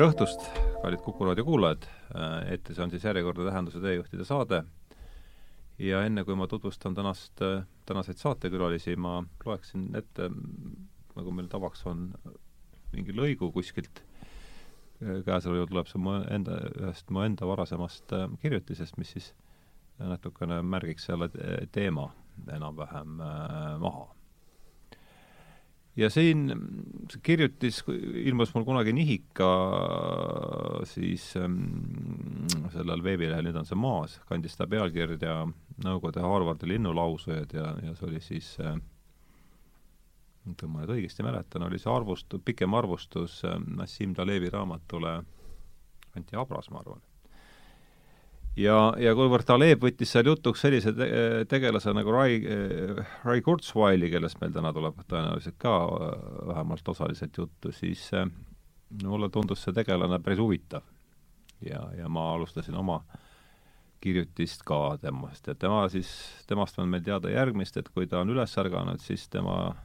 tere õhtust, kallid Kuku raadio kuulajad, eetris on siis järjekordne Tähenduse teejuhtide saade. Ja enne, kui ma tutvustan tänast, tänaseid saatekülalisi, ma loeksin ette, nagu meil tavaks on, mingi lõigu kuskilt, käesoleval juhul tuleb see mu enda, ühest mu enda varasemast kirjutisest, mis siis natukene märgiks selle teema enam-vähem maha ja siin kirjutis ilmus mul kunagi Nihika siis ähm, sellel veebilehel, nüüd on see maas, kandis ta pealkirja Nõukogude Harvardi linnulausujad ja, ja see oli siis äh, kui ma nüüd õigesti mäletan, oli see arvustus, pikem arvustus äh, Nassim Talevi raamatule Anti Abras, ma arvan ja, ja kuivõrd Taleb võttis seal jutuks sellise te tegelase nagu Rai, Rai Kurzweili, kellest meil täna tuleb tõenäoliselt ka äh, vähemalt osaliselt juttu, siis äh, mulle tundus see tegelane päris huvitav. ja, ja ma alustasin oma kirjutist ka temast ja tema siis, temast on meil teada järgmist, et kui ta on üles ärganud, siis tema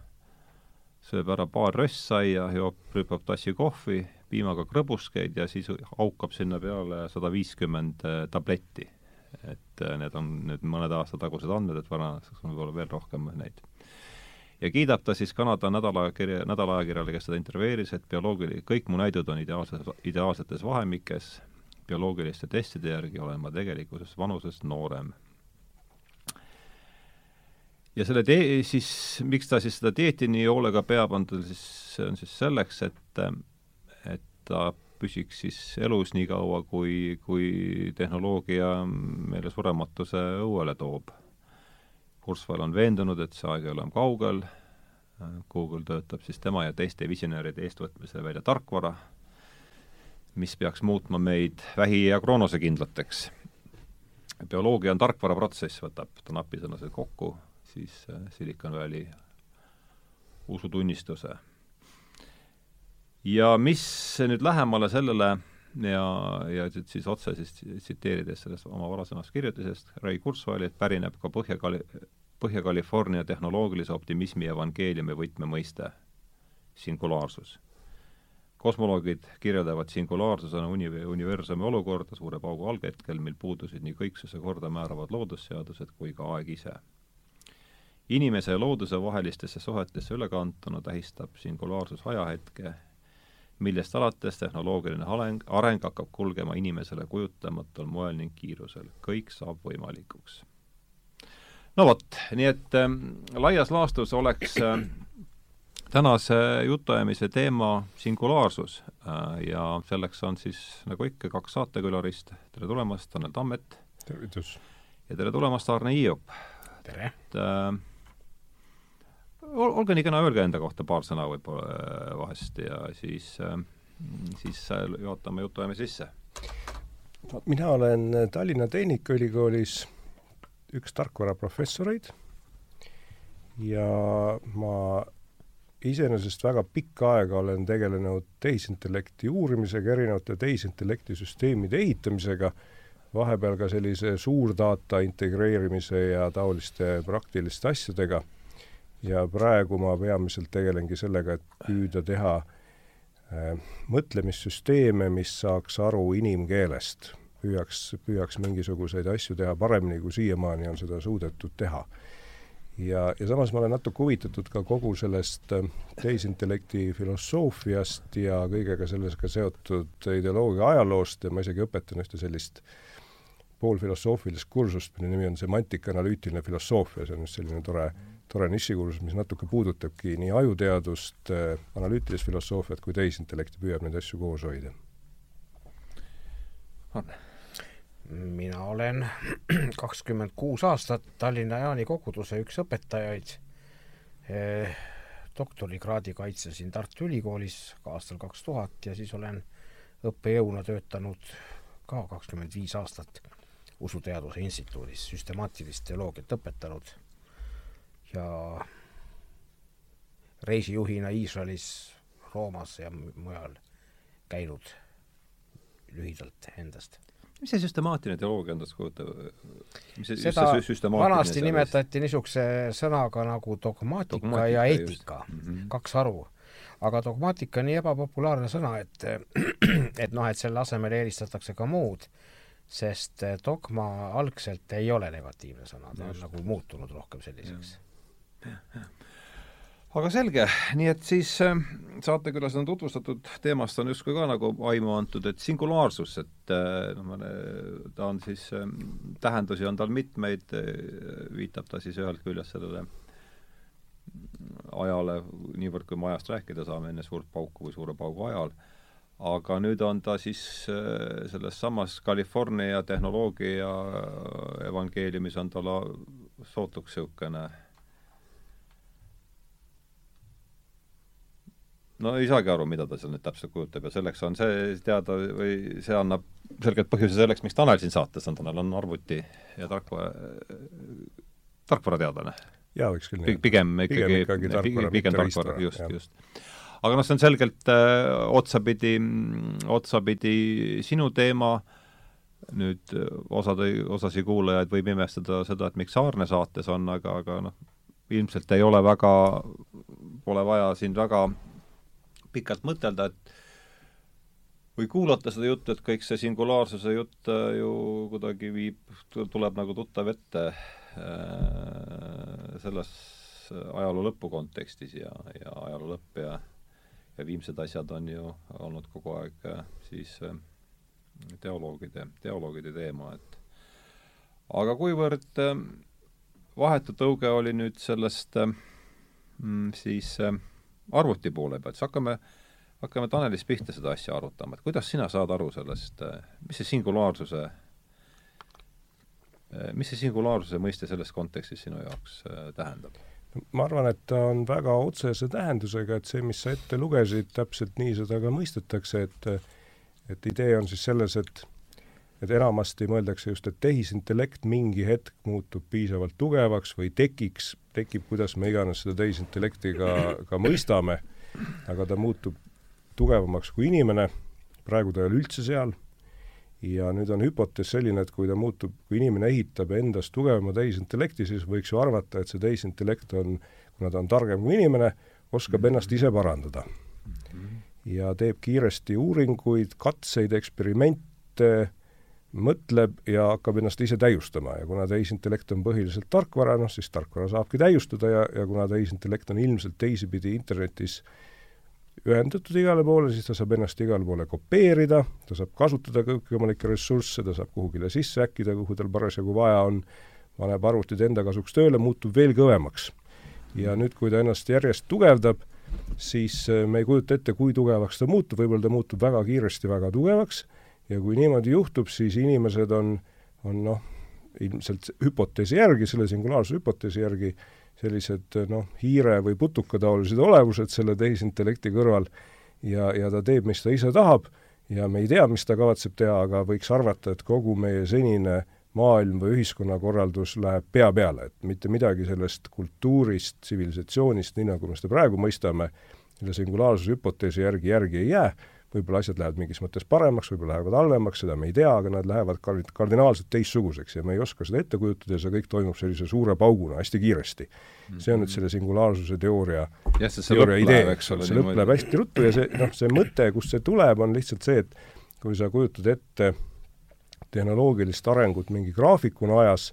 sööb ära paar röstsaia, joob, rüüpab tassi kohvi piimaga krõbuskeid ja siis haukab sinna peale sada viiskümmend äh, tabletti. et äh, need on nüüd mõned aasta tagused andmed, et varaseks on võib-olla veel rohkem neid. ja kiidab ta siis Kanada nädalakirja, nädalaajakirjale, kes teda intervjueeris, et bioloogili-, kõik mu näidud on ideaalses, ideaalsetes vahemikes, bioloogiliste testide järgi olen ma tegelikkuses vanusest noorem ja selle tee-, siis miks ta siis seda dieeti nii hoolega peab, on tal siis, see on siis selleks, et et ta püsiks siis elus nii kaua, kui, kui tehnoloogia meile surematuse õuele toob. Kurzweil on veendunud, et see aeg ei ole enam kaugel, Google töötab siis tema ja teiste visionääride eestvõtmisel välja tarkvara, mis peaks muutma meid vähi- ja kroonosekindlateks. bioloogia on tarkvaraprotsess, võtab ta napisõnaselt kokku, siis Silicon Valley usutunnistuse ja mis nüüd lähemale sellele ja, ja siis otse siis tsiteerides sellest oma varasemast kirjutisest Ray Kurzweililt pärineb ka Põhja-Kali-, Põhja-California tehnoloogilise optimismi evangeeliumi võtmemõiste, singulaarsus. kosmoloogid kirjeldavad singulaarsusena uni-, universumi olukorda suure paugu alghetkel, mil puudusid nii kõiksuse korda määravad loodusseadused kui ka aeg ise. inimese ja looduse vahelistesse suhetesse ülekantuna tähistab singulaarsus ajahetke millest alates tehnoloogiline areng, areng hakkab kulgema inimesele kujutamatul moel ning kiirusel. kõik saab võimalikuks. no vot, nii et äh, laias laastus oleks äh, tänase jutuajamise teema singulaarsus äh, ja selleks on siis nagu ikka kaks saatekülalist, tere tulemast, Tanel Tammet! tervitus! ja tere tulemast, Arne Hiiop! tere! et äh, olge nii kena, öelge enda kohta paar sõna võib-olla äh, vahest ja siis, äh, siis äh, juhatame jutuajamise sisse. mina olen Tallinna Tehnikaülikoolis üks tarkvaraprofessoreid ja ma iseenesest väga pikka aega olen tegelenud tehisintellekti uurimisega, erinevate tehisintellekti süsteemide ehitamisega, vahepeal ka sellise suurdata integreerimise ja taoliste praktiliste asjadega ja praegu ma peamiselt tegelengi sellega, et püüda teha äh, mõtlemissüsteeme, mis saaks aru inimkeelest. püüaks, püüaks mingisuguseid asju teha paremini, kui siiamaani on seda suudetud teha. ja, ja samas ma olen natuke huvitatud ka kogu sellest äh, tehisintellekti filosoofiast ja kõigega sellega seotud ideoloogia ajaloost ja ma isegi õpetan ühte sellist poolfilosoofilist kursust, mille nimi on semantika-analüütiline filosoofia, see on just selline tore mm tore nišikursus, mis natuke puudutabki nii ajuteadust, äh, analüütilist filosoofiat kui tehisintellekti, püüab neid asju koos hoida. mina olen kakskümmend kuus aastat Tallinna Jaani koguduse üks õpetajaid. Eh,, doktorikraadi kaitsesin Tartu Ülikoolis ka aastal kaks tuhat ja siis olen õppejõuna töötanud ka kakskümmend viis aastat usuteaduse instituudis, süstemaatilist teoloogiat õpetanud ja reisijuhina Iisraelis, Roomas ja mujal käinud lühidalt endast. mis see süstemaatiline teoloogia endast kujutab? seda vanasti nimetati niisuguse sõnaga nagu dogmaatika, dogmaatika ja eetika, mm -hmm. kaks haru. aga dogmaatika on nii ebapopulaarne sõna, et et noh, et selle asemel eelistatakse ka muud, sest dogma algselt ei ole negatiivne sõna, ta on nagu muutunud rohkem selliseks. Aga selge, nii et siis äh, saatekülas on tutvustatud teemast on justkui ka nagu aimu antud, et singulaarsus, et noh, ta on siis, tähendusi on tal mitmeid, viitab ta siis ühelt küljest sellele ajale, niivõrd kui me ajast rääkida saame, enne suurt pauku või suure paugu ajal, aga nüüd on ta siis äh, selles samas California tehnoloogia evangeeliumis on tal sootuks niisugune no ei saagi aru, mida ta seal nüüd täpselt kujutab ja selleks on see teada või see annab selgelt põhjuse selleks, miks Tanel siin saates on, Tanel on arvuti ja tarkvara, tarkvarateadlane. Jaa, võiks küll nii pigem ikkagi, ikkagi tarkvara, pigem tarkvara, just, just. aga noh, see on selgelt äh, otsapidi, otsapidi sinu teema, nüüd äh, osad, osasi kuulajaid võib imestada seda, et miks Saarne saates on, aga, aga noh, ilmselt ei ole väga, pole vaja siin väga pikalt mõtelda, et või kuulata seda juttu, et kõik see singulaarsuse jutt äh, ju kuidagi viib, tuleb nagu tuttav ette Äh, selles ajaloo lõpu kontekstis ja, ja ajaloo lõpp ja ja viimsed asjad on ju olnud kogu aeg äh, siis äh, teoloogide, teoloogide teema, et aga kuivõrd vahetu tõuge oli nüüd sellest mm, siis arvuti poole pealt, siis hakkame, hakkame Tanelist pihta seda asja arutama, et kuidas sina saad aru sellest, mis see singulaarsuse mis see singulaarsuse mõiste selles kontekstis sinu jaoks äh, tähendab? ma arvan, et ta on väga otsese tähendusega, et see, mis sa ette lugesid, täpselt nii seda ka mõistetakse, et et idee on siis selles, et et enamasti mõeldakse just, et tehisintellekt mingi hetk muutub piisavalt tugevaks või tekiks, tekib, kuidas me iganes seda tehisintellekti ka, ka mõistame, aga ta muutub tugevamaks kui inimene, praegu ta ei ole üldse seal ja nüüd on hüpotees selline, et kui ta muutub, kui inimene ehitab endast tugevama tehisintellekti, siis võiks ju arvata, et see tehisintellekt on, kuna ta on targem kui inimene, oskab mhm. ennast ise parandada. Mhm. ja teeb kiiresti uuringuid, katseid, eksperimente, mõtleb ja hakkab ennast ise täiustama ja kuna tehisintellekt on põhiliselt tarkvara, noh siis tarkvara saabki täiustada ja, ja kuna tehisintellekt on ilmselt teisipidi internetis ühendatud igale poole, siis ta saab ennast igale poole kopeerida, ta saab kasutada kõikvõimalikke ressursse, ta saab kuhugile sisse äkkida, kuhu tal parasjagu vaja on, paneb arvutid enda kasuks tööle, muutub veel kõvemaks. ja nüüd, kui ta ennast järjest tugevdab, siis äh, me ei kujuta ette, kui tugevaks ta muutub, võib-olla ta muutub väga kiiresti väga tugevaks ja kui niimoodi juhtub, siis inimesed on, on noh, ilmselt hüpoteesi järgi, selle singulaarsuse hüpoteesi järgi sellised noh, hiire- või putukataolised olevused selle tehisintellekti kõrval. Ja, ja ta teeb, mis ta ise tahab ja me ei tea, mis ta kavatseb teha, aga võiks arvata, et kogu meie senine maailm või ühiskonnakorraldus läheb pea peale, et mitte midagi sellest kultuurist, tsivilisatsioonist, nii nagu me seda praegu mõistame, selle singulaarsuse hüpoteesi järgi järgi ei jää võib-olla asjad lähevad mingis mõttes paremaks, võib-olla lähevad halvemaks, seda me ei tea, aga nad lähevad kard-, kardinaalselt teistsuguseks ja me ei oska seda ette kujutada ja see kõik toimub sellise suure pauguna hästi kiiresti. See on nüüd selle singulaarsuse teooria, teooria idee, eks ole, see lõpp läheb hästi ruttu ja see, noh, see mõte, kust see tuleb, on lihtsalt see, et kui sa kujutad ette tehnoloogilist arengut mingi graafikuna ajas,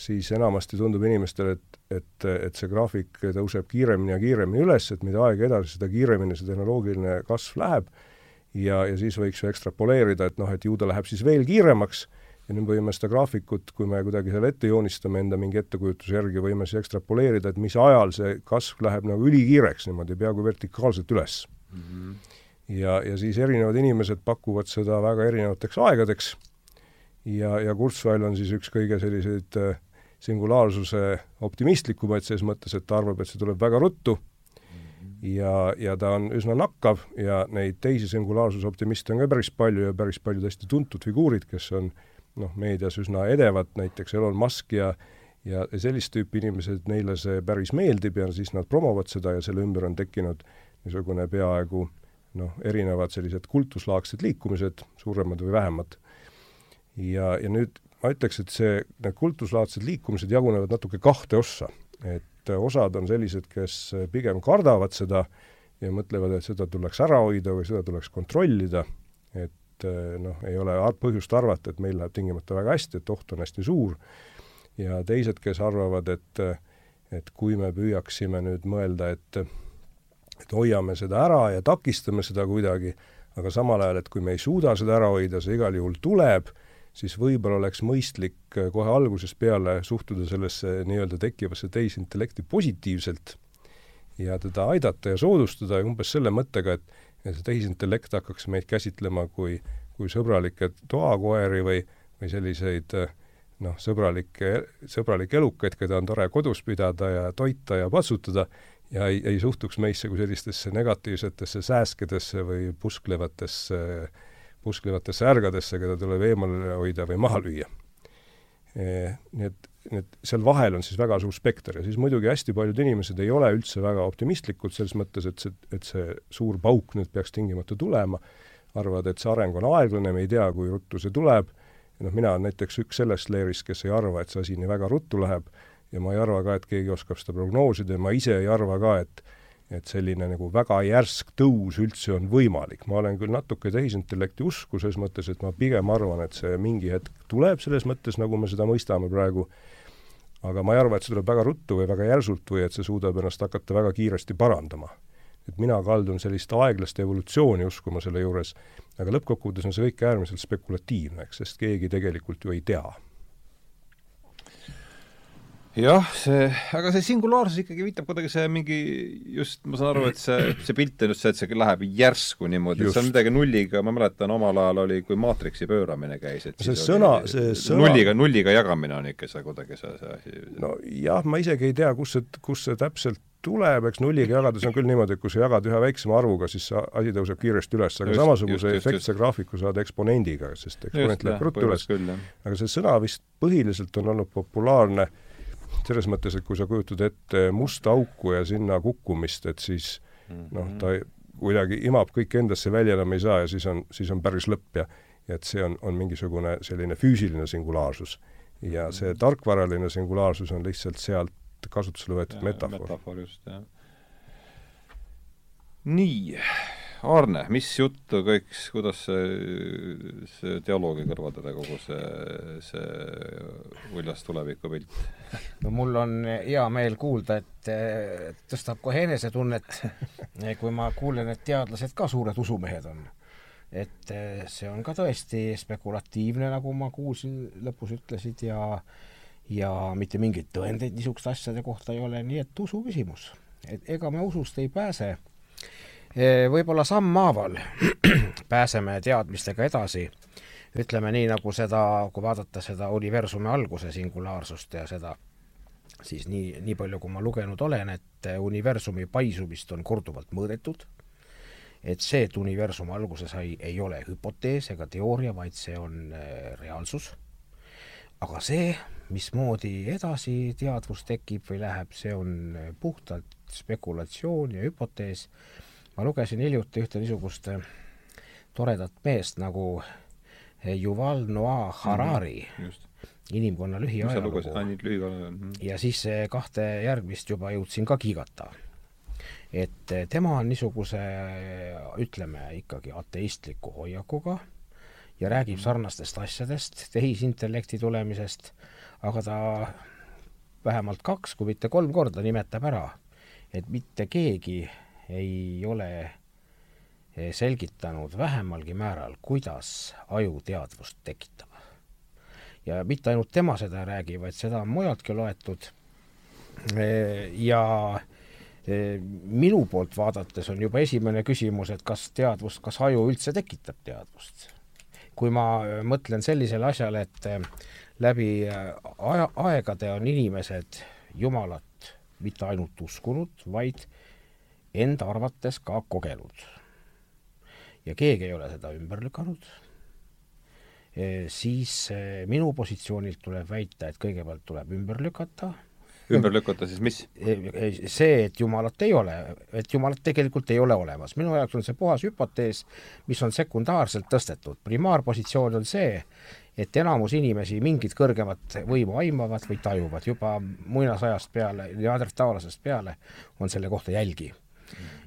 siis enamasti tundub inimestele, et, et, et see graafik tõuseb kiiremini ja kiiremini üles, et mida aeg edasi, seda kiiremini see tehnoloogiline kasv läheb ja, ja siis võiks ju ekstrapoleerida, et noh, et ju ta läheb siis veel kiiremaks ja nüüd võime seda graafikut, kui me kuidagi selle ette joonistame enda mingi ettekujutuse järgi, võime siis ekstrapoleerida, et mis ajal see kasv läheb nagu ülikiireks niimoodi peaaegu vertikaalselt üles mm. -hmm. ja, ja siis erinevad inimesed pakuvad seda väga erinevateks aegadeks ja, ja Kurzweil on siis üks kõige selliseid äh, singulaarsuse optimistlikumaid ses mõttes, et ta arvab, et see tuleb väga ruttu ja, ja ta on üsna nakkav ja neid teisi singulaarsusoptimiste on ka päris palju ja päris paljud hästi tuntud figuurid, kes on noh, meedias üsna edevad, näiteks Elon Musk ja ja sellist tüüpi inimesed, neile see päris meeldib ja siis nad promovad seda ja selle ümber on tekkinud niisugune peaaegu noh, erinevad sellised kultuslaagsed liikumised, suuremad või vähemad. ja, ja nüüd ma ütleks, et see, need kultuslaadsed liikumised jagunevad natuke kahte ossa, et et osad on sellised, kes pigem kardavad seda ja mõtlevad, et seda tuleks ära hoida või seda tuleks kontrollida, et äh, noh, ei ole põhjust arvata, et meil läheb tingimata väga hästi, et oht on hästi suur, ja teised, kes arvavad, et et kui me püüaksime nüüd mõelda, et et hoiame seda ära ja takistame seda kuidagi, aga samal ajal, et kui me ei suuda seda ära hoida, see igal juhul tuleb, siis võib-olla oleks mõistlik äh, kohe algusest peale suhtuda sellesse nii-öelda tekkivasse tehisintellekti positiivselt ja teda aidata ja soodustada ja umbes selle mõttega, et see tehisintellekt hakkaks meid käsitlema kui, kui sõbralikke toakoeri või, või selliseid äh, noh, sõbralikke, sõbralikke elukaid, keda on tore kodus pidada ja toita ja patsutada, ja ei, ei suhtuks meisse kui sellistesse negatiivsetesse sääskedesse või pusklevatesse, pusklevatesse ärgadesse, keda tuleb eemale hoida või maha lüüa. Nii et, nii et seal vahel on siis väga suur spekter ja siis muidugi hästi paljud inimesed ei ole üldse väga optimistlikud selles mõttes, et see, et see suur pauk nüüd peaks tingimata tulema, arvavad, et see areng on aeglane, me ei tea, kui ruttu see tuleb, noh, mina olen näiteks üks sellest leerist, kes ei arva, et see asi nii väga ruttu läheb ja ma ei arva ka, et keegi oskab seda prognoosida ja ma ise ei arva ka, et et selline nagu väga järsk tõus üldse on võimalik. ma olen küll natuke tehisintellekti usku selles mõttes, et ma pigem arvan, et see mingi hetk tuleb selles mõttes, nagu me seda mõistame praegu, aga ma ei arva, et see tuleb väga ruttu või väga järsult või et see suudab ennast hakata väga kiiresti parandama. et mina kaldun sellist aeglast evolutsiooni uskuma selle juures, aga lõppkokkuvõttes on see kõik äärmiselt spekulatiivne, eks, sest keegi tegelikult ju ei tea jah, see, aga see singulaarsus ikkagi viitab kuidagi see mingi just, ma saan aru, et see, see pilt on just see, et see läheb järsku niimoodi, see on midagi nulliga, ma mäletan, omal ajal oli, kui maatriksi pööramine käis, et see sõna, see sõna nulliga, nulliga jagamine on ikka see kuidagi see, see asi. no jah, ma isegi ei tea, kus see, kus see täpselt tuleb, eks nulliga jagades on küll niimoodi, et kui sa jagad ühe väiksema arvuga, siis see asi tõuseb kiiresti üles, aga just, samasuguse efektse graafiku saad eksponendiga, sest eksponent läheb ruttu üles. aga see sõna vist põhiliselt on olnud populaarne äh, selles mõttes, et kui sa kujutad ette musta auku ja sinna kukkumist, et siis noh, ta kuidagi imab kõike endasse välja enam ei saa ja siis on, siis on päris lõpp ja ja et see on, on mingisugune selline füüsiline singulaarsus. ja see tarkvaraline singulaarsus on lihtsalt sealt kasutusele võetud metafoor. metafoor just, jah. nii Arne, mis juttu kõik, kuidas see, see dialoogi kõrvaldada, kogu see, see uljas tulevikupilt? no mul on hea meel kuulda, et tõstab kohe enesetunnet, kui ma kuulen, et teadlased ka suured usumehed on. et see on ka tõesti spekulatiivne, nagu ma kuulsin, lõpus ütlesid, ja ja mitte mingeid tõendeid niisuguste asjade kohta ei ole, nii et usu küsimus. et ega me usust ei pääse võib-olla sammhaaval pääseme teadmistega edasi, ütleme nii, nagu seda, kui vaadata seda universumi alguse singulaarsust ja seda, siis nii, nii palju, kui ma lugenud olen, et universumi paisumist on korduvalt mõõdetud, et see, et universum alguse sai, ei ole hüpotees ega teooria, vaid see on äh, reaalsus. aga see, mismoodi edasi teadvus tekib või läheb, see on puhtalt spekulatsioon ja hüpotees ma lugesin hiljuti ühte niisugust eh, toredat meest nagu eh, Yuval Noah Harari mm, -hmm, inimkonna lühiajalugu. Mhm. ja siis kahte järgmist juba jõudsin ka kiigata. et eh, tema on niisuguse, ütleme ikkagi ateistliku hoiakuga ja räägib mhm. sarnastest asjadest, tehisintellekti tulemisest, aga ta vähemalt kaks, kui mitte kolm korda nimetab ära, et mitte keegi ei ole eh, selgitanud vähemalgi määral, kuidas aju teadvust tekitab. ja mitte ainult tema seda ei räägi, vaid seda on mujaltki loetud. Eh, ja eh, minu poolt vaadates on juba esimene küsimus, et kas teadvus, kas aju üldse tekitab teadvust. kui ma mõtlen sellisele asjale, et läbi aja, aegade on inimesed Jumalat mitte ainult uskunud, vaid enda arvates ka kogenud. ja keegi ei ole seda ümber lükanud, siis minu positsioonilt tuleb väita, et kõigepealt tuleb ümber lükata, ümber lükata siis mis? See, et Jumalat ei ole, et Jumalat tegelikult ei ole olemas. minu jaoks on see puhas hüpotees, mis on sekundaarselt tõstetud. primaarpositsioon on see, et enamus inimesi mingit kõrgemat võimu aimavad või tajuvad. juba muinasajast peale, neandertaalasest peale on selle kohta jälgi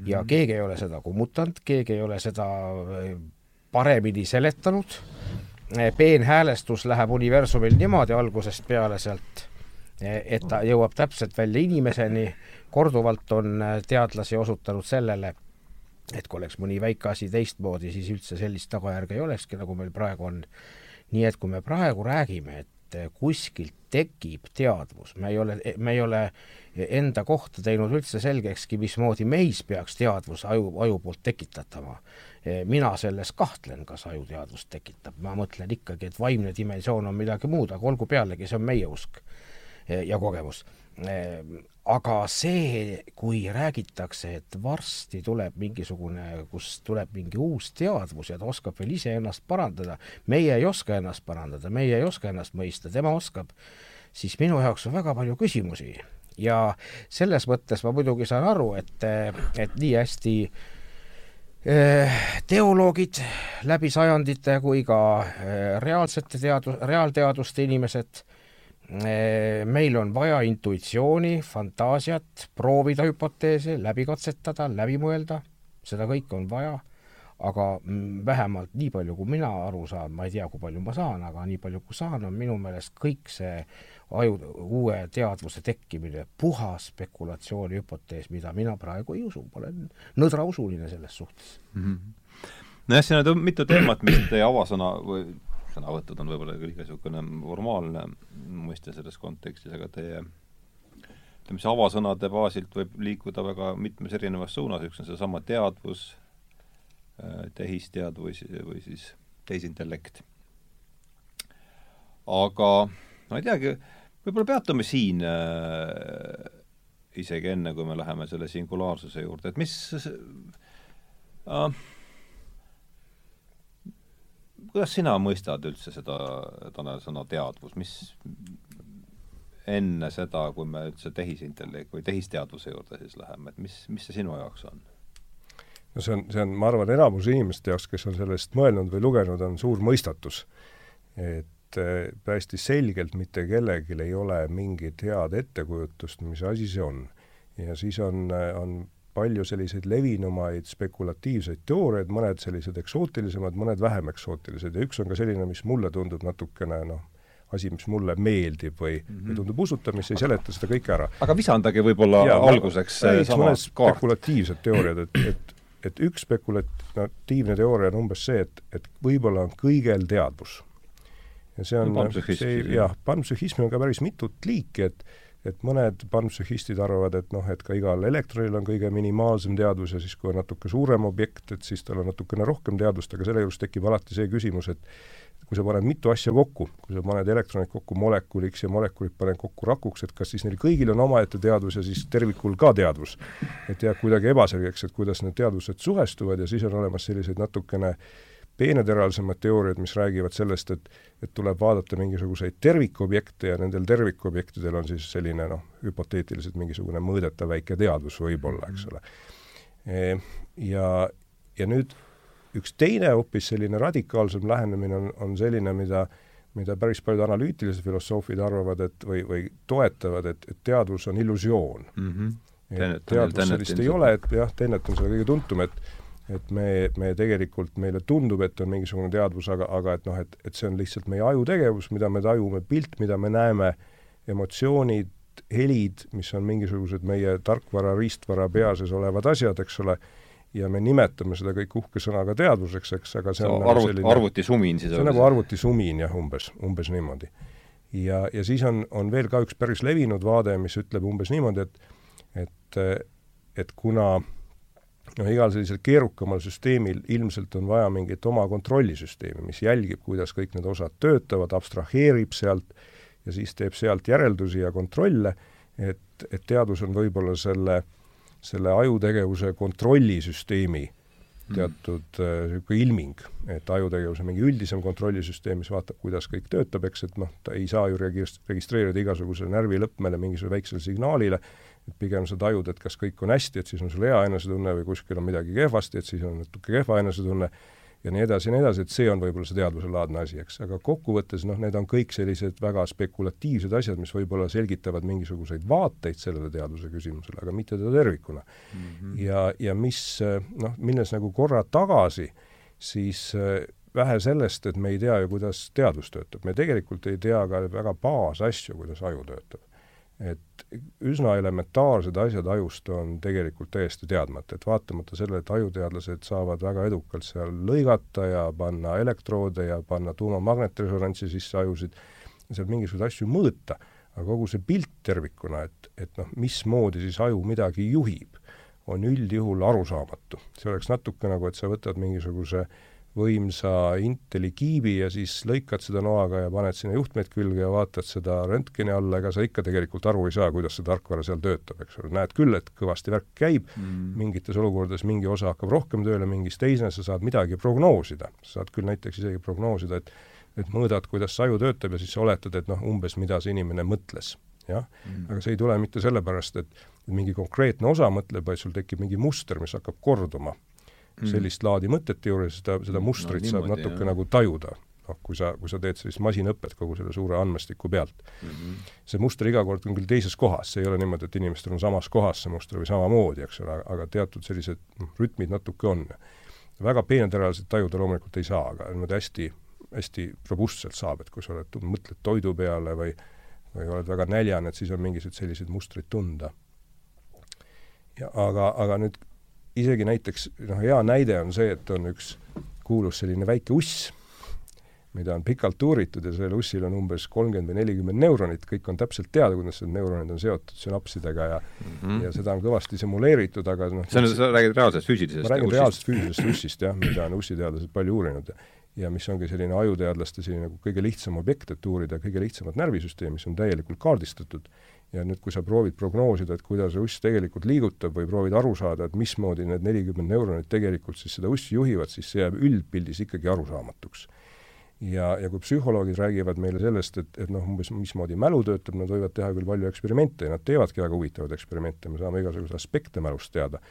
ja mhm. keegi ei ole seda kummutanud, keegi ei ole seda äh, paremini seletanud, peenhäälestus läheb universumil niimoodi algusest peale sealt, et ta jõuab täpselt välja inimeseni, korduvalt on teadlasi osutanud sellele, et kui oleks mõni väike asi teistmoodi, siis üldse sellist tagajärge ei olekski, nagu meil praegu on. nii et kui me praegu räägime, et kuskilt tekib teadvus, me ei ole, me ei ole enda kohta teinud üldse selgekski, mismoodi meis peaks teadvus aju, aju poolt tekitatama. mina selles kahtlen, kas aju teadvust tekitab, ma mõtlen ikkagi, et vaimne dimensioon on midagi muud, aga olgu pealegi, see on meie usk ja kogemus. Aga see, kui räägitakse, et varsti tuleb mingisugune, kus tuleb mingi uus teadvus ja ta oskab veel iseennast parandada, meie ei oska ennast parandada, meie ei oska ennast mõista, tema oskab, siis minu jaoks on väga palju küsimusi ja selles mõttes ma muidugi saan aru, et, et nii hästi eh, teoloogid läbi sajandite kui ka eh, reaalsete teadu-, reaalteaduste inimesed Eh, meil on vaja intuitsiooni, fantaasiat, proovida hüpoteese, läbi katsetada, läbi mõelda, seda kõike on vaja, aga vähemalt nii palju, kui mina aru saan, ma ei tea, kui palju ma saan, aga nii palju, kui saan, on minu meelest kõik see aju, uue teadvuse tekkimine puhas spekulatsiooni hüpotees, mida mina praegu ei usu, ma olen nõdrausuline selles suhtes mm. -hmm. nojah, siin on mitu teemat, mis teie avasõna või sõnavõtud on võib-olla küll niisugune formaalne mõiste selles kontekstis, aga teie ütleme, see avasõnade baasilt võib liikuda väga mitmes erinevas suunas, üks on seesama teadvus, äh, tehisteadvus või siis tehisintellekt. aga ma ei teagi, võib-olla peatume siin äh, isegi enne, kui me läheme selle singulaarsuse juurde, et mis äh, kuidas sina mõistad üldse seda, Tanel, sõna teadvus, mis enne seda, kui me üldse tehisintellekti või tehisteadvuse juurde siis läheme, et mis, mis see sinu jaoks on? no see on, see on, ma arvan, enamus inimeste jaoks, kes on sellest mõelnud või lugenud, on suur mõistatus. et äh, täiesti selgelt mitte kellelgi ei ole mingit head ettekujutust, mis asi see on. ja siis on, on palju selliseid levinumaid spekulatiivseid teooriaid, mõned sellised eksootilisemad, mõned vähem eksootilised ja üks on ka selline, mis mulle tundub natukene noh, asi, mis mulle meeldib või mm, -hmm. või tundub usutav, mis ei seleta seda kõike ära. aga visandage võib-olla alguseks sama spekulatiivsed teooriad, et, et, et üks spekulatiivne teooria on umbes see, et, et võib-olla on kõigel teadvus. Ja see on, see jah, panpsühhismi on ka päris mitut liiki, et et mõned panpsühhistid arvavad, et noh, et ka igal elektronil on kõige minimaalsem teadvus ja siis, kui on natuke suurem objekt, et siis tal on natukene rohkem teadvust, aga selle juures tekib alati see küsimus, et kui sa paned mitu asja kokku, kui sa paned elektronid kokku molekuliks ja molekulid paned kokku rakuks, et kas siis neil kõigil on omaette teadvus ja siis tervikul ka teadvus. et jääb kuidagi ebaselgeks, et kuidas need teadvused suhestuvad ja siis on olemas selliseid natukene äh, peeneteralisemad teooriad, mis räägivad sellest, et et tuleb vaadata mingisuguseid tervikobjekte ja nendel tervikobjektidel on siis selline noh, hüpoteetiliselt mingisugune mõõdetav väike teadvus võib-olla, eks ole. E, ja, ja nüüd üks teine hoopis selline radikaalsem lähenemine on, on selline, mida mida päris paljud analüütilised filosoofid arvavad, et või, või toetavad, et, et teadvus on illusioon mm. -hmm. teadvus sellist ei ole, et jah, Tennet on selle kõige tuntum, et et me, me tegelikult, meile tundub, et on mingisugune teadvus, aga, aga et noh, et, et see on lihtsalt meie ajutegevus, mida me tajume, pilt, mida me näeme, emotsioonid, helid, mis on mingisugused meie tarkvara, riistvara pea sees olevad asjad, eks ole, ja me nimetame seda kõik uhke sõnaga teadvuseks, eks, aga see on no, nagu arvut, selline arvutisumin siis see on nagu arvutisumin jah, umbes, umbes niimoodi. ja, ja siis on, on veel ka üks päris levinud vaade, mis ütleb umbes niimoodi, et et, et kuna äh, noh, igal sellisel keerukamal süsteemil ilmselt on vaja mingit oma kontrollisüsteemi, mis jälgib, kuidas kõik need osad töötavad, abstraheerib sealt ja siis teeb sealt järeldusi ja kontrolle, et, et teadus on võib-olla selle, selle ajutegevuse kontrollisüsteemi hmm. teatud niisugune äh, ilming, et ajutegevuse mingi üldisem kontrollisüsteem, mis vaatab, kuidas kõik töötab, eks, et noh, ta ei saa ju registreerida igasugusele närvilõpmele, mingisugusele väiksele signaalile, et pigem sa tajud, et kas kõik on hästi, et siis on sul hea enesetunne või kuskil on midagi kehvasti, et siis on natuke kehva enesetunne, ja nii edasi ja nii edasi, et see on võib-olla see teadvuselaadne asi, eks, aga kokkuvõttes noh, need on kõik sellised väga spekulatiivsed asjad, mis võib-olla selgitavad mingisuguseid vaateid sellele teadvuse küsimusele, aga mitte teda tervikuna mm. -hmm. ja, ja mis noh, minnes nagu korra tagasi, siis vähe sellest, et me ei tea ju, kuidas teadvus töötab, me tegelikult ei tea ka väga baasasju, kuidas aju töötab et üsna elementaarsed asjad ajust on tegelikult täiesti teadmata, et vaatamata sellele, et ajuteadlased saavad väga edukalt seal lõigata ja panna elektroode ja panna tuumamagnetresonantsi sisse ajusid, seal mingisuguseid asju mõõta, aga kogu see pilt tervikuna, et, et noh, mismoodi siis aju midagi juhib, on üldjuhul arusaamatu. see oleks natuke nagu, et sa võtad mingisuguse äh, võimsa Inteli kiibi ja siis lõikad seda noaga ja paned sinna juhtmeid külge ja vaatad seda röntgeni alla, ega sa ikka tegelikult aru ei saa, kuidas see tarkvara seal töötab, eks ole, näed küll, et kõvasti värk käib mm., mingites olukordades mingi osa hakkab rohkem tööle, mingis teine sa saad midagi prognoosida. sa saad küll näiteks isegi prognoosida, et et mõõdad, kuidas see aju töötab ja siis oletad, et noh, umbes mida see inimene mõtles, jah mm.. aga see ei tule mitte sellepärast, et mingi konkreetne osa mõtleb, vaid sul tekib mingi muster, mis hakkab korduma. Sellist laadi mõtete juures, seda, seda mustrit no, niimoodi, saab natuke jah. nagu tajuda. noh, kui sa, kui sa teed sellist masinõpet kogu selle suure andmestiku pealt mm. -hmm. see muster iga kord on küll teises kohas, see ei ole niimoodi, et inimestel on samas kohas see muster või samamoodi, eks ole, aga teatud sellised noh, rütmid natuke on. väga peeneteravaliselt tajuda loomulikult ei saa, aga niimoodi hästi, hästi robustselt saab, et kui sa oled, mõtled toidu peale või või oled väga näljane, et siis on mingisugused sellised mustrid tunda. ja aga, aga nüüd isegi näiteks noh, hea näide on see, et on üks kuulus selline väike uss, mida on pikalt uuritud ja sellel ussil on umbes kolmkümmend või nelikümmend neuronit, kõik on täpselt teada, kuidas need neuronid on seotud sünapsidega ja mm -hmm. ja seda on kõvasti simuleeritud, aga noh see on, sa räägid reaalsest füüsilisest ma räägin reaalsest füüsilisest ussist jah, mida on ussiteadlased palju uurinud. Ja mis ongi selline ajuteadlaste selline nagu kõige lihtsam objekt, et uurida kõige lihtsamat närvisüsteemi, mis on täielikult kaardistatud ja nüüd, kui sa proovid prognoosida, et kuidas uss tegelikult liigutab või proovid aru saada, et mismoodi need nelikümmend neuronit tegelikult siis seda ussi juhivad, siis see jääb üldpildis ikkagi arusaamatuks. ja, ja kui psühholoogid räägivad meile sellest, et, et noh, umbes mismoodi mälu töötab, nad võivad teha küll palju eksperimente ja nad teevadki väga huvitavaid eksperimente, me saame igasuguseid aspekte mälust teada,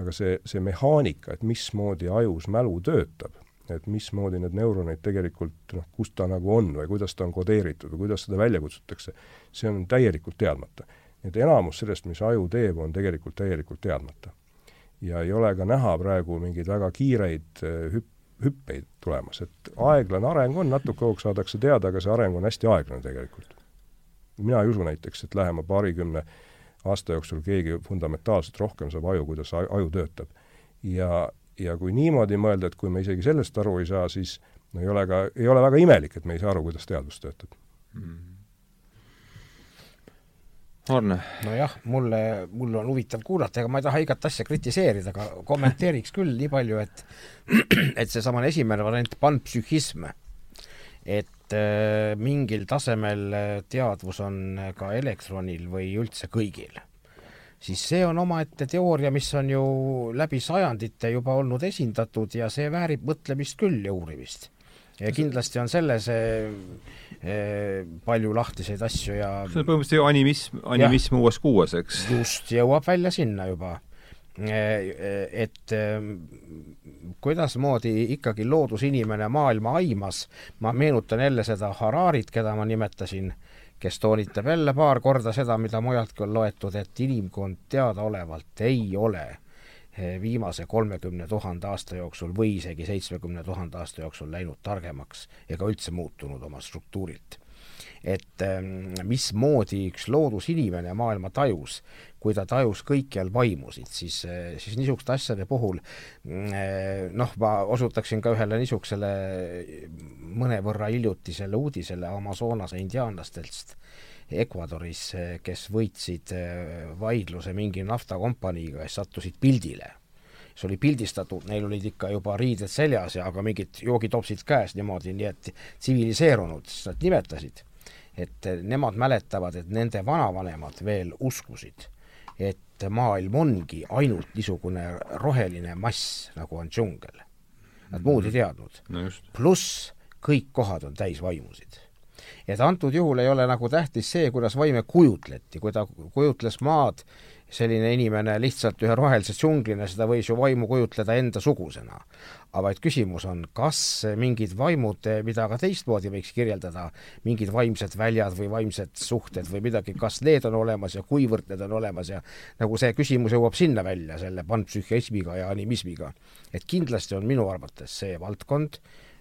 aga see, see mehaanika, et mismoodi ajus mälu töötab, et mismoodi need neuronid tegelikult noh, kus ta nagu on või kuidas ta on kodeeritud või kuidas seda välja kutsutakse, see on täielikult teadmata. nii et enamus sellest, mis aju teeb, on tegelikult täielikult teadmata. ja ei ole ka näha praegu mingeid väga kiireid eh, hüpp-, hüppeid tulemas, et aeglane areng on, natuke aeg saadakse teada, aga see areng on hästi aeglane tegelikult. mina ei usu näiteks, et lähema paarikümne aasta jooksul keegi fundamentaalselt rohkem saab aju, kuidas aju töötab. ja, ja kui niimoodi mõelda, et kui me isegi sellest aru ei saa, siis no ei ole ka, ei ole väga imelik, et me ei saa aru, kuidas teadvus töötab. Mm.. Arne? nojah, mulle, mul on huvitav kuulata, ega ma ei taha igat asja kritiseerida, aga kommenteeriks küll nii palju, et et seesamane esimene variant, panpsühhism, et äh, mingil tasemel teadvus on ka elektronil või üldse kõigil siis see on omaette teooria, mis on ju läbi sajandite juba olnud esindatud ja see väärib mõtlemist küll ja uurimist. ja kindlasti on selles eh, eh, palju lahtiseid asju ja see on põhimõtteliselt ju animism, animism uues kuues, eks? just, jõuab välja sinna juba eh, et kuidasmoodi ikkagi loodusinimene maailma aimas, ma meenutan jälle seda Hararit, keda ma nimetasin kes toonitab jälle paar korda seda, mida mujaltki on loetud, et inimkond teadaolevalt ei ole eh, viimase kolmekümne tuhande aasta jooksul või isegi seitsmekümne tuhande aasta jooksul läinud targemaks ega üldse muutunud oma struktuurilt et ähm, mismoodi üks loodusinimene maailma tajus, kui ta tajus kõikjal vaimusid, siis, äh, siis niisuguste asjade puhul äh, noh, ma osutaksin ka ühele niisugusele mõnevõrra hiljutisele uudisele Amazonase indiaanlastest Ecuadoris, kes võitsid äh, vaidluse mingi naftakompaniiga, kes sattusid pildile. See oli pildistatud, neil olid ikka juba riided seljas ja aga mingid joogitopsid käes niimoodi, nii et tsiviliseerunud, siis nad nimetasid et nemad mäletavad, et nende vanavanemad veel uskusid, et maailm ongi ainult niisugune roheline mass, nagu on džungel. Nad muud ei teadnud no. pluss kõik kohad on täis vaimusid. et antud juhul ei ole nagu tähtis see, kuidas vaime kujutleti, kui ta kujutles maad selline inimene lihtsalt ühe rohelise džunglina, seda võis ju vaimu kujutleda endasugusena. aga vaid küsimus on, kas mingid vaimud, mida ka teistmoodi võiks kirjeldada, mingid vaimsed väljad või vaimsed suhted või midagi, kas need on olemas ja kuivõrd need on olemas ja nagu see küsimus jõuab sinna välja, selle panpsühhiismiga ja animismiga. et kindlasti on minu arvates see valdkond,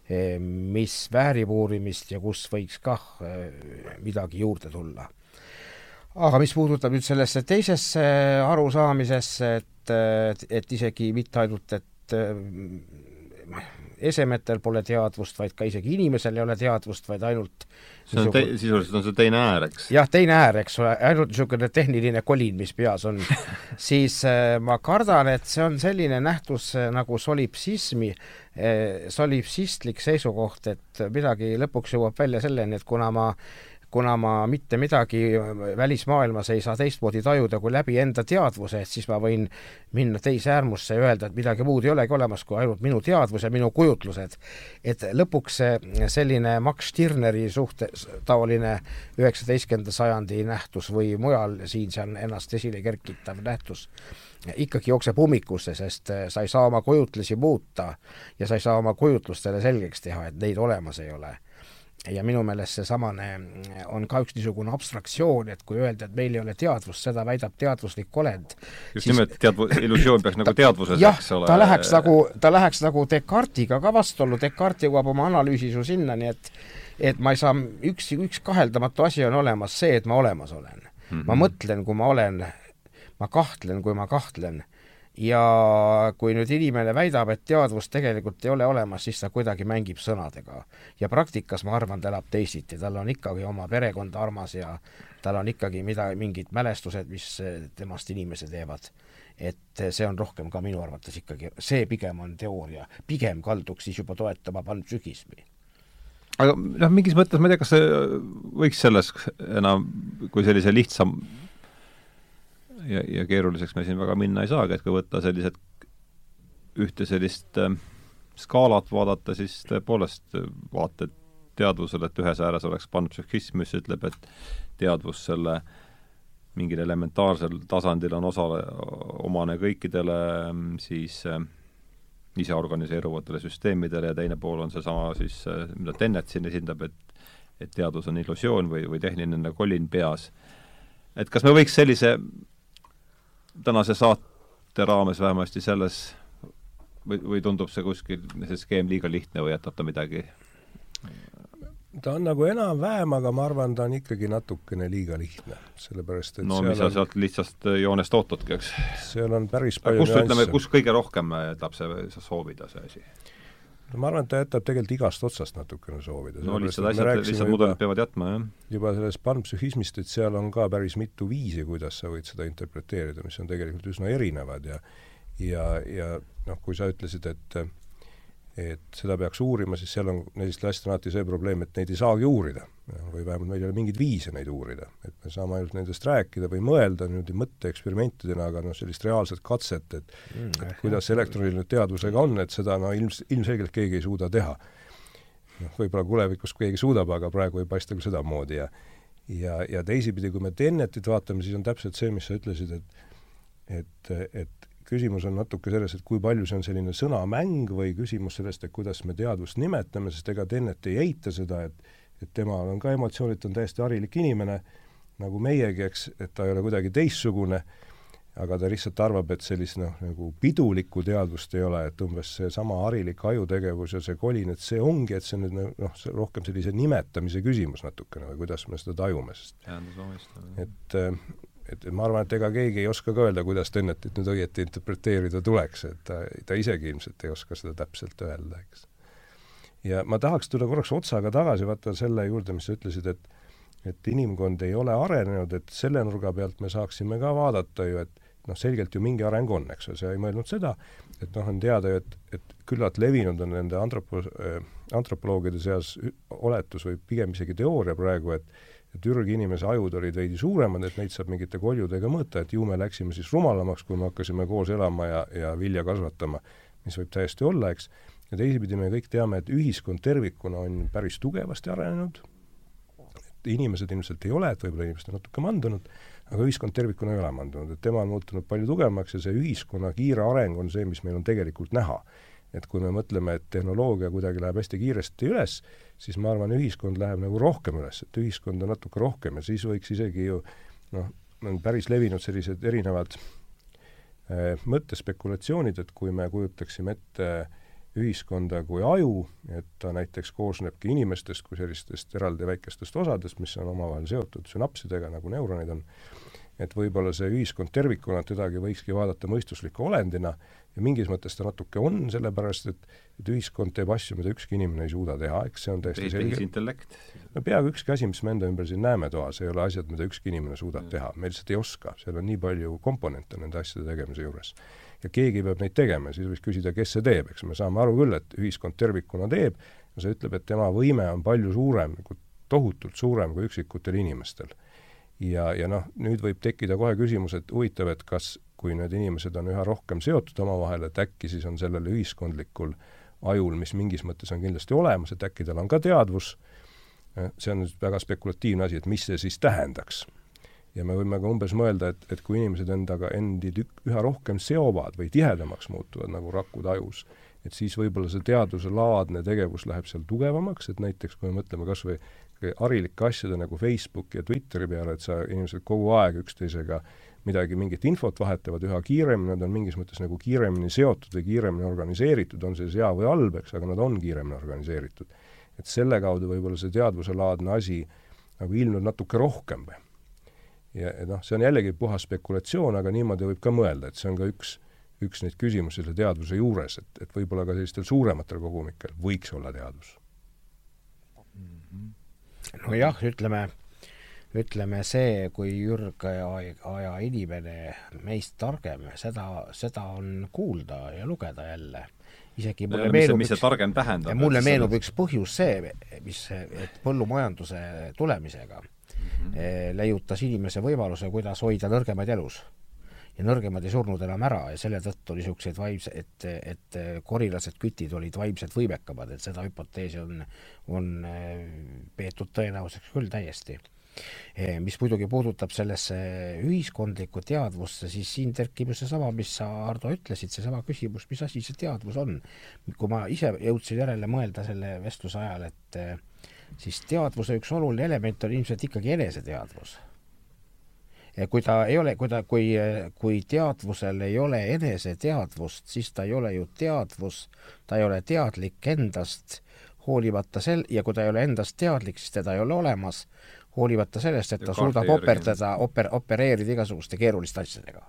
eh, mis väärib uurimist ja kus võiks kah eh, midagi juurde tulla aga mis puudutab nüüd sellesse teisesse arusaamisesse, et, et isegi mitte ainult, et äh, esemetel pole teadvust, vaid ka isegi inimesel ei ole teadvust, vaid ainult see on te-, sisuliselt on see teine äär, eks? jah, teine äär, eks ole, ainult niisugune tehniline kolin, mis peas on siis äh, ma kardan, et see on selline nähtus äh, nagu solipsismi äh,, solipsistlik seisukoht, et midagi lõpuks jõuab välja selleni, et kuna ma kuna ma mitte midagi välismaailmas ei saa teistmoodi tajuda kui läbi enda teadvuse, et siis ma võin minna teise äärmusse ja öelda, et midagi muud ei olegi olemas kui ainult minu teadvus ja minu kujutlused. et lõpuks see selline Max Stirneri suhte, taoline üheksateistkümnenda sajandi nähtus või mujal siin-seal ennast esile kerkitav nähtus ikkagi jookseb ummikusse, sest sa ei saa oma kujutlusi muuta ja sa ei saa oma kujutlustele selgeks teha, et neid olemas ei ole ja minu meelest seesamane on ka üks niisugune abstraktsioon, et kui öelda, et meil ei ole teadvust, seda väidab teadvuslik olend. just siis, nimelt teadvu-, illusioon peaks nagu teadvuses, eks ole. ta läheks nagu, ta läheks nagu Descartesiga ka vastuollu, Descartes jõuab oma analüüsis ju sinnani, et et ma ei saa, üks, üks kaheldamatu asi on olemas, see, et ma olemas olen mm. -hmm. ma mõtlen, kui ma olen, ma kahtlen, kui ma kahtlen ja kui nüüd inimene väidab, et teadvust tegelikult ei ole olemas, siis ta kuidagi mängib sõnadega. ja praktikas, ma arvan, ta elab teisiti, tal on ikkagi oma perekond armas ja tal on ikkagi mida, mingid mälestused, mis temast inimese teevad. et see on rohkem ka minu arvates ikkagi, see pigem on teooria, pigem kalduks siis juba toetama panpsühhismi aga noh, mingis mõttes ma ei tea, kas see võiks selles enam kui sellise lihtsa ja, ja keeruliseks me siin väga minna ei saagi, et kui võtta sellised, ühte sellist äh, skaalat vaadata, siis tõepoolest äh, vaated teadvusele, et ühes ääres oleks panpsühhism, mis ütleb, et teadvus selle mingil elementaarsel tasandil on osale, omane kõikidele siis äh, iseorganiseeruvatele süsteemidele ja teine pool on seesama siis, äh, mida Tennet siin esindab, et et teadus on illusioon või, või tehniline kolin peas. et kas me võiks sellise tänase saate raames vähemasti selles või, või tundub see kuskil, see skeem liiga lihtne või jätab ta midagi? ta on nagu enam-vähem, aga ma arvan, ta on ikkagi natukene liiga lihtne, sellepärast et no mis sa on... sealt lihtsast joonest ootadki, eks? seal on päris palju kus, ütleme, kus kõige rohkem jätab see, soovida, see asi? No ma arvan, et ta jätab tegelikult igast otsast natukene soovida. no lihtsad asjad, lihtsad mudelid peavad jätma, jah. juba sellest panpsühhismist, et seal on ka päris mitu viisi, kuidas sa võid seda interpreteerida, mis on tegelikult üsna erinevad ja ja, ja noh, kui sa ütlesid, et et seda peaks uurima, siis seal on asjadel alati see probleem, et neid ei saagi uurida. Või vähemalt meil ei ole mingeid viise neid uurida. et me saame ainult nendest rääkida või mõelda niimoodi mõtteeksperimentidena, aga noh, sellist reaalset katset, et mm, et kuidas elektroniline teadvusega on, et seda no ilms, ilmselgelt keegi ei suuda teha. noh, võib-olla tulevikus keegi suudab, aga praegu ei paista küll sedamoodi ja ja, ja teisipidi, kui me Tennetit vaatame, siis on täpselt see, mis sa ütlesid, et et, et küsimus on natuke selles, et kui palju see on selline sõnamäng või küsimus sellest, et kuidas me teadvust nimetame, sest ega Tennet ei eita seda, et et temal on ka emotsioonid, ta on täiesti harilik inimene, nagu meiegi, eks, et ta ei ole kuidagi teistsugune, aga ta lihtsalt arvab, et sellist noh, nagu pidulikku teadvust ei ole, et umbes seesama harilik ajutegevus ja see kolin, et see ongi, et see on nüüd noh, rohkem sellise nimetamise küsimus natukene või kuidas me seda tajume, sest et et ma arvan, et ega keegi ei oska ka öelda, kuidas Tennetit nüüd õieti interpreteerida tuleks, et ta, ta isegi ilmselt ei oska seda täpselt öelda, eks. Ja ma tahaks tulla korraks otsaga tagasi, vaata selle juurde, mis sa ütlesid, et et inimkond ei ole arenenud, et selle nurga pealt me saaksime ka vaadata ju, et noh, selgelt ju mingi areng on, eks ju, sa ei mõelnud seda, et noh, on teada ju, et, et küllalt levinud on nende antropo- äh,, antropoloogide seas oletus või pigem isegi teooria praegu, et et ürginimese ajud olid veidi suuremad, et neid saab mingite koljudega mõõta, et ju me läksime siis rumalamaks, kui me hakkasime koos elama ja, ja vilja kasvatama, mis võib täiesti olla, eks, ja teisipidi me kõik teame, et ühiskond tervikuna on päris tugevasti arenenud, inimesed ilmselt ei ole, et võib-olla inimesed on natuke mandunud, aga ühiskond tervikuna ei ole mandunud, et tema on muutunud palju tugevamaks ja see ühiskonna kiire areng on see, mis meil on tegelikult näha. et kui me mõtleme, et tehnoloogia kuidagi läheb hästi kiiresti üles, siis ma arvan, ühiskond läheb nagu rohkem üles, et ühiskonda natuke rohkem ja siis võiks isegi ju noh, on päris levinud sellised erinevad äh, mõttespekulatsioonid, et kui me kujutaksime ette ühiskonda kui aju, et ta näiteks koosnebki inimestest kui sellistest eraldi väikestest osadest, mis on omavahel seotud sünapsidega, nagu neuronid on, et võib-olla see ühiskond tervikuna tedagi võikski vaadata mõistusliku olendina ja mingis mõttes ta natuke on, sellepärast et, et ühiskond teeb asju, mida ükski inimene ei suuda teha, eks see on täiesti selge. tehisintellekt. no peaaegu ükski asi, mis me enda ümber siin näeme toas, ei ole asjad, mida ükski inimene suudab mm. teha, me lihtsalt ei oska, seal on nii palju komponente nende asjade tegemise juures. Ja keegi peab neid tegema, siis võiks küsida, kes see teeb, eks me saame aru küll, et ühiskond tervikuna teeb, ja see ütleb, et tema võime on palju suurem, nagu tohutult suurem kui üksikutel inimestel. Ja, ja noh, nüüd võib tekkida kohe küsimus, et huvitav, et kas, kui need inimesed on üha rohkem seotud omavahel, et äkki siis on sellel ühiskondlikul ajul, mis mingis mõttes on kindlasti olemas, et äkki tal on ka teadvus, see on nüüd väga spekulatiivne asi, et mis see siis tähendaks. Ja me võime ka umbes mõelda, et, et kui inimesed endaga endid üha rohkem seovad või tihedamaks muutuvad, nagu rakud ajus, et siis võib-olla see teaduselaadne tegevus läheb seal tugevamaks, et näiteks kui me mõtleme kas või harilike asjade nagu Facebook ja Twitteri peale, et sa, inimesed kogu aeg üksteisega midagi, mingit infot vahetavad üha kiiremini, nad on mingis mõttes nagu kiiremini seotud või kiiremini organiseeritud, on see siis hea või halb, eks, aga nad on kiiremini organiseeritud. et selle kaudu võib-olla see teadvuselaadne asi nagu ilmneb natuke rohkem või. Ja, noh, see on jällegi puhas spekulatsioon, aga niimoodi võib ka mõelda, et see on ka üks, üks neid küsimusi selle teadvuse juures, et, et võib-olla ka sellistel suurematel kogumikel võiks olla teadvus nojah, ütleme, ütleme see, kui ürge aja inimene meist targem, seda, seda on kuulda ja lugeda jälle. isegi mulle ja, meenub mis see targem tähendab? mulle meenub üks põhjus see, mis, et põllumajanduse tulemisega mm -hmm. Leiutas inimese võimaluse, kuidas hoida nõrgemaid elus ja nõrgemad ei surnud enam ära ja selle tõttu oli niisuguseid vaimse, et, et korilased kütid olid vaimselt võimekamad, et seda hüpoteesi on, on eh, peetud tõenäosuseks küll täiesti. Eh, mis muidugi puudutab sellesse ühiskondlikku teadvusse, siis siin kerkib ju seesama, mis sa, Ardo, ütlesid, seesama küsimus, mis asi see teadvus on. kui ma ise jõudsin järele mõelda selle vestluse ajal, et eh, siis teadvuse üks oluline element on ilmselt ikkagi eneseteadvus kui ta ei ole, kui ta, kui, kui teadvusel ei ole eneseteadvust, siis ta ei ole ju teadvus, ta ei ole teadlik endast, hoolimata sel-, ja kui ta ei ole endast teadlik, siis teda ei ole olemas, hoolimata sellest, et ta suudab operdada, oper-, opereerida igasuguste keeruliste asjadega.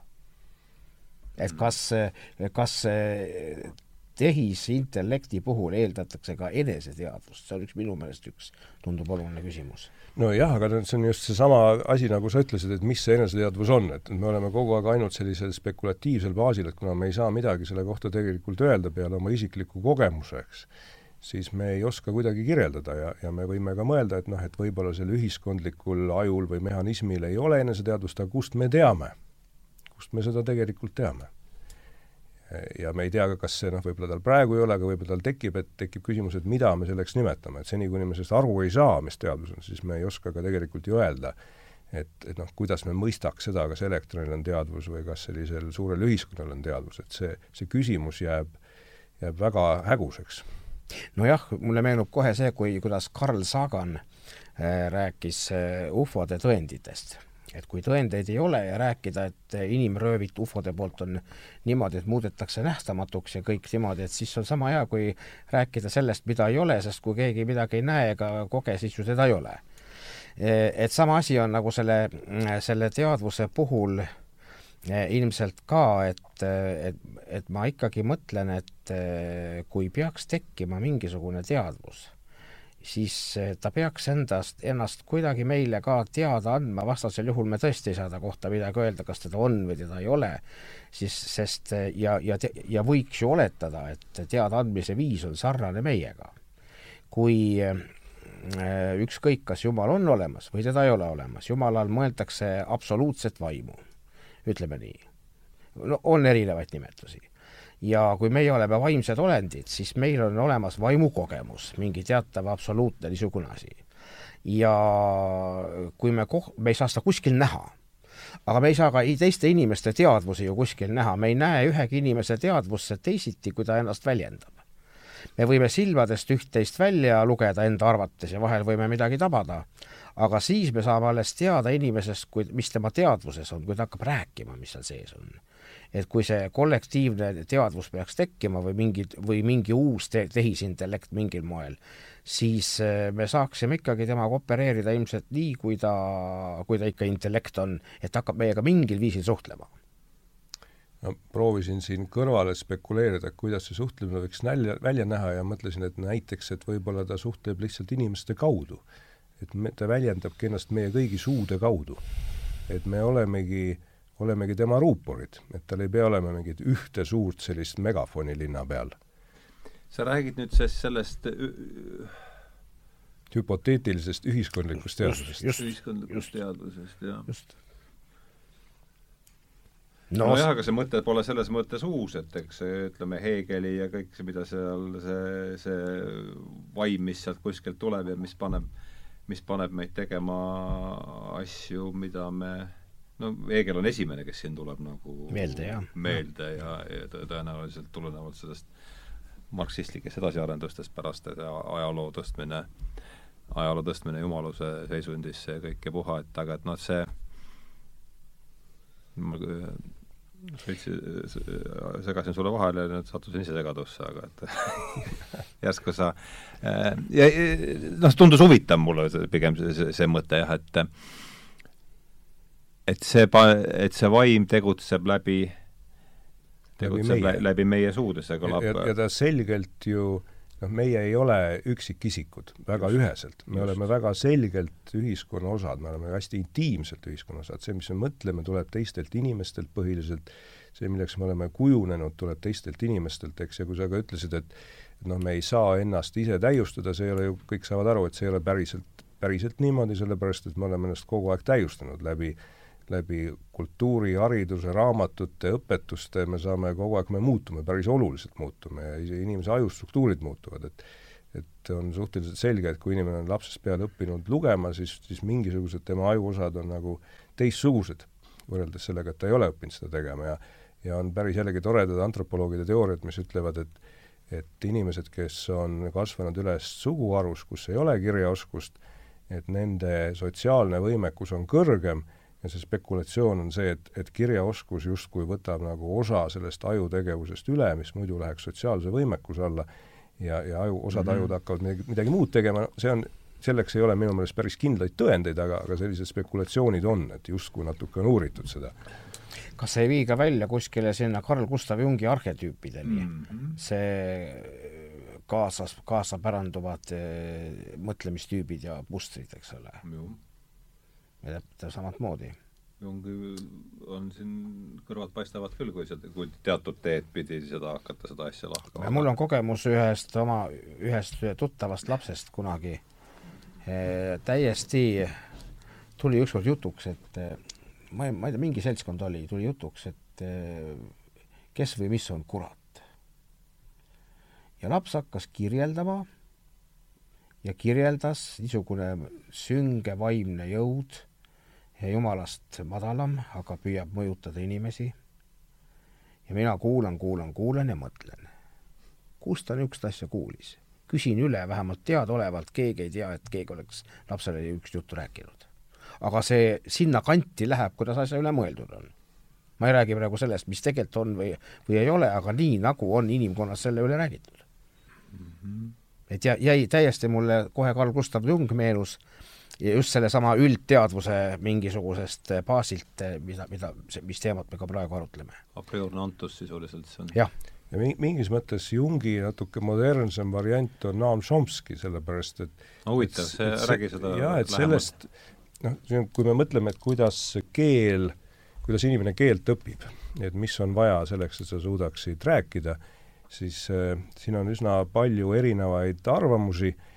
et kas, kas tehisintellekti puhul eeldatakse ka eneseteadvust, see on üks minu meelest üks, tundub oluline küsimus. nojah, aga see on just seesama asi, nagu sa ütlesid, et mis see eneseteadvus on, et me oleme kogu aeg ainult sellisel spekulatiivsel baasil, et kuna me ei saa midagi selle kohta tegelikult öelda peale oma isikliku kogemuse, eks, siis me ei oska kuidagi kirjeldada ja, ja me võime ka mõelda, et noh, et võib-olla sel ühiskondlikul ajul või mehhanismil ei ole eneseteadvust, aga kust me teame? kust me seda tegelikult teame? Ja me ei tea ka, kas see noh, võib-olla tal praegu ei ole, aga võib-olla tal tekib, et tekib küsimus, et mida me selleks nimetame, et seni, kuni me sellest aru ei saa, mis teadus on, siis me ei oska ka tegelikult ju öelda, et, et noh, kuidas me mõistaks seda, kas elektronil on teadvus või kas sellisel suurel ühiskonnal on teadvus, et see, see küsimus jääb, jääb väga häguseks. nojah, mulle meenub kohe see, kui, kuidas Carl Sagan äh, rääkis äh, ufode tõenditest et kui tõendeid ei ole ja rääkida, et inimröövit ufode poolt on niimoodi, et muudetakse nähtamatuks ja kõik niimoodi, et siis on sama hea, kui rääkida sellest, mida ei ole, sest kui keegi midagi ei näe ega koge, siis ju seda ei ole. et sama asi on nagu selle, selle teadvuse puhul eh, ilmselt ka, et, et, et ma ikkagi mõtlen, et eh, kui peaks tekkima mingisugune teadvus siis eh, ta peaks endast, ennast kuidagi meile ka teada andma, vastasel juhul me tõesti ei saa ta kohta midagi öelda, kas teda on või teda ei ole, siis sest eh, ja, ja, ja võiks ju oletada, et teadaandmise viis on sarnane meiega. kui äh, ükskõik, kas Jumal on olemas või teda ei ole olemas, Jumalal mõeldakse absoluutset vaimu, ütleme nii. no on erinevaid nimetusi ja kui meie oleme vaimsed olendid, siis meil on olemas vaimukogemus, mingi teatav absoluutne niisugune asi. ja kui me koh-, me ei saa seda kuskil näha aga me ei saa ka teiste inimeste teadvusi ju kuskil näha, me ei näe ühegi inimese teadvusse teisiti, kui ta ennast väljendab. me võime silmadest üht-teist välja lugeda enda arvates ja vahel võime midagi tabada, aga siis me saame alles teada inimesest, kui, mis tema teadvuses on, kui ta hakkab rääkima, mis seal sees on et kui see kollektiivne teadvus peaks tekkima või mingid, või mingi uus te tehisintellekt mingil moel, siis äh, me saaksime ikkagi temaga opereerida ilmselt nii, kui ta, kui ta ikka intellekt on, et hakkab meiega mingil viisil suhtlema no proovisin siin kõrvale spekuleerida, kuidas see suhtlemine võiks nälja, välja näha ja mõtlesin, et näiteks, et võib-olla ta suhtleb lihtsalt inimeste kaudu. et me, ta väljendabki ennast meie kõigi suude kaudu. et me olemegi, olemegi tema ruuporid, et tal ei pea olema mingit ühte suurt sellist megafoni linna peal. Sa räägid nüüd siis sellest hüpoteetilisest ühiskondlikust teadusest. ühiskondlikust teadusest, jah. no, nojah, aga see mõte pole selles mõttes uus, et eks ütleme, Hegeli ja kõik see, mida seal see, see vaim, mis sealt kuskilt tuleb ja mis paneb, mis paneb meid tegema asju, mida me no Hegel on esimene, kes siin tuleb nagu meelde, jah. meelde ja, ja tõenäoliselt tulenevalt sellest marksistlikest edasiarendustest pärast ajaloo tõstmine, ajaloo tõstmine jumaluse seisundisse ja kõik ja puha, et aga et noh, see ma segasin sulle vahele ja nüüd sattusin ise segadusse, aga et järsku sa ja noh, tundus huvitav mulle pigem see, see, see mõte jah, et et see pa-, et see vaim tegutseb läbi tegutseb läbi meie, läbi meie suude, see kõlab ja, ja ta selgelt ju noh, meie ei ole üksikisikud väga just, üheselt, me just. oleme väga selgelt ühiskonna osad, me oleme hästi intiimselt ühiskonna osad, see, mis me mõtleme, tuleb teistelt inimestelt põhiliselt, see, milleks me oleme kujunenud, tuleb teistelt inimestelt, eks, ja kui sa ka ütlesid, et et noh, me ei saa ennast ise täiustada, see ei ole ju, kõik saavad aru, et see ei ole päriselt, päriselt niimoodi, sellepärast et me oleme ennast kogu aeg täiustanud läbi äh, läbi kultuuri, hariduse, raamatute, õpetuste me saame kogu aeg, me muutume, päris oluliselt muutume ja inimese ajustruktuurid muutuvad, et et on suhteliselt selge, et kui inimene on lapsest peale õppinud lugema, siis, siis mingisugused tema ajuosad on nagu teistsugused, võrreldes sellega, et ta ei ole õppinud seda tegema ja ja on päris jällegi toredad antropoloogide teooriad, mis ütlevad, et et inimesed, kes on kasvanud üles suguharus, kus ei ole kirjaoskust, et nende sotsiaalne võimekus on kõrgem ja see spekulatsioon on see, et, et kirjaoskus justkui võtab nagu osa sellest ajutegevusest üle, mis muidu läheks sotsiaalse võimekuse alla, ja, ja aju, osad mm -hmm. ajud hakkavad midagi, midagi muud tegema, see on, selleks ei ole minu meelest päris kindlaid tõendeid, aga, aga sellised spekulatsioonid on, et justkui natuke on uuritud seda. kas see ei vii ka välja kuskile sinna Carl Gustav Jungi arhetüüpideni mm? -hmm. see kaasas, kaasapäranduvad eh, mõtlemistüübid ja mustrid, eks ole ja täpselt samamoodi. Jung on siin kõrvalt paistavad küll, kui seda, kui teatud teed pidi seda hakata, seda asja lahkama. mul on kogemus ühest oma, ühest tuttavast lapsest kunagi e,. täiesti tuli ükskord jutuks, et ma ei, ma ei tea, mingi seltskond oli, tuli jutuks, et kes või mis on kurat. ja laps hakkas kirjeldama ja kirjeldas niisugune sünge vaimne jõud jumalast madalam, aga püüab mõjutada inimesi. ja mina kuulan, kuulan, kuulan ja mõtlen, kust ta niisugust asja kuulis. küsin üle, vähemalt teadaolevalt keegi ei tea, et keegi oleks lapsele niisugust juttu rääkinud. aga see sinna kanti läheb, kuidas asja üle mõeldud on. ma ei räägi praegu sellest, mis tegelikult on või, või ei ole, aga nii, nagu on inimkonnas selle üle räägitud mm. -hmm. et ja jäi täiesti mulle kohe Carl Gustav Jung meenus ja just sellesama üldteadvuse mingisugusest baasilt, mida, mida, mis teemat me ka praegu arutleme. a priorne antus sisuliselt see on. jah. ja mingis mõttes Jungi natuke modernsem variant on Naam Chomsky, sellepärast et no huvitav, see, räägi seda jaa, et sellest noh, kui me mõtleme, et kuidas keel, kuidas inimene keelt õpib, et mis on vaja selleks, et sa suudaksid rääkida, siis äh, siin on üsna palju erinevaid arvamusi äh,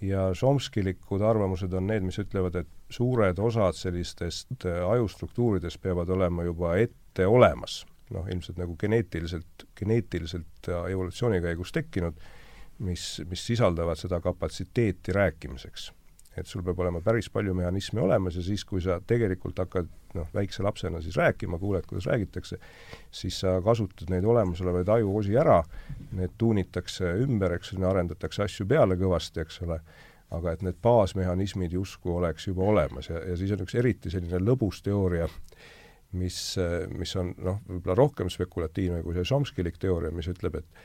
ja Chomskylikud arvamused on need, mis ütlevad, et suured osad sellistest äh, ajustruktuuridest peavad olema juba ette olemas. noh, ilmselt nagu geneetiliselt, geneetiliselt ja evolutsiooni käigus tekkinud, mis, mis sisaldavad seda kapatsiteeti rääkimiseks. Et sul peab olema päris palju mehhanisme olemas ja siis, kui sa tegelikult hakkad noh, väikse lapsena siis rääkima, kuuled, kuidas räägitakse, siis sa kasutad neid olemasolevaid ajuosi ära, need tuunitakse ümber, eks ole, arendatakse asju peale kõvasti, eks ole, aga et need baasmehhanismid justkui oleks juba olemas ja, ja siis on üks eriti selline lõbus teooria, mis, mis on noh, võib-olla rohkem spekulatiivne kui see Chomskylik teooria, mis ütleb, et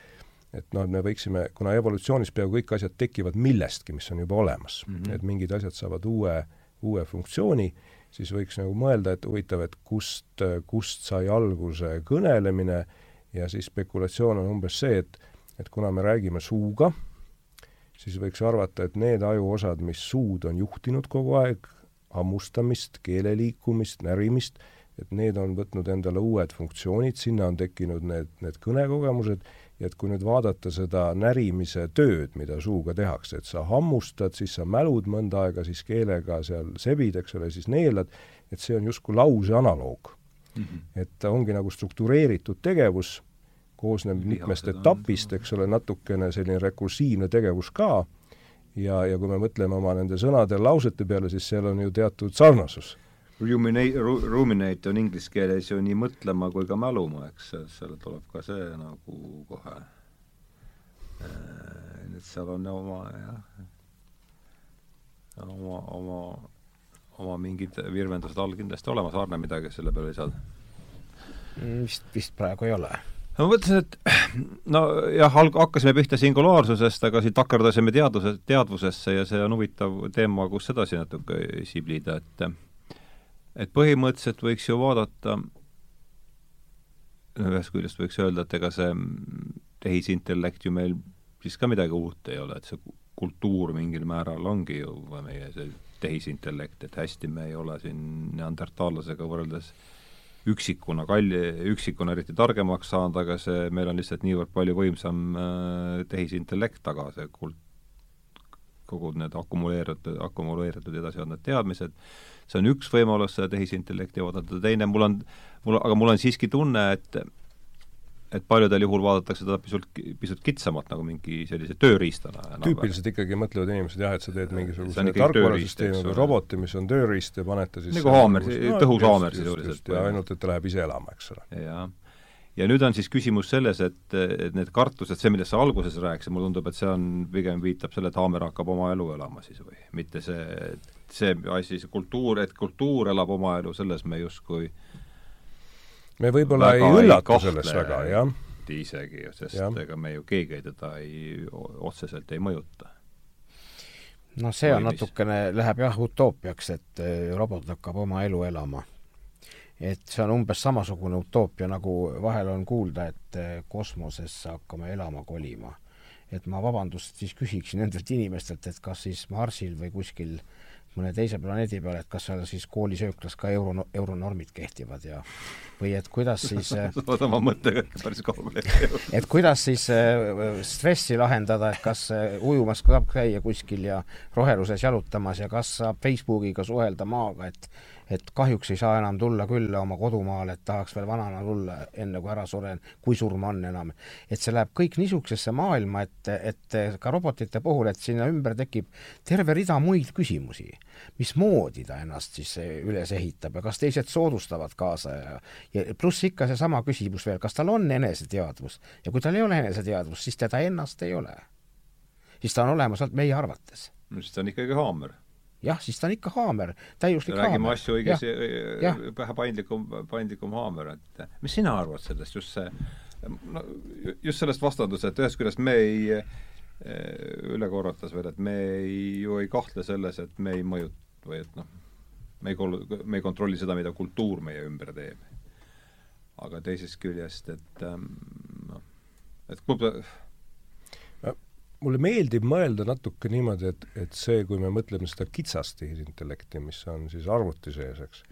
et noh, et me võiksime, kuna evolutsioonis peaaegu kõik asjad tekivad millestki, mis on juba olemas mm, -hmm. et mingid asjad saavad uue, uue funktsiooni, siis võiks nagu mõelda, et huvitav, et kust, kust sai alguse kõnelemine ja siis spekulatsioon on umbes see, et et kuna me räägime suuga, siis võiks arvata, et need ajuosad, mis suud on juhtinud kogu aeg, hammustamist, keele liikumist, närimist, et need on võtnud endale uued funktsioonid, sinna on tekkinud need, need kõnekogemused ja et kui nüüd vaadata seda närimise tööd, mida suuga tehakse, et sa hammustad, siis sa mälud mõnda aega, siis keelega seal sebid, eks ole, siis neelad, et see on justkui lause analoog mm. -hmm. et ongi nagu struktureeritud tegevus, koosneb mitmest etapist, eks ole, natukene selline rekursiivne tegevus ka, ja, ja kui me mõtleme oma nende sõnade ja lausete peale, siis seal on ju teatud sarnasus Ruminate, ruminate on inglise keeles ju nii mõtlema kui ka mäluma, eks, seal tuleb ka see nagu kohe. Äh, et seal on oma jah, oma, oma, oma mingid virvendused all kindlasti olemas, Arne midagi selle peale lisada? Mm, vist, vist praegu ei ole no ma mõtlesin, et no jah, alg-, hakkasime pihta singulaarsusest, aga siit takerdasime teaduse, teadvusesse ja see on huvitav teema, kus edasi natuke siblida, et et põhimõtteliselt võiks ju vaadata, ühest küljest võiks öelda, et ega see tehisintellekt ju meil siis ka midagi uut ei ole, et see kultuur mingil määral ongi ju meie see tehisintellekt, et hästi me ei ole siin neandertaallasega võrreldes üksikuna kalli, üksikuna eriti targemaks saanud, aga see, meil on lihtsalt niivõrd palju võimsam äh, tehisintellekt taga, see kult-, kogu need akumuleeritud, akumuleeritud edasi olnud teadmised, see on üks võimalus seda tehisintellekti vaadata, teine mul on, mul, aga mul on siiski tunne, et et paljudel juhul vaadatakse teda pisut, pisut kitsamalt nagu mingi sellise tööriistana. tüüpiliselt ikkagi mõtlevad inimesed jah, et sa teed mingisuguse tarkvarasüsteemi või roboti, mis on tööriist ja paned ta siis nagu haamer, tõhus haamer sisuliselt. ja ainult, et ta läheb ise elama, eks ole. jah ja nüüd on siis küsimus selles, et, et need kartused, see, millest sa alguses rääkisid, mulle tundub, et see on, pigem viitab selle, et haamer hakkab oma elu elama siis või mitte see, see asi, see kultuur, et kultuur elab oma elu, selles me justkui me võib-olla ei üllatu selles väga, jah. isegi, sest ja. ega me ju keegi teda ei, otseselt ei mõjuta noh, see on natukene, läheb jah utoopiaks, et eh, robot hakkab oma elu elama et see on umbes samasugune utoopia, nagu vahel on kuulda, et eh, kosmosesse hakkame elama kolima. et ma vabandust siis küsiksin nendelt inimestelt, et kas siis Marsil või kuskil mõne teise planeedi peal, et kas seal siis koolisööklas ka euro, euronormid kehtivad ja või et kuidas siis saad oma mõttega ikka päris kaugele et kuidas siis äh, stressi lahendada, et kas äh, ujumas saab käia kuskil ja roheluses jalutamas ja kas saab Facebookiga suhelda maaga, et et kahjuks ei saa enam tulla külla oma kodumaale, et tahaks veel vanana tulla, enne kui ära suren, kui surma on enam. et see läheb kõik niisugusesse maailma, et, et ka robotite puhul, et sinna ümber tekib terve rida muid küsimusi. mismoodi ta ennast siis üles ehitab ja kas teised soodustavad kaasa ja, ja pluss ikka seesama küsimus veel, kas tal on eneseteadvus ja kui tal ei ole eneseteadvust, siis teda ennast ei ole. siis ta on olemas ainult meie arvates. no siis ta on ikkagi haamer jah, siis ta on ikka haamer, täiuslik räägime haamer. asju õigesti, vähe paindlikum, paindlikum haamer, et mis sina arvad sellest, just see, no just sellest vastandusest, et ühest küljest me ei üle korrates veel, et me ei, ju ei kahtle selles, et me ei mõjuta või et noh, me ei kol-, me ei kontrolli seda, mida kultuur meie ümber teeb. aga teisest küljest, et noh, et kui mulle meeldib mõelda natuke niimoodi, et, et see, kui me mõtleme seda kitsast tehisintellekti, mis on siis arvuti sees, eks,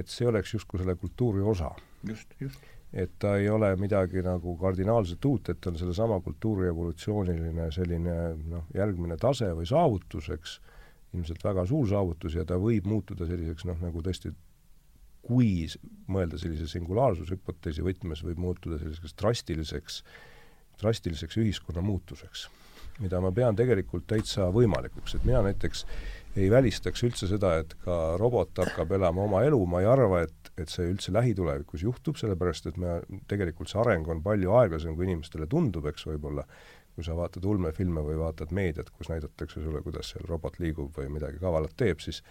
et see oleks justkui selle kultuuri osa. just, just. et ta ei ole midagi nagu kardinaalselt uut, et on sellesama kultuuri evolutsiooniline selline noh, järgmine tase või saavutus, eks, ilmselt väga suur saavutus ja ta võib muutuda selliseks noh, nagu tõesti kui mõelda sellise singulaarsushüpoteesi võtmes, võib muutuda selliseks drastiliseks, drastiliseks ühiskonna muutuseks, mida ma pean tegelikult täitsa võimalikuks, et mina näiteks ei välistaks üldse seda, et ka robot hakkab elama oma elu, ma ei arva, et, et see üldse lähitulevikus juhtub, sellepärast et me, tegelikult see areng on palju aeglasem, kui inimestele tundub, eks võib-olla, kui sa vaatad ulmefilme või vaatad meediat, kus näidatakse sulle, kuidas seal robot liigub või midagi kavalat teeb, siis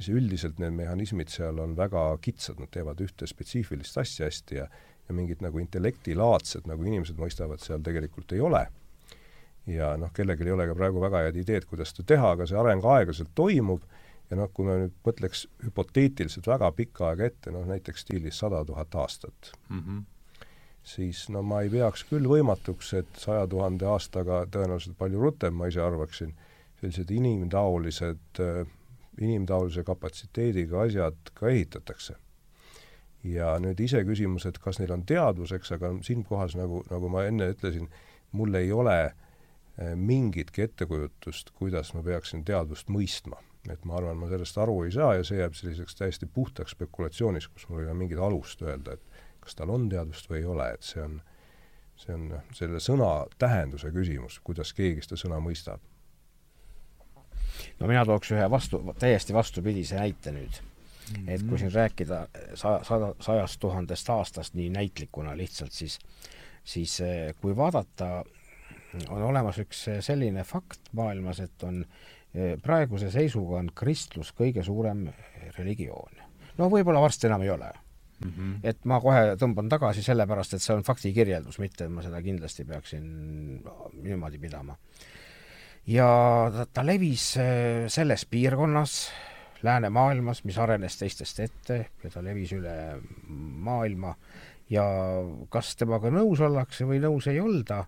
siis üldiselt need mehhanismid seal on väga kitsad, nad teevad ühte spetsiifilist asja hästi ja ja mingid nagu intellektilaadsed, nagu inimesed mõistavad, seal tegelikult ei ole. Ja noh, kellelgi ei ole ka praegu väga head ideed, kuidas seda teha, aga see areng aeglaselt toimub ja noh, kui me nüüd mõtleks hüpoteetiliselt väga pikka aega ette, noh näiteks stiilis sada tuhat aastat mm, -hmm siis no ma ei peaks küll võimatuks, et saja tuhande aastaga tõenäoliselt palju rutem, ma ise arvaksin, sellised inimtaolised, inimtaolise kapatsiteediga asjad ka ehitatakse. ja nüüd iseküsimus, et kas neil on teadvus, eks, aga siinkohas, nagu, nagu ma enne ütlesin, mul ei ole mingitki ettekujutust, kuidas ma peaksin teadvust mõistma. et ma arvan, ma sellest aru ei saa ja see jääb selliseks täiesti puhtaks spekulatsiooniks, kus mul ei ole mingit alust öelda, et kas tal on teadvust või ei ole, et see on, see on selle sõna tähenduse küsimus, kuidas keegi seda sõna mõistab. no mina tooks ühe vastu, täiesti vastupidise näite nüüd. et kui siin rääkida sa-, sada, sajast tuhandest aastast nii näitlikuna lihtsalt, siis, siis eh, kui vaadata, on olemas üks selline fakt maailmas, et on eh, praeguse seisuga on kristlus kõige suurem religioon. no võib-olla varsti enam ei ole mm. -hmm. et ma kohe tõmban tagasi sellepärast, et see on faktikirjeldus, mitte et ma seda kindlasti peaksin niimoodi pidama. ja ta, ta levis selles piirkonnas, läänemaailmas, mis arenes teistest ette ja ta levis üle maailma ja kas temaga nõus ollakse või nõus ei olda,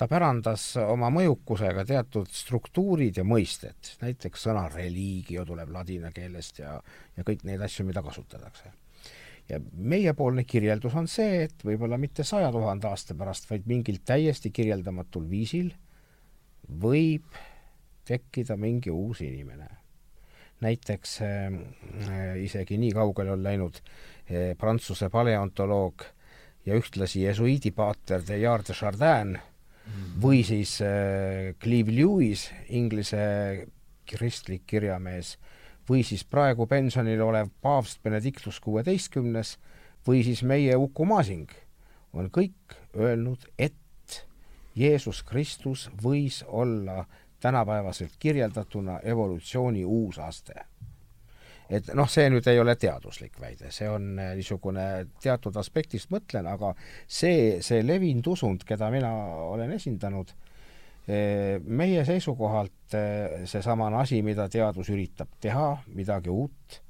ta pärandas oma mõjukusega teatud struktuurid ja mõisted, näiteks sõna religio tuleb ladina keelest ja, ja kõik neid asju, mida kasutatakse ja meiepoolne kirjeldus on see, et võib-olla mitte saja tuhande aasta pärast, vaid mingil täiesti kirjeldamatul viisil võib tekkida mingi uus inimene. näiteks äh, isegi nii kaugele on läinud äh, Prantsuse paleontoloog ja ühtlasi jesuiidipaater Teilhard de Chardin mm. Või siis äh, Cleve Lewis, Inglise kristlik kirjamees. Või siis praegu pensionil olev paavst Benedictus kuueteistkümnes. Või siis meie Uku Masing on kõik öelnud, et Jeesus Kristus võis olla tänapäevaselt kirjeldatuna evolutsiooni uus aste. Et noh, see nüüd ei ole teaduslik väide, see on niisugune teatud aspektist mõtlen, aga see, see levinud usund, keda mina olen esindanud, meie seisukohalt seesamane asi, mida teadus üritab teha, midagi uut,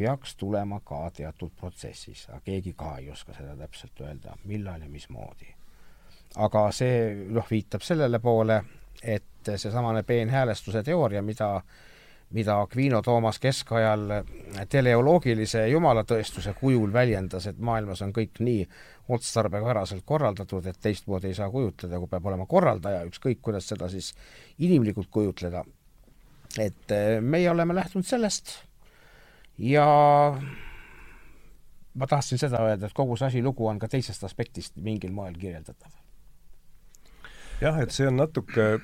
peaks tulema ka teatud protsessis, aga keegi ka ei oska seda täpselt öelda, millal ja mismoodi. aga see noh, viitab sellele poole, et seesamane peenhäälestuse teooria, mida mida Aquino Toomas keskajal teleoloogilise jumalatõestuse kujul väljendas, et maailmas on kõik nii otstarbepäraselt korraldatud, et teistmoodi ei saa kujutleda, kui peab olema korraldaja, ükskõik kuidas seda siis inimlikult kujutleda. et eh, meie oleme lähtunud sellest ja ma tahtsin seda öelda, et kogu see asilugu on ka teisest aspektist mingil moel kirjeldatav. jah, et see on natuke,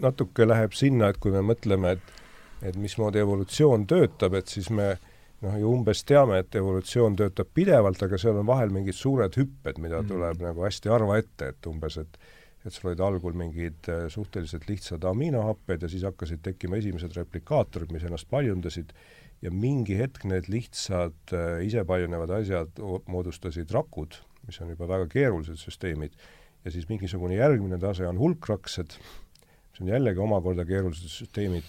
natuke läheb sinna, et kui me mõtleme, et et mismoodi evolutsioon töötab, et siis me noh, ju umbes teame, et evolutsioon töötab pidevalt, aga seal on vahel mingid suured hüpped, mida mm. tuleb nagu hästi harva ette, et umbes, et et sul olid algul mingid äh, suhteliselt lihtsad aminohapped ja siis hakkasid tekkima esimesed replikaatorid, mis ennast paljundasid, ja mingi hetk need lihtsad äh, isepaljunevad asjad moodustasid rakud, mis on juba väga keerulised süsteemid, ja siis mingisugune järgmine tase on hulkraksed, mis on jällegi omakorda keerulised süsteemid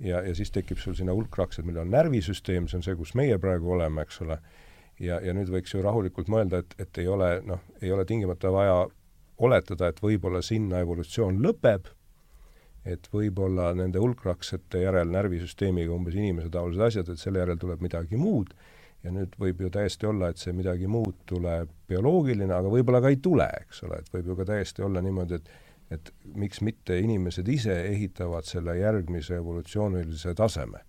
ja, ja siis tekib sul sinna hulkraksed, millel on närvisüsteem, see on see, kus meie praegu oleme, eks ole, ja, ja nüüd võiks ju rahulikult mõelda, et, et ei ole noh, ei ole tingimata vaja oletada, et võib-olla sinna evolutsioon lõpeb, et võib-olla nende hulkraksete järel närvisüsteemiga umbes inimesetaolised asjad, et selle järel tuleb midagi muud, ja nüüd võib ju täiesti olla, et see midagi muud tuleb bioloogiline, aga võib-olla ka ei tule, eks ole, et võib ju ka täiesti olla niimoodi, et et miks mitte inimesed ise ehitavad selle järgmise evolutsioonilise taseme.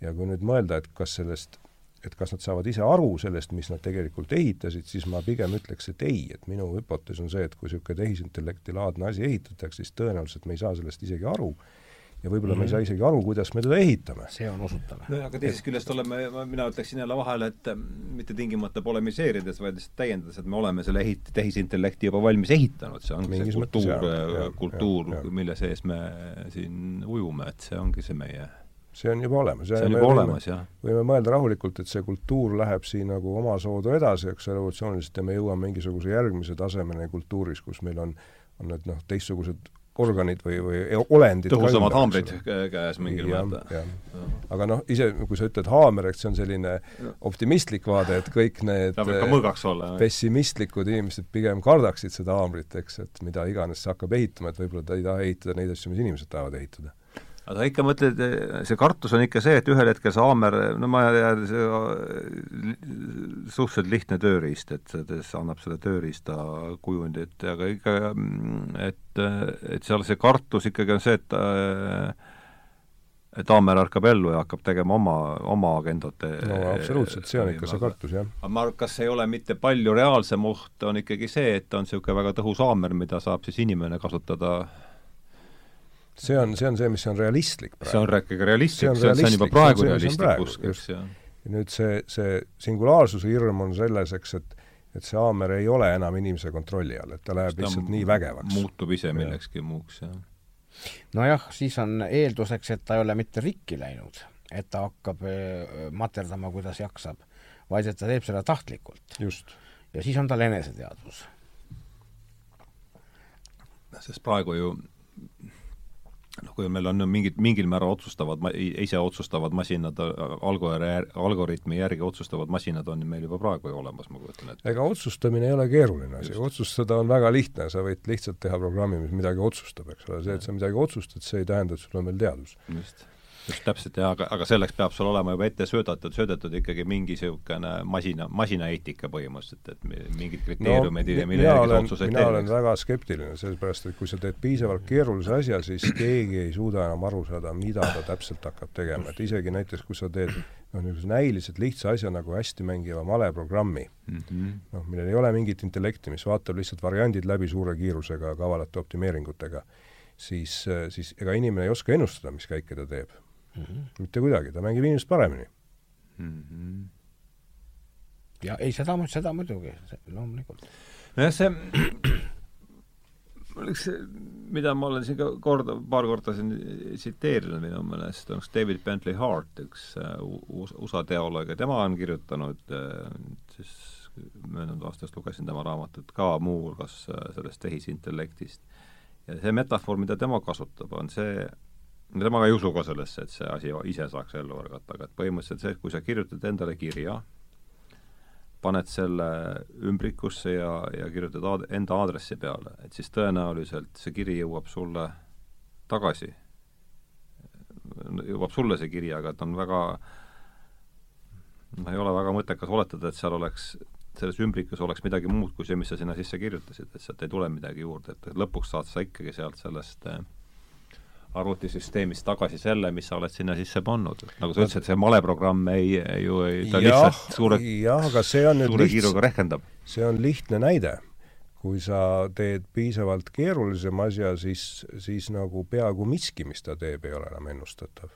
ja kui nüüd mõelda, et kas sellest et kas nad saavad ise aru sellest, mis nad tegelikult ehitasid, siis ma pigem ütleks, et ei, et minu hüpotees on see, et kui niisugune tehisintellekti laadne asi ehitatakse, siis tõenäoliselt me ei saa sellest isegi aru ja võib-olla mm -hmm. me ei saa isegi aru, kuidas me teda ehitame. see on usutav. no aga teisest küljest oleme, mina ütleksin jälle vahele, et mm, mitte tingimata polemiseerides, vaid lihtsalt täiendades, et me oleme selle ehit-, tehisintellekti juba valmis ehitanud, see ongi Mingis see kultuur, kultuur, mille sees me siin ujume, et see ongi see meie see on juba olemas. see on juba võime, olemas, jah. võime mõelda rahulikult, et see kultuur läheb siin nagu omasoodu edasi, eks, revolutsiooniliselt, ja me jõuame mingisuguse järgmise tasemeni kultuuris, kus meil on, on need noh, teistsugused organid või, või e-, olendid tõhusamad haamrid käes mingil määral. aga noh, ise, kui sa ütled haamer, eks see on selline optimistlik vaade, et kõik need pessimistlikud inimesed pigem kardaksid seda haamrit, eks, et mida iganes see hakkab ehitama, et võib-olla ta ei taha ehitada neid asju, mis inimesed tahavad ehitada aga sa ikka mõtled, see kartus on ikka see, et ühel hetkel see haamer, no ma ei tea, see suhteliselt lihtne tööriist, et see, annab selle tööriista kujundit, aga ikka, et, et seal see kartus ikkagi on see, et et haamer ärkab ellu ja hakkab tegema oma, oma agendat. no absoluutselt, see on ikka see kartus, jah. aga ma arvan, kas ei ole mitte palju reaalsem oht, on ikkagi see, et on niisugune väga tõhus haamer, mida saab siis inimene kasutada see on, see on see, mis on realistlik praegu. see on ikkagi realistlik, see on, see on juba praegu realistlik usk, eks, jah. ja nüüd see, see singulaarsuse hirm on selles, eks, et et see haamer ei ole enam inimese kontrolli all, et ta läheb ta lihtsalt nii vägevaks. muutub ise millekski muuks, jah. nojah, siis on eelduseks, et ta ei ole mitte rikki läinud, et ta hakkab materdama, kuidas jaksab, vaid et ta teeb seda tahtlikult. ja siis on tal eneseteadvus. sest praegu ju noh, kui meil on mingid, mingil määral otsustavad, ise otsustavad masinad, algor-, algoritmi järgi otsustavad masinad on meil juba praegu ju olemas, ma kujutan ette. ega otsustamine ei ole keeruline asi, otsustada on väga lihtne, sa võid lihtsalt teha programmi, mis midagi otsustab, eks ole, see, et sa midagi otsustad, see ei tähenda, et sul on veel teadus. just just täpselt jah, aga, aga selleks peab sul olema juba ette söödatud, söödetud ikkagi mingi niisugune masina, masinaeetika põhimõtteliselt, et mingid kriteeriumid no,, mille järgi sa otsuseid teed. mina olen väga skeptiline, sellepärast et kui sa teed piisavalt keerulise asja, siis keegi ei suuda enam aru saada, mida ta täpselt hakkab tegema, et isegi näiteks, kui sa teed noh, niisuguse näiliselt lihtsa asja nagu hästi mängiva maleprogrammi mm -hmm., noh, millel ei ole mingit intellekti, mis vaatab lihtsalt variandid läbi suure kiirusega kavalate optimeeringutega, siis, siis ega inimene ei oska ennustada, mis käike ta teeb mm. -hmm. mitte kuidagi, ta mängib inimest paremini mm. -hmm. ja ei, seda, seda muidugi, loomulikult. nojah, see üks, mida ma olen siin ka korda, paar korda siin tsiteerinud minu meelest, on üks David Bentley Hart, üks uh, USA teoloog ja tema on kirjutanud uh, siis möödunud aastast lugesin tema raamatut ka muuhulgas uh, sellest tehisintellektist. ja see metafoor, mida tema kasutab, on see, tema ka ei usu ka sellesse, et see asi ise saaks ellu ärgata, aga et põhimõtteliselt see, et kui sa kirjutad endale kirja, paned selle ümbrikusse ja, ja kirjutad aad-, enda aadressi peale, et siis tõenäoliselt see kiri jõuab sulle tagasi. jõuab sulle see kiri, aga et on väga noh, ei ole väga mõttekas oletada, et seal oleks, selles ümbrikus oleks midagi muud kui see, mis sa sinna sisse kirjutasid, et sealt ei tule midagi juurde, et lõpuks saad sa ikkagi sealt sellest äh, arvutisüsteemist tagasi selle, mis sa oled sinna sisse pannud. nagu sa ütlesid, see maleprogramm ei, ju ei, ta ja, lihtsalt suure, suure lihts... kiiruga rehkendab. see on lihtne näide. kui sa teed piisavalt keerulisema asja, siis, siis nagu peaaegu miski, mis ta teeb, ei ole enam ennustatav.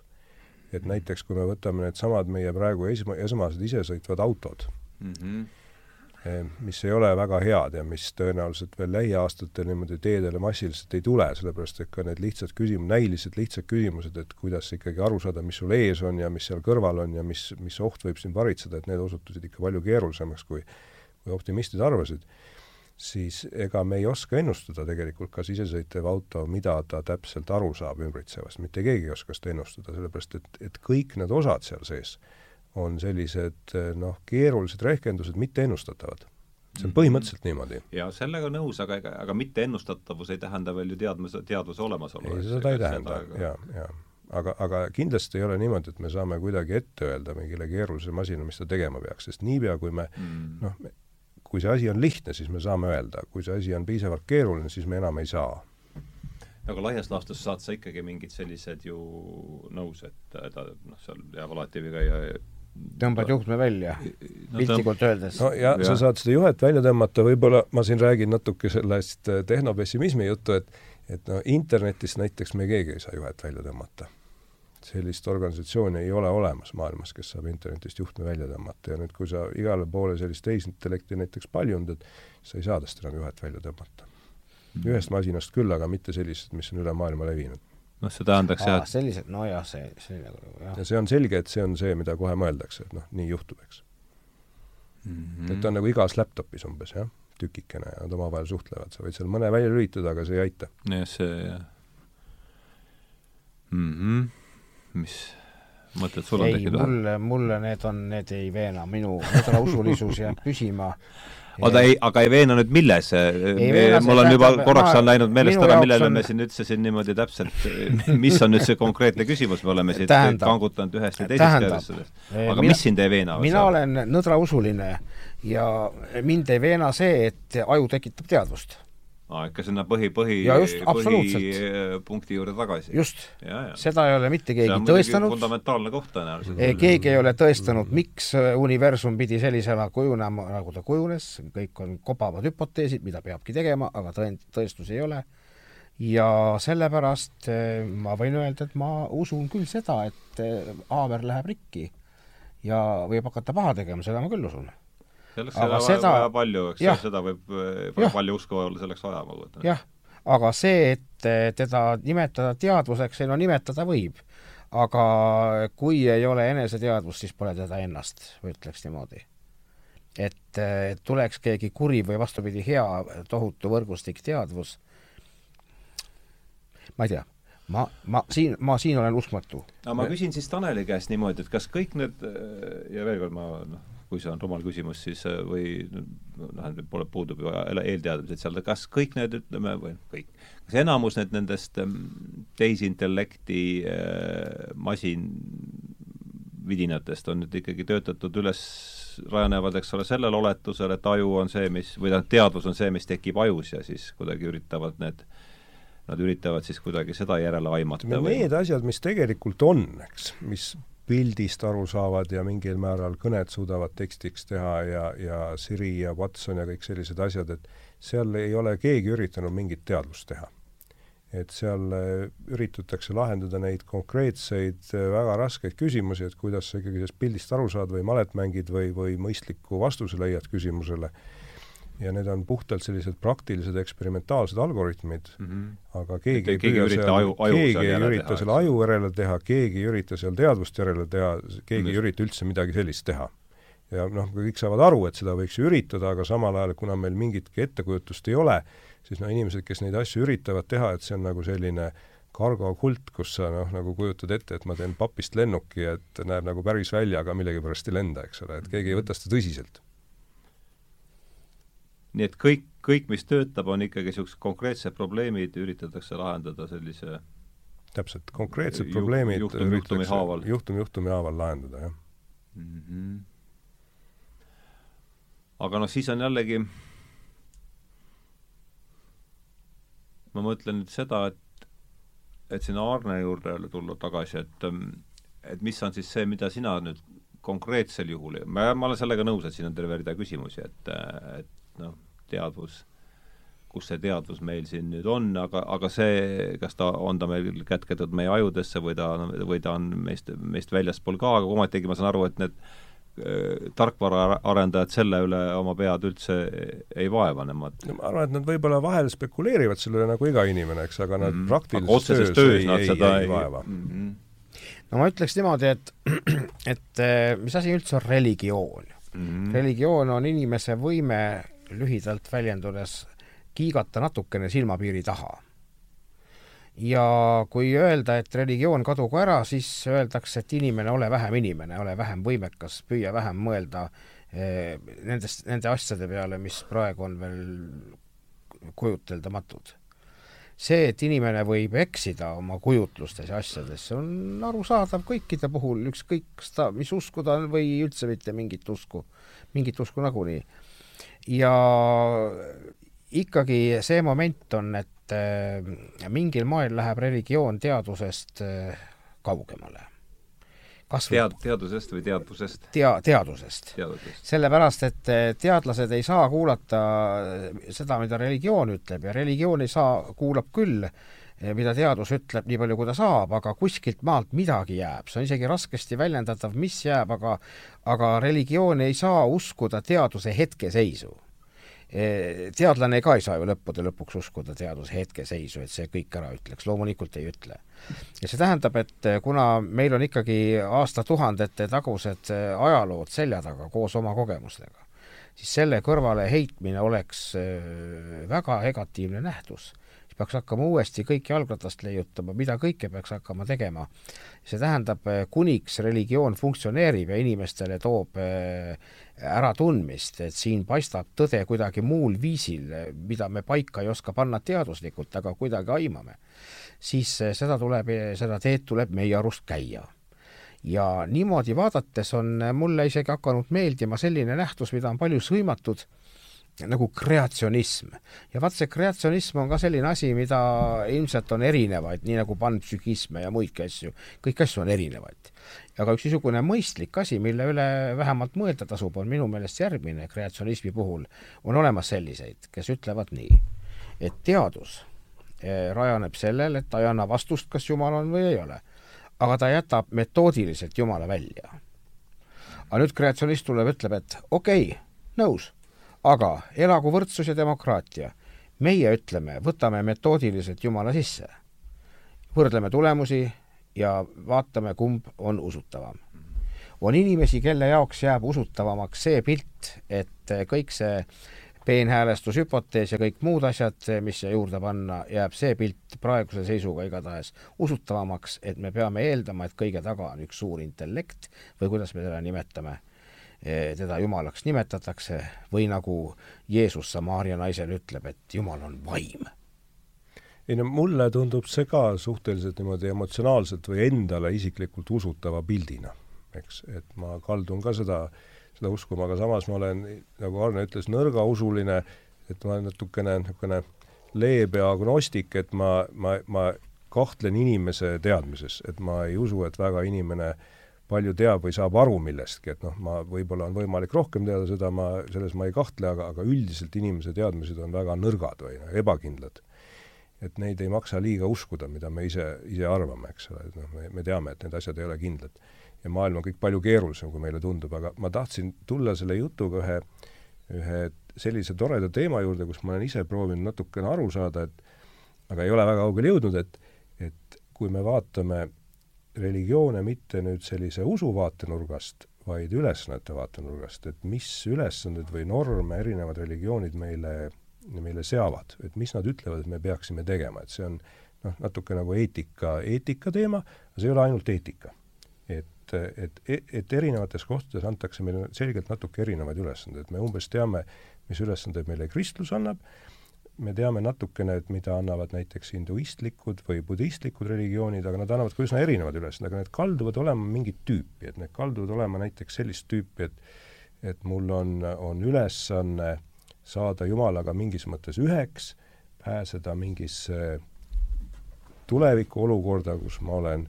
et näiteks, kui me võtame needsamad meie praegu esma, esmased isesõitvad autod mm, -hmm mis ei ole väga head ja mis tõenäoliselt veel lähiaastatel niimoodi teedele massiliselt ei tule, sellepärast et ka need lihtsad küsimused, näiliselt lihtsad küsimused, et kuidas ikkagi aru saada, mis sul ees on ja mis seal kõrval on ja mis, mis oht võib sind varitseda, et need osutusid ikka palju keerulisemaks, kui kui optimistid arvasid, siis ega me ei oska ennustada tegelikult, kas isesõitev auto, mida ta täpselt aru saab ümbritsevast, mitte keegi ei oska seda ennustada, sellepärast et, et kõik need osad seal sees on sellised noh, keerulised rehkendused mitteennustatavad. see on mhm. põhimõtteliselt niimoodi. ja sellega nõus, aga ega, aga mitteennustatavus ei tähenda veel ju teadmuse, teadvuse olemasolu. ei, seda ei tähenda, jaa, jaa. aga, aga kindlasti ei ole niimoodi, et me saame kuidagi ette öelda mingile keerulisele masinale, mis ta tegema peaks, sest niipea, kui me mm. noh, kui see asi on lihtne, siis me saame öelda, kui see asi on piisavalt keeruline, siis me enam ei saa aga laias laastus saad sa ikkagi mingid sellised ju nõus, et ta noh, seal jääb alati käia tõmbad juhtme välja no, piltlikult öeldes. no ja, ja sa saad seda juhet välja tõmmata, võib-olla ma siin räägin natuke sellest äh, tehnopessimismi juttu, et et no internetis näiteks me keegi ei saa juhet välja tõmmata. sellist organisatsiooni ei ole olemas maailmas, kes saab internetist juhtme välja tõmmata ja nüüd, kui sa igale poole sellist tehisintellekti näiteks paljundad, sa ei saa tast enam juhet välja tõmmata. Mhm. ühest masinast küll, aga mitte sellisest, mis on üle maailma levinud noh, see tähendaks jah, et sellised, nojah, see, see nagu jah. ja see on selge, et see on see, mida kohe mõeldakse, et noh, nii juhtub, eks mm. -hmm. et ta on nagu igas laptopis umbes, jah, tükikene ja nad omavahel suhtlevad, sa võid seal mõne välja lülitada, aga see ei aita. jah, see jah mm. -hmm. mis mõtted sul on tekkinud? mulle, mulle need on, need ei veena, minu nädalausulisus jääb püsima oota, ei, aga ei veena nüüd milles? mul on juba korraks on läinud meelest ära, millele on... me siin üldse siin niimoodi täpselt, mis on nüüd see konkreetne küsimus, me oleme siit tähendab, kangutanud ühest ja teisest käest. aga mina, mis sind ei veena? mina olen nõdrausuline ja mind ei veena see, et aju tekitab teadvust aa, ikka sinna põhi, põhi, põhipunkti juurde tagasi. just, seda ei ole mitte keegi tõestanud. fundamentaalne koht tõenäoliselt. keegi ei ole tõestanud, miks universum pidi sellisena kujunema, nagu ta kujunes, kõik on kobavad hüpoteesid, mida peabki tegema, aga tõend-, tõestusi ei ole. ja sellepärast eh, ma võin öelda, et ma usun küll seda, et haamer läheb rikki ja võib hakata paha tegema, seda ma küll usun selleks ole seda... vaja palju, eks ju, seda võib, võib palju usku olla selleks vaja, ma kujutan. jah, aga see, et teda nimetada teadvuseks, ei no nimetada võib. aga kui ei ole eneseteadvust, siis pole teda ennast, ütleks niimoodi. et tuleks keegi kuri või vastupidi, hea tohutu võrgustik teadvus, ma ei tea ma, ma siin, ma siin olen uskmatu. aga ma küsin siis Taneli käest niimoodi, et kas kõik need ja veel kord ma noh, kui see on rumal küsimus, siis äh, või noh, pole, puudub ju eelteadmised seal, kas kõik need, ütleme, või kõik, kas enamus need nendest ähm, tehisintellekti äh, masin vidinatest on nüüd ikkagi töötatud üles, rajanevad, eks ole, sellel oletusel, et aju on see, mis, või tähendab, teadvus on see, mis tekib ajus ja siis kuidagi üritavad need Nad üritavad siis kuidagi seda järele aimata. Need või... asjad, mis tegelikult on, eks, mis pildist aru saavad ja mingil määral kõned suudavad tekstiks teha ja, ja Siri ja Watson ja kõik sellised asjad, et seal ei ole keegi üritanud mingit teadvust teha. et seal äh, üritatakse lahendada neid konkreetseid äh, väga raskeid küsimusi, et kuidas sa ikkagi sellest pildist aru saad või malet mängid või, või mõistliku vastuse leiad küsimusele ja need on puhtalt sellised praktilised eksperimentaalsed algoritmid mm, -hmm. aga keegi ei keegi ürita aju, aju keegi ei ürita selle aju järele teha, keegi ei ürita seal teadvust järele teha, keegi ei ürita üldse midagi sellist teha. ja noh, kõik saavad aru, et seda võiks ju üritada, aga samal ajal, kuna meil mingitki ettekujutust ei ole, siis no inimesed, kes neid asju üritavad teha, et see on nagu selline kargokult, kus sa noh, nagu kujutad ette, et ma teen papist lennuki, et näeb nagu päris välja, aga millegipärast ei lenda, eks ole, et keegi ei võta seda tõsiselt nii et kõik, kõik, mis töötab, on ikkagi niisugused konkreetsed probleemid, üritatakse lahendada sellise täpselt, konkreetsed ju, probleemid juhtum juhtumi haaval. juhtum juhtumi haaval lahendada, jah mm. -hmm. aga noh, siis on jällegi ma mõtlen nüüd seda, et et sinna Arne juurde tulla tagasi, et et mis on siis see, mida sina nüüd konkreetsel juhul, ma, ma olen sellega nõus, et siin on terve rida küsimusi, et, et noh, teadvus, kus see teadvus meil siin nüüd on, aga, aga see, kas ta, on ta meil kätketud meie ajudesse või ta, või ta on meist, meist väljaspool ka, aga ometigi ma saan aru, et need äh, tarkvaraarendajad selle üle oma pead üldse ei vaeva, nemad no ma arvan, et nad võib-olla vahel spekuleerivad selle üle nagu iga inimene, eks, aga nad mm -hmm. praktilises töös, töös ei, ei, ei, ei vaeva mm. -hmm. no ma ütleks niimoodi, et, et äh, mis asi üldse on religioon mm? -hmm. religioon on inimese võime lühidalt väljendudes kiigata natukene silmapiiri taha. ja kui öelda, et religioon kadugu ära, siis öeldakse, et inimene, ole vähem inimene, ole vähem võimekas, püüa vähem mõelda eh, nendest, nende asjade peale, mis praegu on veel kujuteldamatud. see, et inimene võib eksida oma kujutlustes ja asjades, see on arusaadav kõikide puhul, ükskõik kas ta, mis usku ta on või üldse mitte mingit usku, mingit usku nagunii ja ikkagi see moment on, et äh, mingil moel läheb religioon teadusest äh, kaugemale. kas tead-, teadusest või teadvusest? tea-, teadusest. sellepärast, et eh, teadlased ei saa kuulata seda, mida religioon ütleb ja religioon ei saa, kuulab küll mida teadus ütleb nii palju, kui ta saab, aga kuskilt maalt midagi jääb, see on isegi raskesti väljendatav, mis jääb, aga aga religioon ei saa uskuda teaduse hetkeseisu. Teadlane ka ei saa ju lõppude lõpuks uskuda teaduse hetkeseisu, et see kõik ära ütleks, loomulikult ei ütle. ja see tähendab, et kuna meil on ikkagi aastatuhandete tagused ajalood selja taga koos oma kogemustega, siis selle kõrvale heitmine oleks väga negatiivne nähtus siis peaks hakkama uuesti kõik jalgratast leiutama, mida kõike peaks hakkama tegema. see tähendab, eh, kuniks religioon funktsioneerib ja inimestele toob eh, äratundmist, et siin paistab tõde kuidagi muul viisil, mida me paika ei oska panna teaduslikult, aga kuidagi aimame, siis eh, seda tuleb, seda teed tuleb meie arust käia ja niimoodi vaadates on mulle isegi hakanud meeldima selline nähtus, mida on palju sõimatud nagu kreatsionism. ja vaat see kreatsionism on ka selline asi, mida ilmselt on erinevaid, nii nagu panpsühhisme ja muidki asju, kõiki asju on erinevaid. aga üks niisugune mõistlik asi, mille üle vähemalt mõelda tasub, on minu meelest järgmine kreatsionismi puhul, on olemas selliseid, kes ütlevad nii, et teadus eh, rajaneb sellel, et ta ei anna vastust, kas Jumal on või ei ole. aga ta jätab metoodiliselt Jumala välja. aga nüüd kreatsionist tuleb, ütleb, et okei okay,, nõus aga elagu võrdsus ja demokraatia. meie ütleme, võtame metoodiliselt Jumala sisse, võrdleme tulemusi ja vaatame, kumb on usutavam. on inimesi, kelle jaoks jääb usutavamaks see pilt, et kõik see peenhäälestushüpotees ja kõik muud asjad, mis siia juurde panna, jääb see pilt praeguse seisuga igatahes usutavamaks, et me peame eeldama, et kõige taga on üks suur intellekt või kuidas me seda nimetame teda jumalaks nimetatakse või nagu Jeesus Samaaria naisele ütleb, et Jumal on vaim. ei no mulle tundub see ka suhteliselt niimoodi emotsionaalselt või endale isiklikult usutava pildina, eks, et ma kaldun ka seda, seda uskuma, aga samas ma olen, nagu Arne ütles, nõrgausuline, et ma olen natukene niisugune leebe agnostik, et ma, ma, ma kahtlen inimese teadmises, et ma ei usu, et väga inimene äh, palju teab või saab aru millestki, et noh, ma, võib-olla on võimalik rohkem teada, seda ma, selles ma ei kahtle, aga, aga üldiselt inimese teadmised on väga nõrgad või noh, ebakindlad. et neid ei maksa liiga uskuda, mida me ise, ise arvame, eks ole, et noh, me, me teame, et need asjad ei ole kindlad. ja maailm on kõik palju keerulisem, kui meile tundub, aga ma tahtsin tulla selle jutuga ühe, ühe sellise toreda teema juurde, kus ma olen ise proovinud natukene aru saada, et aga ei ole väga kaugele jõudnud, et, et kui me vaatame religioone mitte nüüd sellise usu vaatenurgast, vaid ülesannete vaatenurgast, et mis ülesanded või norme erinevad religioonid meile, meile seavad, et mis nad ütlevad, et me peaksime tegema, et see on noh, natuke nagu eetika, eetika teema, aga see ei ole ainult eetika. et, et, et erinevates kohtades antakse meile selgelt natuke erinevaid ülesandeid, me umbes teame, mis ülesandeid meile kristlus annab, me teame natukene, et mida annavad näiteks hinduistlikud või budistlikud religioonid, aga nad annavad ka üsna erinevad ülesanded, aga need kalduvad olema mingit tüüpi, et need kalduvad olema näiteks sellist tüüpi, et et mul on, on ülesanne saada Jumalaga mingis mõttes üheks, pääseda mingisse tulevikuolukorda, kus ma olen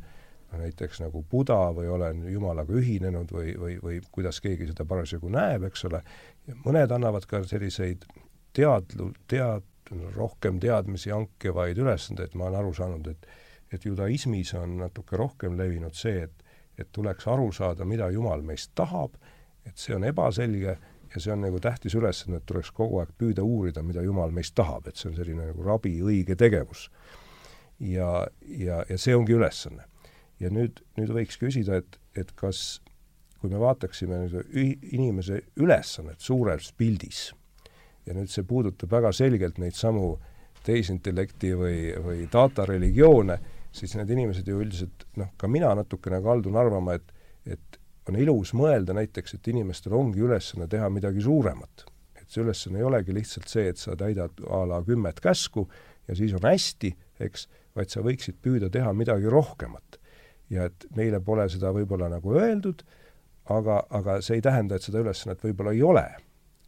näiteks nagu Buda või olen Jumalaga ühinenud või, või, või kuidas keegi seda parasjagu näeb, eks ole, mõned annavad ka selliseid teadlu-, tead-, rohkem teadmisi hankivaid ülesandeid, ma olen aru saanud, et et judaismis on natuke rohkem levinud see, et et tuleks aru saada, mida Jumal meist tahab, et see on ebaselge ja see on nagu tähtis ülesanne, et tuleks kogu aeg püüda uurida, mida Jumal meist tahab, et see on selline nagu rabi õige tegevus. ja, ja, ja see ongi ülesanne. ja nüüd, nüüd võiks küsida, et, et kas kui me vaataksime nüüd inimese ülesannet suures pildis ja nüüd see puudutab väga selgelt neid samu tehisintellekti või, või datareligioone, siis need inimesed ju üldiselt noh, ka mina natukene kaldun arvama, et, et on ilus mõelda näiteks, et inimestel ongi ülesanne teha midagi suuremat. et see ülesanne ei olegi lihtsalt see, et sa täidad a la kümmet käsku ja siis on hästi, eks, vaid sa võiksid püüda teha midagi rohkemat. ja et meile pole seda võib-olla nagu öeldud, aga, aga see ei tähenda, et seda ülesannet võib-olla ei ole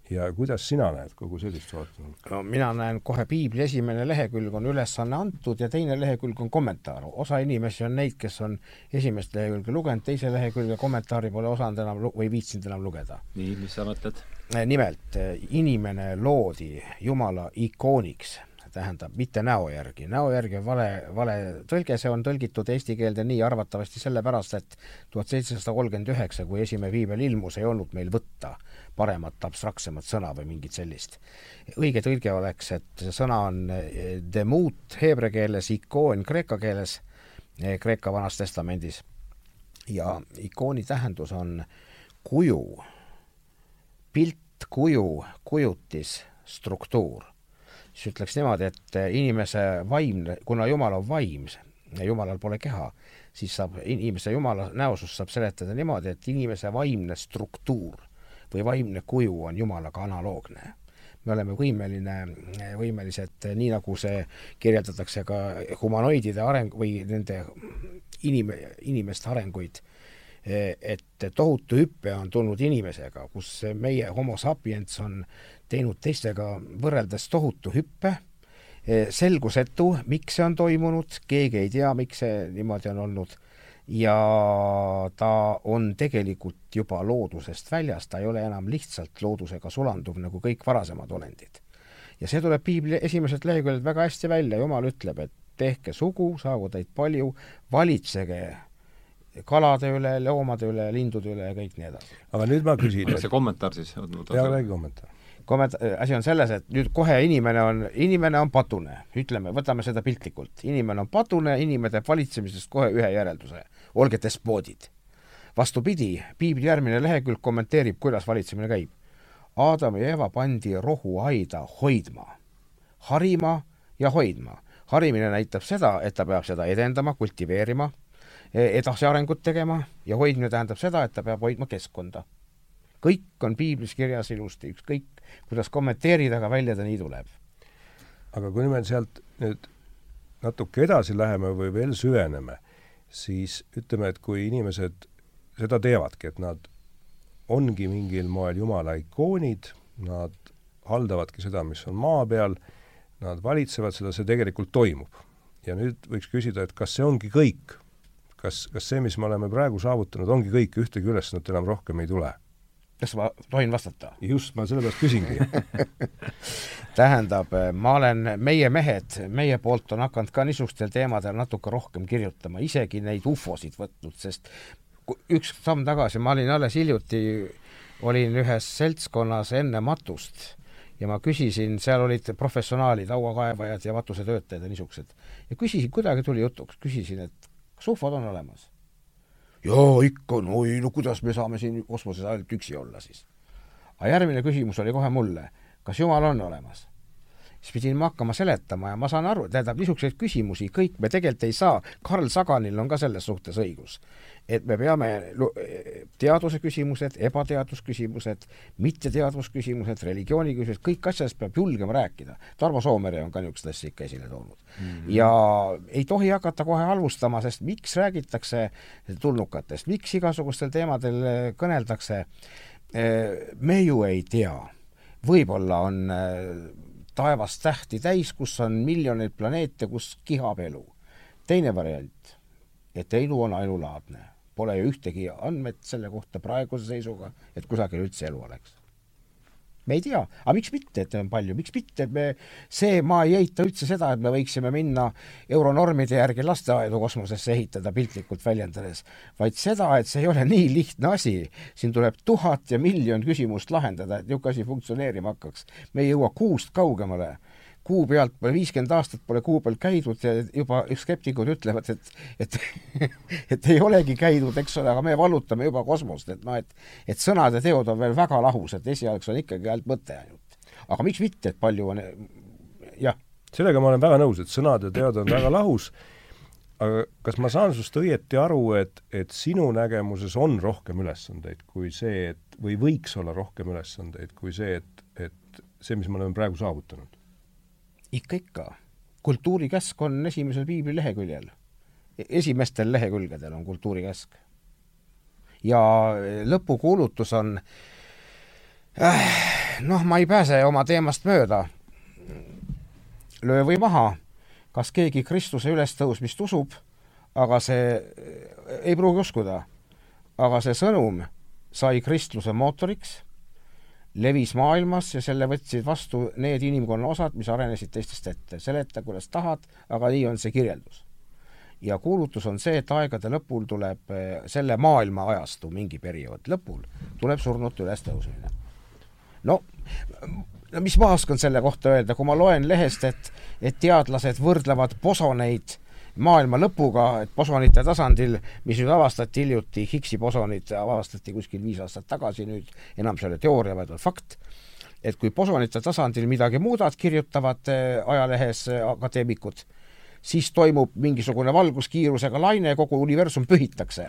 ja kuidas sina näed kogu sellist vaatenurka? no mina näen kohe piibli esimene lehekülg on ülesanne antud ja teine lehekülg on kommentaar. osa inimesi on neid, kes on esimest lehekülge lugenud, teise lehekülge kommentaari pole osanud enam või viitsinud enam lugeda. nii, mis sa mõtled? nimelt, inimene loodi Jumala ikooniks tähendab mitte näo järgi, näo järgi on vale, vale tõlge, see on tõlgitud eesti keelde nii arvatavasti sellepärast, et tuhat seitsesada kolmkümmend üheksa, kui esimene piibel ilmus, ei olnud meil võtta paremat abstraktsemat sõna või mingit sellist. õige tõlge oleks, et see sõna on eh, demut heebrea keeles, ikoon kreeka keeles, eh, Kreeka Vanas Testamendis. ja ikooni tähendus on kuju, pilt, kuju, kujutis, struktuur. Siis ütleks niimoodi, et eh, inimese vaimne, kuna Jumal on vaim ja Jumalal pole keha, siis saab inimese Jumala näosust saab seletada niimoodi, et inimese vaimne struktuur või vaimne kuju on Jumalaga analoogne. me oleme võimeline, võimelised, nii nagu see kirjeldatakse ka humanoidide areng või nende inim-, inimeste arenguid, et tohutu hüpe on tulnud inimesega, kus meie homo sapiens on teinud teistega võrreldes tohutu hüppe, selgusetu, miks see on toimunud, keegi ei tea, miks see niimoodi on olnud ja ta on tegelikult juba loodusest väljas, ta ei ole enam lihtsalt loodusega sulanduv nagu kõik varasemad olendid. ja see tuleb piibli esimeselt leheküljelt väga hästi välja, Jumal ütleb, et tehke sugu, saagu teid palju, valitsege kalade üle, loomade üle, lindude üle ja kõik nii edasi. aga nüüd ma küsin see kommentaar siis? jaa, räägi kommentaar kommenta-, asi on selles, et nüüd kohe inimene on, inimene on patune, ütleme, võtame seda piltlikult. inimene on patune, inimene teeb valitsemisest kohe ühe järelduse olge despoodid. vastupidi, piibli järgmine lehekülg kommenteerib, kuidas valitsemine käib. Aadam ja Eva pandi rohuaida hoidma, harima ja hoidma. harimine näitab seda, et ta peab seda edendama, kultiveerima, e, edasiarengut tegema ja hoidmine tähendab seda, et ta peab hoidma keskkonda. kõik on piiblis kirjas ilusti, ükskõik kuidas kommenteerida, aga välja ta nii tuleb. aga kui me sealt nüüd natuke edasi läheme või veel süveneme siis ütleme, et kui inimesed seda teevadki, et nad ongi mingil moel Jumala ikoonid, nad haldavadki seda, mis on maa peal, nad valitsevad seda, see tegelikult toimub. ja nüüd võiks küsida, et kas see ongi kõik? kas, kas see, mis me oleme praegu saavutanud, ongi kõik, ühtegi ülesannet enam rohkem ei tule? Kas ma tohin vastata? just, ma sellepärast küsingi tähendab, ma olen, meie mehed, meie poolt on hakanud ka niisugustel teemadel natuke rohkem kirjutama, isegi neid ufosid võtnud, sest üks samm tagasi, ma olin alles hiljuti, olin ühes seltskonnas enne matust ja ma küsisin, seal olid professionaalid, hauakaevajad ja matusetöötajad ja niisugused. ja küsisin, kuidagi tuli jutuks, küsisin, et kas ufod on olemas jaa, ikka, no oi, no kuidas me saame siin kosmoses ainult üksi olla siis. aga järgmine küsimus oli kohe mulle, kas Jumal on olemas? Siis pidin ma hakkama seletama ja ma saan aru, tähendab, niisuguseid küsimusi kõik me tegelikult ei saa, Carl Saganil on ka selles suhtes õigus et me peame teaduse küsimused, ebateadusküsimused, mitteteadvusküsimused, religiooni küsimused, kõik asjadest peab julgema rääkida. Tarmo Soomere on ka niisugust asja ikka esile toonud mm. -hmm. ja ei tohi hakata kohe halvustama, sest miks räägitakse tulnukatest, miks igasugustel teemadel kõneldakse, me ju ei tea. võib-olla on taevas tähti täis, kus on miljoneid planeete, kus kihab elu. teine variant, et elu on ainulaadne Pole ju ühtegi andmet selle kohta praeguse seisuga, et kusagil üldse elu oleks. Me ei tea, aga miks mitte, et on palju, miks mitte, me, see, ma ei eita üldse seda, et me võiksime minna euronormide järgi lasteaedu kosmosesse ehitada, piltlikult väljendades, vaid seda, et see ei ole nii lihtne asi. siin tuleb tuhat ja miljon küsimust lahendada, et niisugune asi funktsioneerima hakkaks. me ei jõua kuust kaugemale kuu pealt pole viiskümmend aastat pole kuu peal käidud ja juba skeptikud ütlevad, et, et et ei olegi käidud, eks ole, aga me vallutame juba kosmost, et noh, et et sõnad ja teod on veel väga lahus, et esialgs on ikkagi ainult mõte ainult. aga miks mitte, et palju on, jah. sellega ma olen väga nõus, et sõnad ja teod on väga lahus, aga kas ma saan sinust õieti aru, et, et sinu nägemuses on rohkem ülesandeid kui see, et või võiks olla rohkem ülesandeid kui see, et, et see, mis me oleme praegu saavutanud? Ikka, ikka. kultuurikäsk on esimesel piibli leheküljel. esimestel lehekülgedel on kultuurikäsk. ja lõpukuulutus on äh, noh, ma ei pääse oma teemast mööda. löö või maha, kas keegi Kristuse ülestõusmist usub, aga see ei pruugi uskuda. aga see sõnum sai kristluse mootoriks, levis maailmas ja selle võtsid vastu need inimkonna osad, mis arenesid teistest ette. seleta, kuidas tahad, aga nii on see kirjeldus ja kuulutus on see, et aegade lõpul tuleb eh, selle maailma ajastu mingi periood lõpul, tuleb surnute ülestõusmine. no, no mis ma oskan selle kohta öelda, kui ma loen lehest, et, et teadlased võrdlevad bosoneid maailma lõpuga, et bosonite tasandil, mis nüüd avastati hiljuti, Higgsi bosonid avastati kuskil viis aastat tagasi, nüüd enam see ei ole teooria, vaid on fakt, et kui bosonite tasandil midagi muudad, kirjutavad eh, ajalehes eh, akadeemikud, siis toimub mingisugune valguskiirusega laine kogu universum pühitakse.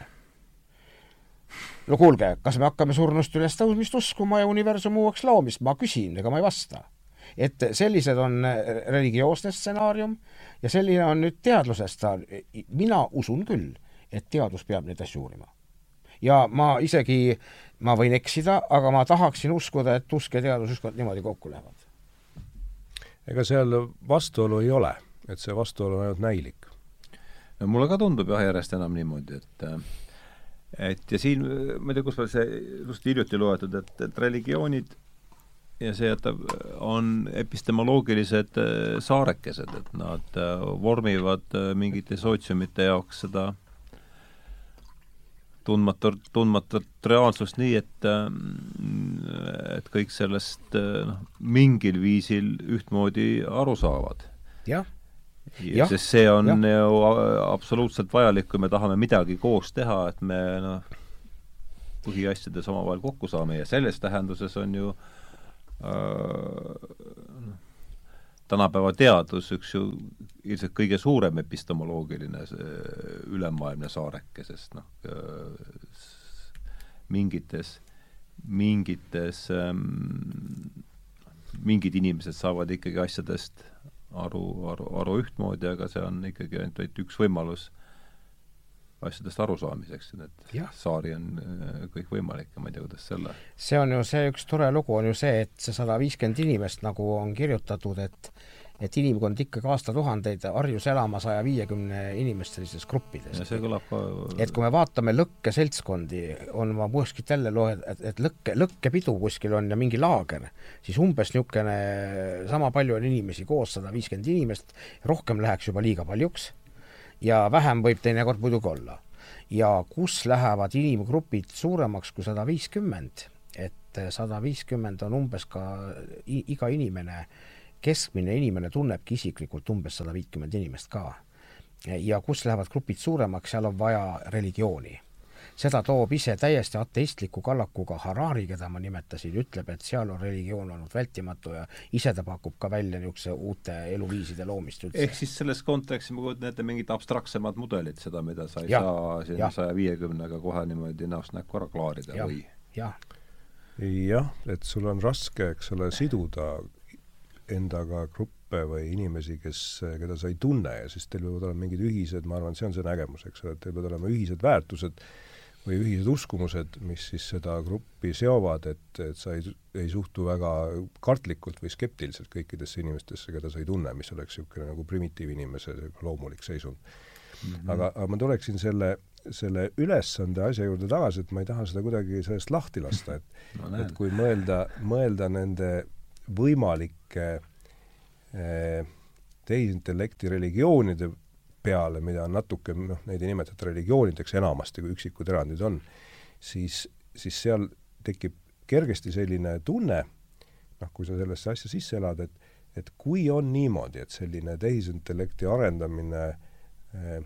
no kuulge, kas me hakkame surnust ülestõusmist uskuma ja universumi uueks loomist, ma küsin, ega ma ei vasta. Et sellised on religioosne stsenaarium ja selline on nüüd teadluse stsenaarium. mina usun küll, et teadus peab neid asju uurima. ja ma isegi, ma võin eksida, aga ma tahaksin uskuda, et usk ja teadus ükskord niimoodi kokku lähevad. ega seal vastuolu ei ole et see vastuolu on ainult näilik. no mulle ka tundub jah, järjest enam niimoodi, et et ja siin, ma ei tea, kus veel see, just hiljuti loetud, et, et religioonid ja see jätab, on epistemoloogilised äh, saarekesed, et nad äh, vormivad äh, mingite sootsiumite jaoks seda tundmatu, tundmatut reaalsust nii, et et kõik sellest noh, mingil viisil ühtmoodi aru saavad. jah sest see on ja. ju absoluutselt vajalik, kui me tahame midagi koos teha, et me noh, põhiasjades omavahel kokku saame ja selles tähenduses on ju äh, tänapäeva teadus üks ju ilmselt kõige suurem epistemoloogiline ülemaailmne saareke, sest noh, mingites, mingites ähm, mingid inimesed saavad ikkagi asjadest aru, aru, aru ühtmoodi, aga see on ikkagi ainult, üks võimalus asjadest arusaamiseks, et ja. saari on äh, kõikvõimalik ja ma ei tea, kuidas selle see on ju see üks tore lugu on ju see, et see sada viiskümmend inimest, nagu on kirjutatud, et et inimkond ikkagi aastatuhandeid harjus elama saja viiekümne inimest sellistes gruppides. see kõlab ka et kui me vaatame lõkkeseltskondi, on ma kuskilt jälle loen, et, et lõkke, lõkkepidu kuskil on ja mingi laager, siis umbes niisugune sama palju on inimesi koos, sada viiskümmend inimest, rohkem läheks juba liiga paljuks ja vähem võib teinekord muidugi olla. ja kus lähevad inimgrupid suuremaks kui sada viiskümmend, et sada viiskümmend on umbes ka iga inimene keskmine inimene tunnebki isiklikult umbes sada viitkümmend inimest ka. ja kus lähevad grupid suuremaks, seal on vaja religiooni. Seda toob ise täiesti ateistliku kallakuga Harari, keda ma nimetasin, ütleb, et seal on religioon olnud vältimatu ja ise ta pakub ka välja niisuguse uute eluviiside loomist üldse. ehk siis selles kontekstis ma kujutan ette mingit abstraktsemat mudelit, seda, mida sa ei ja, saa sinna saja viiekümnega kohe niimoodi näost näkku ära klaarida ja, või? jah jah, et sul on raske, eks ole, siduda endaga gruppe või inimesi, kes, keda sa ei tunne ja siis teil võivad olema mingid ühised, ma arvan, see on see nägemus, eks ole, et teil võivad olema ühised väärtused või ühised uskumused, mis siis seda gruppi seovad, et, et sa ei, ei suhtu väga kartlikult või skeptiliselt kõikidesse inimestesse, keda sa ei tunne, mis oleks niisugune nagu primitiivinimese loomulik seisund mm. -hmm. aga, aga ma tuleksin selle, selle ülesande asja juurde tagasi, et ma ei taha seda kuidagi sellest lahti lasta, et no, et kui mõelda, mõelda nende võimalike eh, tehisintellekti religioonide peale, mida on natuke, noh, neid ei nimetata religioonideks enamasti, kui üksikud erandid on, siis, siis seal tekib kergesti selline tunne, noh, kui sa sellesse asja sisse elad, et et kui on niimoodi, et selline tehisintellekti arendamine eh,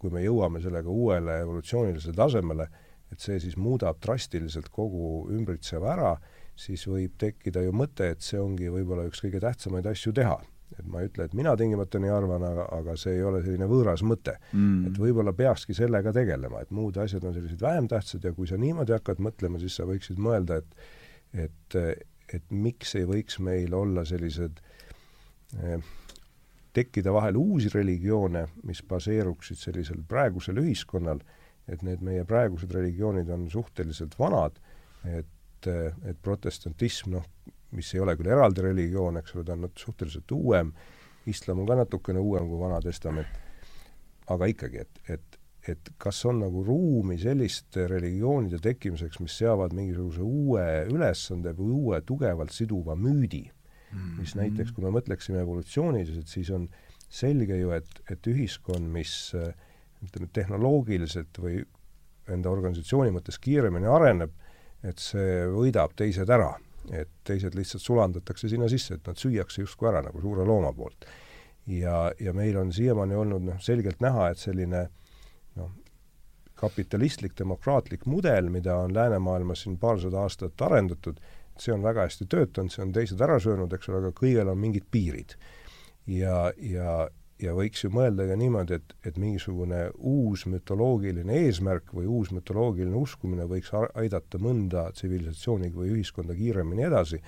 kui me jõuame sellega uuele evolutsioonilisele tasemele, et see siis muudab drastiliselt kogu ümbritseva ära, siis võib tekkida ju mõte, et see ongi võib-olla üks kõige tähtsamaid asju teha. Et ma ei ütle, et mina tingimata nii arvan, aga, aga see ei ole selline võõras mõte. Mm.. et võib-olla peakski sellega tegelema, et muud asjad on sellised vähem tähtsad ja kui sa niimoodi hakkad mõtlema, siis sa võiksid mõelda, et et, et miks ei võiks meil olla sellised eh, tekkida vahel uusi religioone, mis baseeruksid sellisel praegusel ühiskonnal, et need meie praegused religioonid on suhteliselt vanad, et et, et protestantism, noh, mis ei ole küll eraldi religioon, eks ole, ta on suhteliselt uuem, islam on ka natukene uuem kui Vana Testament, aga ikkagi, et, et, et kas on nagu ruumi selliste religioonide tekkimiseks, mis seavad mingisuguse uue ülesande või uue tugevalt siduva müüdi mm, -hmm. mis näiteks, kui me mõtleksime evolutsiooniliselt, siis on selge ju, et, et ühiskond, mis ütleme, tehnoloogiliselt või enda organisatsiooni mõttes kiiremini areneb, et see võidab teised ära et teised lihtsalt sulandatakse sinna sisse, et nad süüakse justkui ära nagu suure looma poolt. ja, ja meil on siiamaani olnud noh, selgelt näha, et selline noh, kapitalistlik demokraatlik mudel, mida on läänemaailmas siin paarsada aastat arendatud, see on väga hästi töötanud, see on teised ära söönud, eks ole, aga kõigel on mingid piirid. ja, ja, ja võiks ju mõelda ka niimoodi, et, et mingisugune uus mütoloogiline eesmärk või uus mütoloogiline uskumine võiks aidata mõnda tsivilisatsiooni või ühiskonda kiiremini edasi,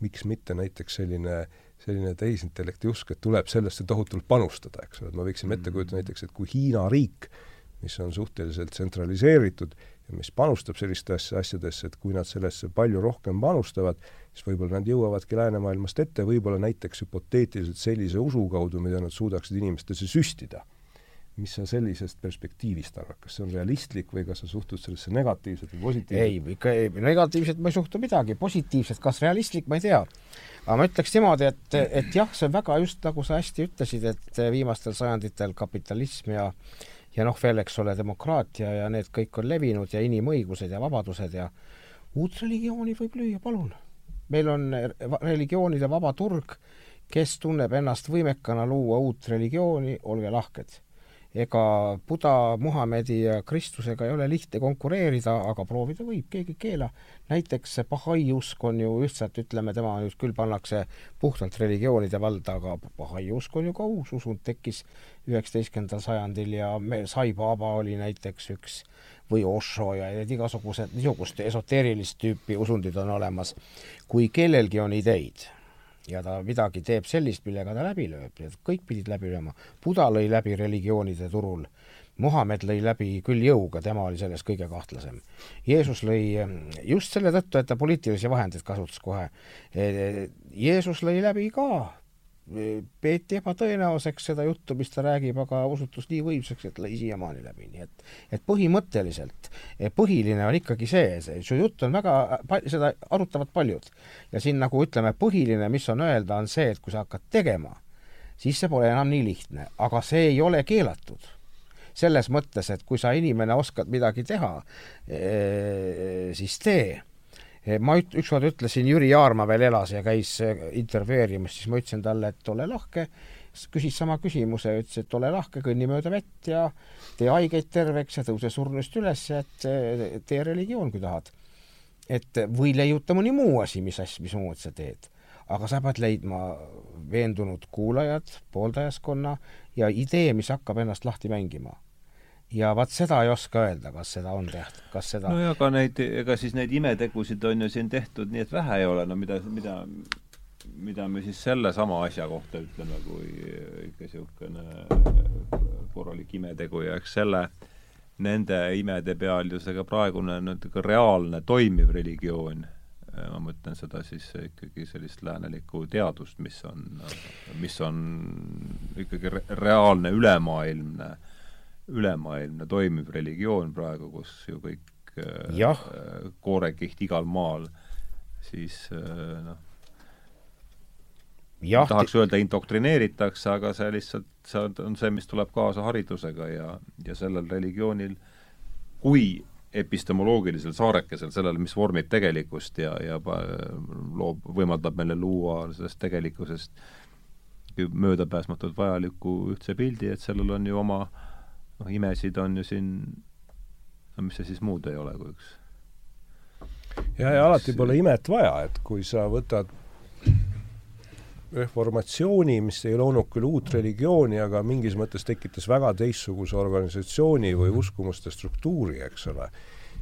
miks mitte näiteks selline selline tehisintellekti usk, et tuleb sellesse tohutult panustada, eks ole, et me võiksime ette kujutada mm. näiteks, et kui Hiina riik, mis on suhteliselt tsentraliseeritud mis panustab sellistesse asjadesse, et kui nad sellesse palju rohkem panustavad, siis võib-olla nad jõuavadki läänemaailmast ette, võib-olla näiteks hüpoteetiliselt sellise usu kaudu, mida nad suudaksid inimestesse süstida. mis sa sellisest perspektiivist arvad, kas see on realistlik või kas sa suhtud sellesse negatiivselt või positiivselt? ei, ikka ei, negatiivselt ma ei suhtu midagi, positiivselt, kas realistlik, ma ei tea. aga ma ütleks niimoodi, et, et jah, see on väga just nagu sa hästi ütlesid, et viimastel sajanditel kapitalism ja ja noh, veel, eks ole, demokraatia ja need kõik on levinud ja inimõigused ja vabadused ja uut religiooni võib lüüa, palun meil on religioonide vaba turg, kes tunneb ennast võimekana luua uut religiooni, olge lahked. Ega Buda, Muhamedi ja Kristusega ei ole lihtne konkureerida, aga proovida võib, keegi ei keela. näiteks see Bahai usk on ju lihtsalt, ütleme, tema nüüd küll pannakse puhtalt religioonide valda, aga Bahai usk on ju ka uus usund, tekkis üheksateistkümnendal sajandil ja me, Sai Baba oli näiteks üks või Osho ja need igasugused niisugust esoteerilist tüüpi usundid on olemas. kui kellelgi on ideid ja ta midagi teeb sellist, millega ta läbi lööb, kõik pidid läbi lööma. Buda lõi läbi religioonide turul, Muhamed lõi läbi küll jõuga, tema oli selles kõige kahtlasem. Jeesus lõi just selle tõttu, et ta poliitilisi vahendeid kasutas kohe. Jeesus lõi läbi ka peeti ebatõenäoliseks seda juttu, mis ta räägib, aga osutus nii võimsaks, et lõi siiamaani läbi, nii et et põhimõtteliselt eh, põhiline on ikkagi see, see, su jutt on väga, seda arutavad paljud. ja siin nagu ütleme, põhiline, mis on öelda, on see, et kui sa hakkad tegema, siis see pole enam nii lihtne, aga see ei ole keelatud selles mõttes, et kui sa inimene oskad midagi teha, eh, siis tee ma üt-, ükskord ütlesin, Jüri Jaarma veel elas ja käis eh, intervjueerimas, siis ma ütlesin talle, et ole lahke, küsis sama küsimuse, ütles, et ole lahke, kõnni mööda vett ja tee haigeid terveks ja tõuse surnust üles ja et eh, tee religioon, kui tahad. et või leiuta mõni muu asi, mis asja, mismoodi sa teed. aga sa pead leidma veendunud kuulajad, pooldajaskonna ja idee, mis hakkab ennast lahti mängima ja vaat seda ei oska öelda, kas seda on tehtud, kas seda no ja aga neid, ega siis neid imetegusid on ju siin tehtud nii, et vähe ei ole, no mida, mida mida me siis sellesama asja kohta ütleme, kui ikka niisugune korralik imetegu ja eks selle, nende imede peal ju see ka praegune natuke reaalne toimiv religioon, ma mõtlen seda siis ikkagi sellist läänelikku teadust, mis on, mis on ikkagi re reaalne ülemaailmne äh, ülemaailmne toimiv religioon praegu, kus ju kõik äh, koorekiht igal maal, siis äh, noh, tahaks öelda indoktrineeritakse, aga see lihtsalt, see on see, mis tuleb kaasa haridusega ja, ja sellel religioonil, kui epistemoloogilisel saarekesel, sellele, mis vormib tegelikkust ja, ja loob, võimaldab meile luua sellest tegelikkusest möödapääsmatult vajaliku ühtse pildi, et sellel on ju oma äh, noh, imesid on ju siin, no mis see siis muud ei ole kui üks ja, ja alati pole imet vaja, et kui sa võtad reformatsiooni, mis ei loonud küll uut religiooni, aga mingis mõttes tekitas väga teistsuguse organisatsiooni või uskumuste struktuuri, eks ole,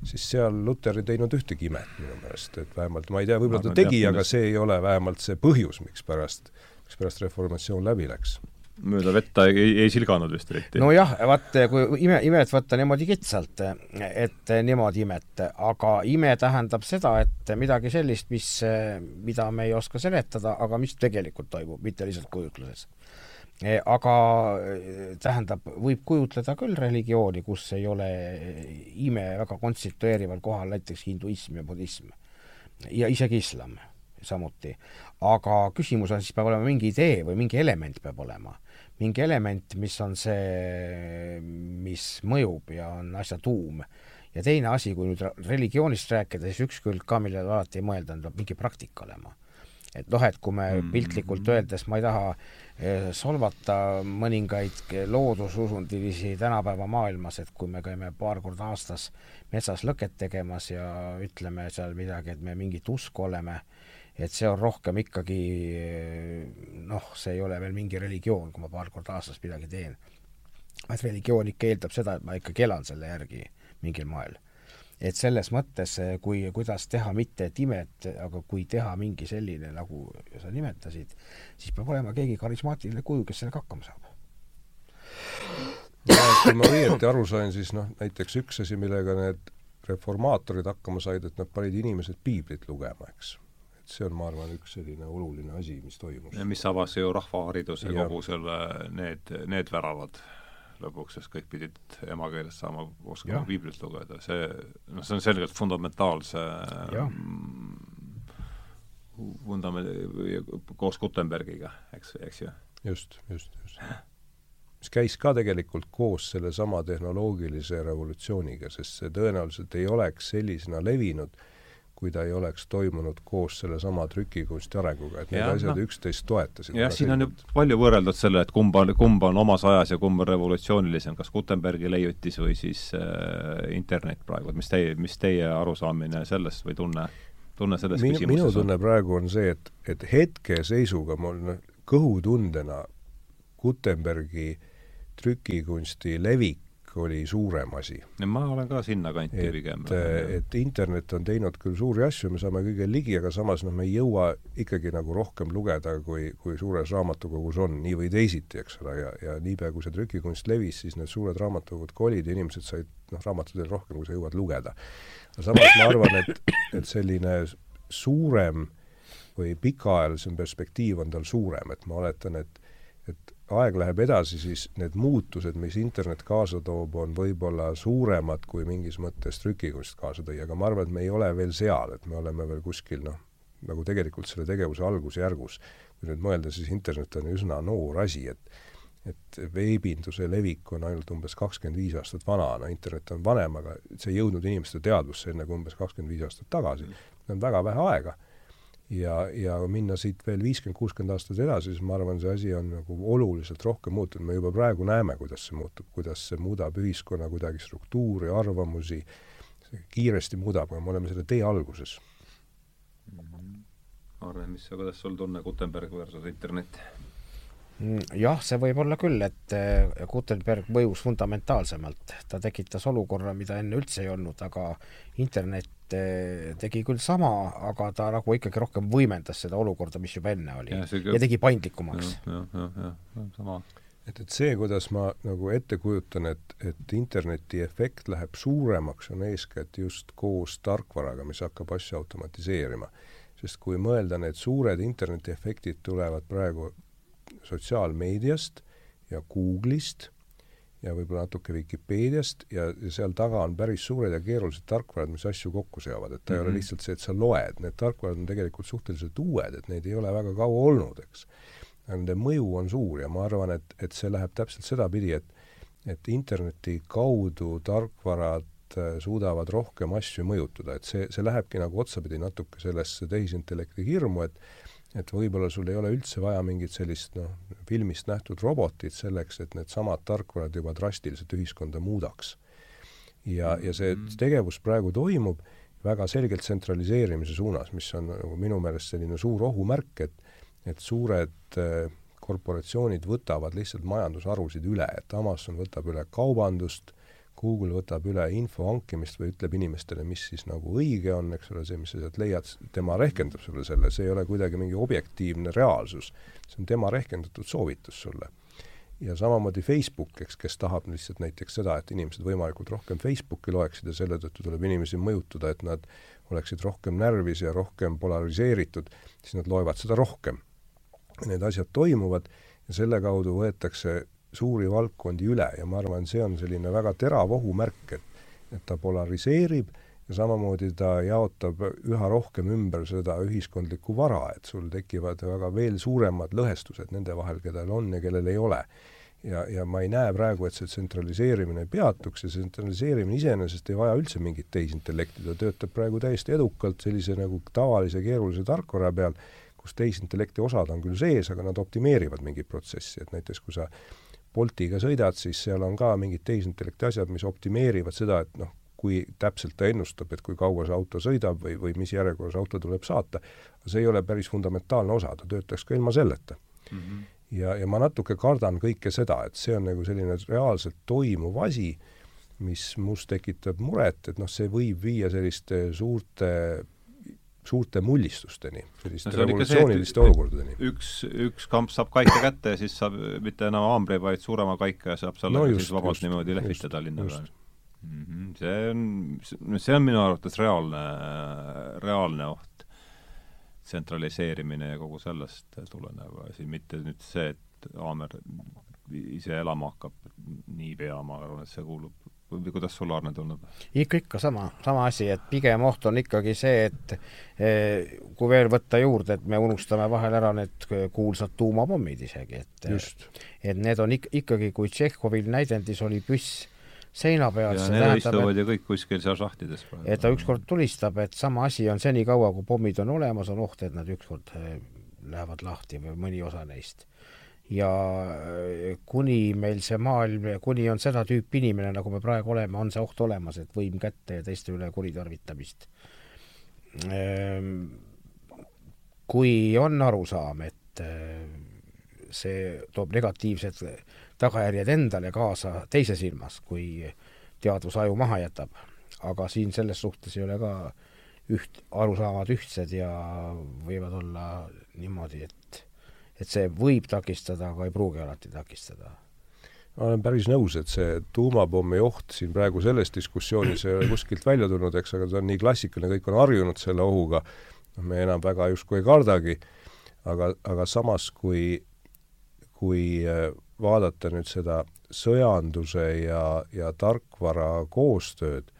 siis seal Luter ei teinud ühtegi imet minu meelest, et vähemalt ma ei tea, võib-olla ta tegi, aga see ei ole vähemalt see põhjus, mikspärast, mikspärast reformatsioon läbi läks mööda vett ta ei, ei silganud vist eriti. nojah, vaat kui ime, imet võtta niimoodi kitsalt, et niimoodi imete, aga ime tähendab seda, et midagi sellist, mis, mida me ei oska seletada, aga mis tegelikult toimub, mitte lihtsalt kujutluses. aga tähendab, võib kujutleda küll religiooni, kus ei ole ime väga konstitueerival kohal, näiteks hinduism ja budism ja isegi islam samuti. aga küsimus on siis, peab olema mingi idee või mingi element peab olema mingi element, mis on see, mis mõjub ja on asja tuum. ja teine asi, kui nüüd religioonist rääkida, siis üks külg ka, millele alati ei mõelda, on, peab mingi praktika olema. et noh, et kui me mm. piltlikult öeldes, ma ei taha eh, solvata mõningaid loodususundilisi tänapäeva maailmas, et kui me käime paar korda aastas metsas lõket tegemas ja ütleme seal midagi, et me mingit usku oleme, et see on rohkem ikkagi noh, see ei ole veel mingi religioon, kui ma paar korda aastas midagi teen. vaid religioon ikka eeldab seda, et ma ikkagi elan selle järgi mingil moel. et selles mõttes, kui, kuidas teha mitte et imet, aga kui teha mingi selline, nagu sa nimetasid, siis peab olema keegi karismaatiline kuju, kes sellega hakkama saab. ja kui ma õieti aru sain, siis noh, näiteks üks asi, millega need reformaatorid hakkama said, et nad panid inimesed piiblit lugema, eks et see on, ma arvan, üks selline oluline asi, mis toimus. mis avas ju rahvahariduse ja. kogu selle, need, need väravad lõpuks, sest kõik pidid emakeeles saama oskama piiblit lugeda, see, noh, see on selgelt fundamentaalse vundament-, koos Gutenbergiga, eks, eks ju. just, just, just. mis käis ka tegelikult koos sellesama tehnoloogilise revolutsiooniga, sest see tõenäoliselt ei oleks sellisena levinud, kui ta ei oleks toimunud koos sellesama trükikunsti arenguga, et need ja, asjad no. üksteist toetasid. jah, siin on ju palju võrreldud selle, et kumb on, kumb on omas ajas ja kumb on revolutsioonilisem, kas Gutenbergi leiutis või siis äh, internet praegu, et mis teie, mis teie arusaamine sellest või tunne, tunne selles minu, küsimuses minu tunne on? praegu on see, et, et hetkeseisuga mul kõhutundena Gutenbergi trükikunsti levik oli suurem asi. ma olen ka sinnakanti pigem. et internet on teinud küll suuri asju, me saame kõige ligi, aga samas noh, me ei jõua ikkagi nagu rohkem lugeda, kui, kui suures raamatukogus on, nii või teisiti, eks ole, ja, ja niipea, kui see trükikunst levis, siis need suured raamatukogud kolid ja inimesed said noh, raamatuid rohkem, kui sa jõuad lugeda. aga samas ma arvan, et, et selline suurem või pikaajalisem perspektiiv on tal suurem, et ma oletan, et et aeg läheb edasi, siis need muutused, mis internet kaasa toob, on võib-olla suuremad kui mingis mõttes trükikunst kaasa tõi, aga ma arvan, et me ei ole veel seal, et me oleme veel kuskil noh, nagu tegelikult selle tegevuse algusjärgus. kui nüüd mõelda, siis internet on üsna noor asi, et et veebinduse levik on ainult umbes kakskümmend viis aastat vana, no internet on vanem, aga see ei jõudnud inimeste teadvusse enne kui umbes kakskümmend viis aastat tagasi. on väga vähe aega ja, ja minna siit veel viiskümmend, kuuskümmend aastat edasi, siis ma arvan, see asi on nagu oluliselt rohkem muutunud, me juba praegu näeme, kuidas see muutub, kuidas see muudab ühiskonna kuidagi struktuuri, arvamusi, kiiresti muudab, aga me oleme selle tee alguses mm. -hmm. Arne, mis, kuidas sul tunne Gutenberg versus internet? Mm, jah, see võib olla küll, et eh, Gutenberg mõjus fundamentaalsemalt, ta tekitas olukorra, mida enne üldse ei olnud, aga internet eh, tegi küll sama, aga ta nagu ikkagi rohkem võimendas seda olukorda, mis juba enne oli. ja, ja tegi paindlikumaks. jah, jah, jah, sama. et, et see, kuidas ma nagu ette kujutan, et, et interneti efekt läheb suuremaks, on eeskätt just koos tarkvaraga, mis hakkab asju automatiseerima. sest kui mõelda, need suured internetiefektid tulevad praegu sotsiaalmeediast ja Google'ist ja võib-olla natuke Vikipeediast ja, ja seal taga on päris suured ja keerulised tarkvarad, mis asju kokku seovad, et ta mm -hmm. ei ole mhm. lihtsalt see, et sa loed, need tarkvarad on tegelikult suhteliselt uued, et neid ei ole väga kaua olnud, eks. nende mõju on suur ja ma arvan, et, et see läheb täpselt sedapidi, et et interneti kaudu tarkvarad äh, suudavad rohkem asju mõjutada, et see, see lähebki nagu otsapidi natuke sellesse tehisintellekti hirmu, et et võib-olla sul ei ole üldse vaja mingit sellist noh, filmist nähtud robotit selleks, et needsamad tarkvarad juba drastiliselt ühiskonda muudaks. ja, ja see mm-hmm. tegevus praegu toimub väga selgelt tsentraliseerimise suunas, mis on nagu minu meelest selline suur ohumärk, et et suured äh, korporatsioonid võtavad lihtsalt majandusharusid üle, et Amazon võtab üle kaubandust, Google võtab üle info hankimist või ütleb inimestele, mis siis nagu õige on, eks ole, see, mis sa sealt leiad, tema rehkendab sulle selle, see ei ole kuidagi mingi objektiivne reaalsus. see on tema rehkendatud soovitus sulle. ja samamoodi Facebook, eks, kes tahab lihtsalt näiteks seda, et inimesed võimalikult rohkem Facebooki loeksid ja selle tõttu tuleb inimesi mõjutada, et nad oleksid rohkem närvis ja rohkem polariseeritud, siis nad loevad seda rohkem. Need asjad toimuvad ja selle kaudu võetakse suuri valdkondi üle ja ma arvan, see on selline väga terav ohumärk, et et ta polariseerib ja samamoodi ta jaotab üha rohkem ümber seda ühiskondlikku vara, et sul tekivad väga veel suuremad lõhestused nende vahel, kellel on ja kellel ei ole. ja, ja ma ei näe praegu, et see tsentraliseerimine peatuks ja see tsentraliseerimine iseenesest ei vaja üldse mingit tehisintellekti, ta töötab praegu täiesti edukalt sellise nagu tavalise keerulise tarkvara peal, kus tehisintellekti osad on küll sees, aga nad optimeerivad mingit protsessi, et näiteks kui sa Boltiga sõidad, siis seal on ka mingid tehisintellekti asjad, mis optimeerivad seda, et noh, kui täpselt ta ennustab, et kui kaua see auto sõidab või, või mis järjekorras auto tuleb saata, see ei ole päris fundamentaalne osa, ta töötaks ka ilma selleta mm. -hmm. ja, ja ma natuke kardan kõike seda, et see on nagu selline reaalselt toimuv asi, mis mus tekitab muret, et noh, see võib viia selliste suurte suurte mullistusteni, selliste no, revolutsiooniliste olukordadeni. üks, üks kamp saab kaike kätte ja siis saab mitte enam haamri, vaid suurema kaike ja saab sellega no just, siis vabalt just, niimoodi lehvitada linna peal mm. -hmm. see on, see on minu arvates reaalne, reaalne oht, tsentraliseerimine ja kogu sellest tulenev asi, mitte nüüd see, et haamer ise elama hakkab niipea, ma arvan, et see kuulub või kuidas sul, Arne, tundub? ikka, ikka sama, sama asi, et pigem oht on ikkagi see, et eh, kui veel võtta juurde, et me unustame vahel ära need kuulsad tuumapommid isegi, et et need on ik-, ikkagi, kui Tšehhovil näidendis oli püss seina peal, see tähendab, istuvad ju kõik kuskil seal šahtides et ta ükskord tulistab, et sama asi on senikaua, kui pommid on olemas, on oht, et nad ükskord eh, lähevad lahti või mõni osa neist ja äh, kuni meil see maailm, kuni on seda tüüpi inimene, nagu me praegu oleme, on see oht olemas, et võim kätte ja teiste üle kuritarvitamist. Ehm, kui on arusaam, et äh, see toob negatiivsed tagajärjed endale kaasa teises ilmas, kui teadvus aju maha jätab, aga siin selles suhtes ei ole ka üht, arusaamad ühtsed ja võivad olla niimoodi, et et see võib takistada, aga ei pruugi alati takistada. Ma olen päris nõus, et see tuumapommi oht siin praegu selles diskussioonis ei ole kuskilt välja tulnud, eks, aga ta on nii klassikaline, kõik on harjunud selle ohuga, me enam väga justkui ei kardagi, aga, aga samas, kui, kui äh, vaadata nüüd seda sõjanduse ja, ja tarkvara koostööd,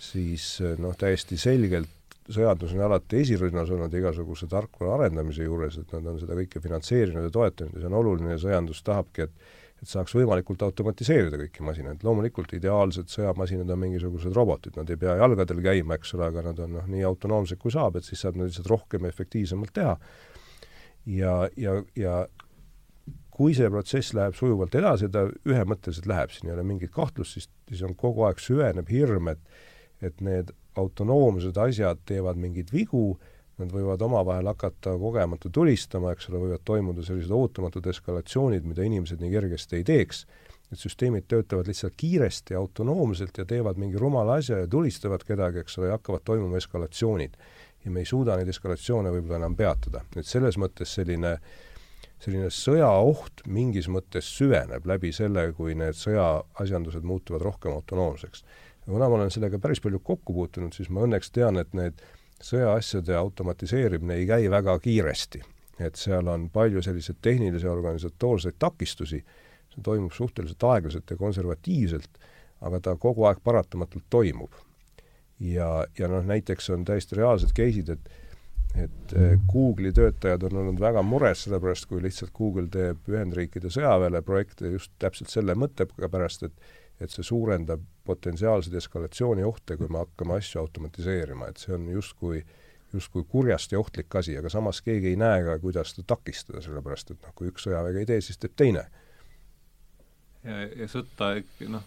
siis äh, noh, täiesti selgelt sõjandus on alati esirinnas olnud igasuguse tarkvara arendamise juures, et nad on seda kõike finantseerinud ja toetanud ja see on oluline ja sõjandus tahabki, et et saaks võimalikult automatiseerida kõiki masinaid, loomulikult ideaalsed sõjamasinad on mingisugused robotid, nad ei pea jalgadel käima, eks ole, aga nad on noh, nii autonoomsed kui saab, et siis saab nad lihtsalt rohkem ja efektiivsemalt teha. ja, ja, ja kui see protsess läheb sujuvalt edasi, ta ühemõtteliselt läheb, siin ei ole mingit kahtlust, siis, siis on kogu aeg süveneb hirm, et et need autonoomsed asjad teevad mingeid vigu, nad võivad omavahel hakata kogemata tulistama, eks ole, võivad toimuda sellised ootamatud eskalatsioonid, mida inimesed nii kergesti ei teeks. et süsteemid töötavad lihtsalt kiiresti, autonoomselt ja teevad mingi rumala asja ja tulistavad kedagi, eks ole, ja hakkavad toimuma eskalatsioonid. ja me ei suuda neid eskalatsioone võib-olla enam peatada. et selles mõttes selline selline sõjaoht mingis mõttes süveneb läbi selle, kui need sõjaasjandused muutuvad rohkem autonoomseks kuna ma olen sellega päris palju kokku puutunud, siis ma õnneks tean, et need sõjaasjade automatiseerimine ei käi väga kiiresti. et seal on palju selliseid tehnilisi organisatoorseid takistusi, see toimub suhteliselt aeglaselt ja konservatiivselt, aga ta kogu aeg paratamatult toimub. ja, ja noh, näiteks on täiesti reaalsed case'id, et et eh, Google'i töötajad on olnud väga mures, sellepärast kui lihtsalt Google teeb Ühendriikide sõjaväele projekte just täpselt selle mõttega pärast, et et see suurendab potentsiaalseid eskalatsiooniohte, kui me hakkame asju automatiseerima, et see on justkui, justkui kurjasti ohtlik asi, aga samas keegi ei näe ka, kuidas seda takistada, sellepärast et noh, kui üks sõjavägi ei tee, siis teeb teine. ja, ja sõtta noh,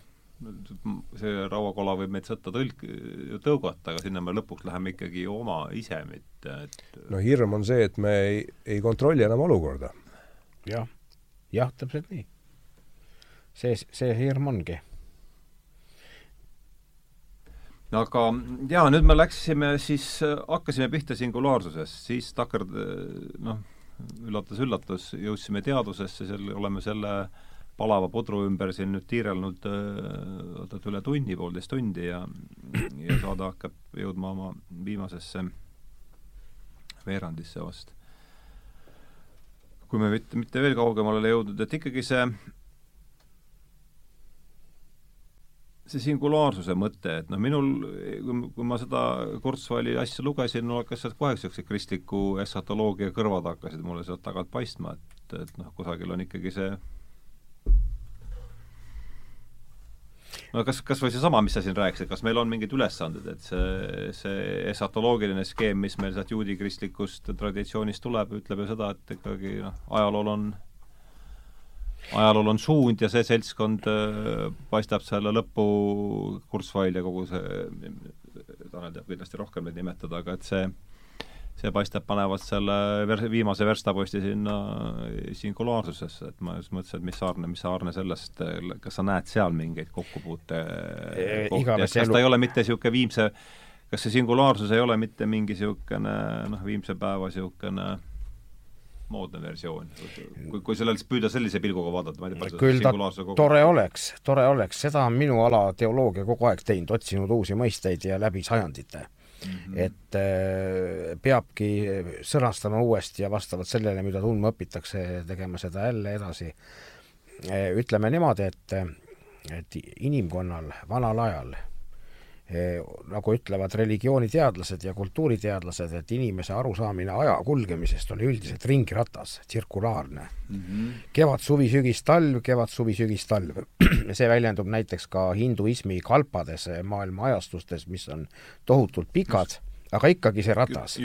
see rauakola võib meid sõtta tõlk-, tõugata, aga sinna me lõpuks läheme ikkagi oma ise, mitte et no hirm on see, et me ei, ei kontrolli enam olukorda ja.. jah, jah, täpselt nii. see, see hirm ongi aga jaa, nüüd me läksime siis, hakkasime pihta singulaarsusest, siis takerd-, noh, üllatus-üllatus, jõudsime teadusesse, selle, oleme selle palava pudru ümber siin nüüd tiirelnud oot-oot üle tunni, poolteist tundi ja ja saade hakkab jõudma oma viimasesse veerandisse vast. kui me mitte, mitte veel kaugemale ei jõudnud, et ikkagi see see singulaarsuse mõte, et noh, minul, kui ma seda Kurzweili asja lugesin, mul hakkas sealt kohe niisuguse kristliku eskatoloogia kõrvad hakkasid mulle sealt tagant paistma, et, et noh, kusagil on ikkagi see no kas, kas või seesama, mis sa siin rääkisid, kas meil on mingid ülesanded, et see, see esatoloogiline skeem, mis meil sealt juudi kristlikust traditsioonist tuleb, ütleb ju seda, et ikkagi noh, ajalool on ajalool on suund ja see seltskond äh, paistab selle lõppu, Kurzweil ja kogu see, Tanel teab kindlasti rohkem neid nimetada, aga et see see paistab panevat selle ver-, viimase verstaposti sinna singulaarsusesse, et ma just mõtlesin, et mis Aarne, mis Aarne sellest, kas sa näed seal mingeid kokkupuute kohti, et kas elu... ta ei ole mitte niisugune viimse, kas see singulaarsus ei ole mitte mingi niisugune noh, viimse päeva niisugune moodne versioon, kui, kui sellele püüda sellise pilguga vaadata, ma ei tea, küll ta tore oleks, tore oleks, seda on minu ala teoloogia kogu aeg teinud, otsinud uusi mõisteid ja läbi sajandite mm. -hmm. et äh, peabki sõnastama uuesti ja vastavalt sellele, mida tundma õpitakse, tegema seda jälle edasi äh,. ütleme niimoodi, et, et inimkonnal vanal ajal nagu ütlevad religiooniteadlased ja kultuuriteadlased, et inimese arusaamine aja kulgemisest oli üldiselt ringiratas, tsirkulaarne mm. -hmm. kevad, suvi, sügis, talv, kevad, suvi, sügis, talv. see väljendub näiteks ka hinduismi kalpades maailma ajastustes, mis on tohutult pikad, aga ikkagi see ratas.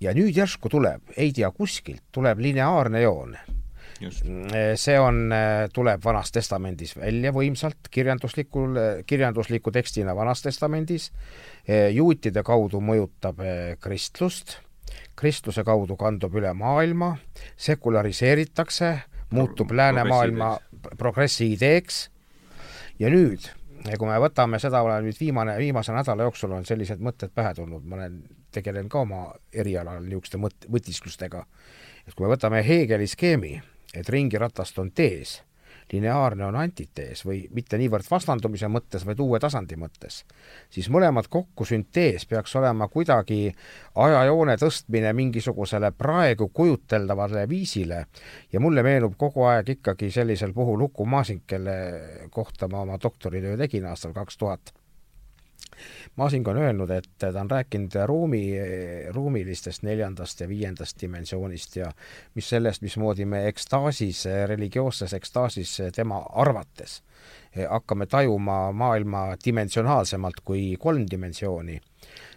ja nüüd järsku tuleb, ei tea kuskilt, tuleb lineaarne joon Eh, see on, eh, tuleb Vanas Testamendis välja võimsalt kirjanduslikul, eh, kirjandusliku tekstina Vanas Testamendis, juutide kaudu mõjutab kristlust, kristluse kaudu kandub üle maailma, sekulariseeritakse, muutub läänemaailma progressi ideeks ja nüüd, kui me võtame seda, olen nüüd viimane, viimase nädala jooksul on sellised mõtted pähe tulnud, ma olen, tegelen ka oma erialal niisuguste mõt-, mõtisklustega, et kui me võtame Hegeli skeemi, et ringiratast on tees, lineaarne on antitees või mitte niivõrd vastandumise mõttes, vaid uue tasandi mõttes, siis mõlemad kokku süntees peaks olema kuidagi ajajoone tõstmine mingisugusele praegu kujuteldavale viisile ja mulle meenub kogu aeg ikkagi sellisel puhul Uku Masing, kelle kohta ma oma doktoritöö tegin aastal kaks tuhat Masing on öelnud, et ta on rääkinud ruumi, ruumilistest neljandast ja viiendast dimensioonist ja mis sellest, mismoodi me ekstaasis, religioosses ekstaasis tema arvates hakkame tajuma maailma dimensionaalsemalt kui kolm dimensiooni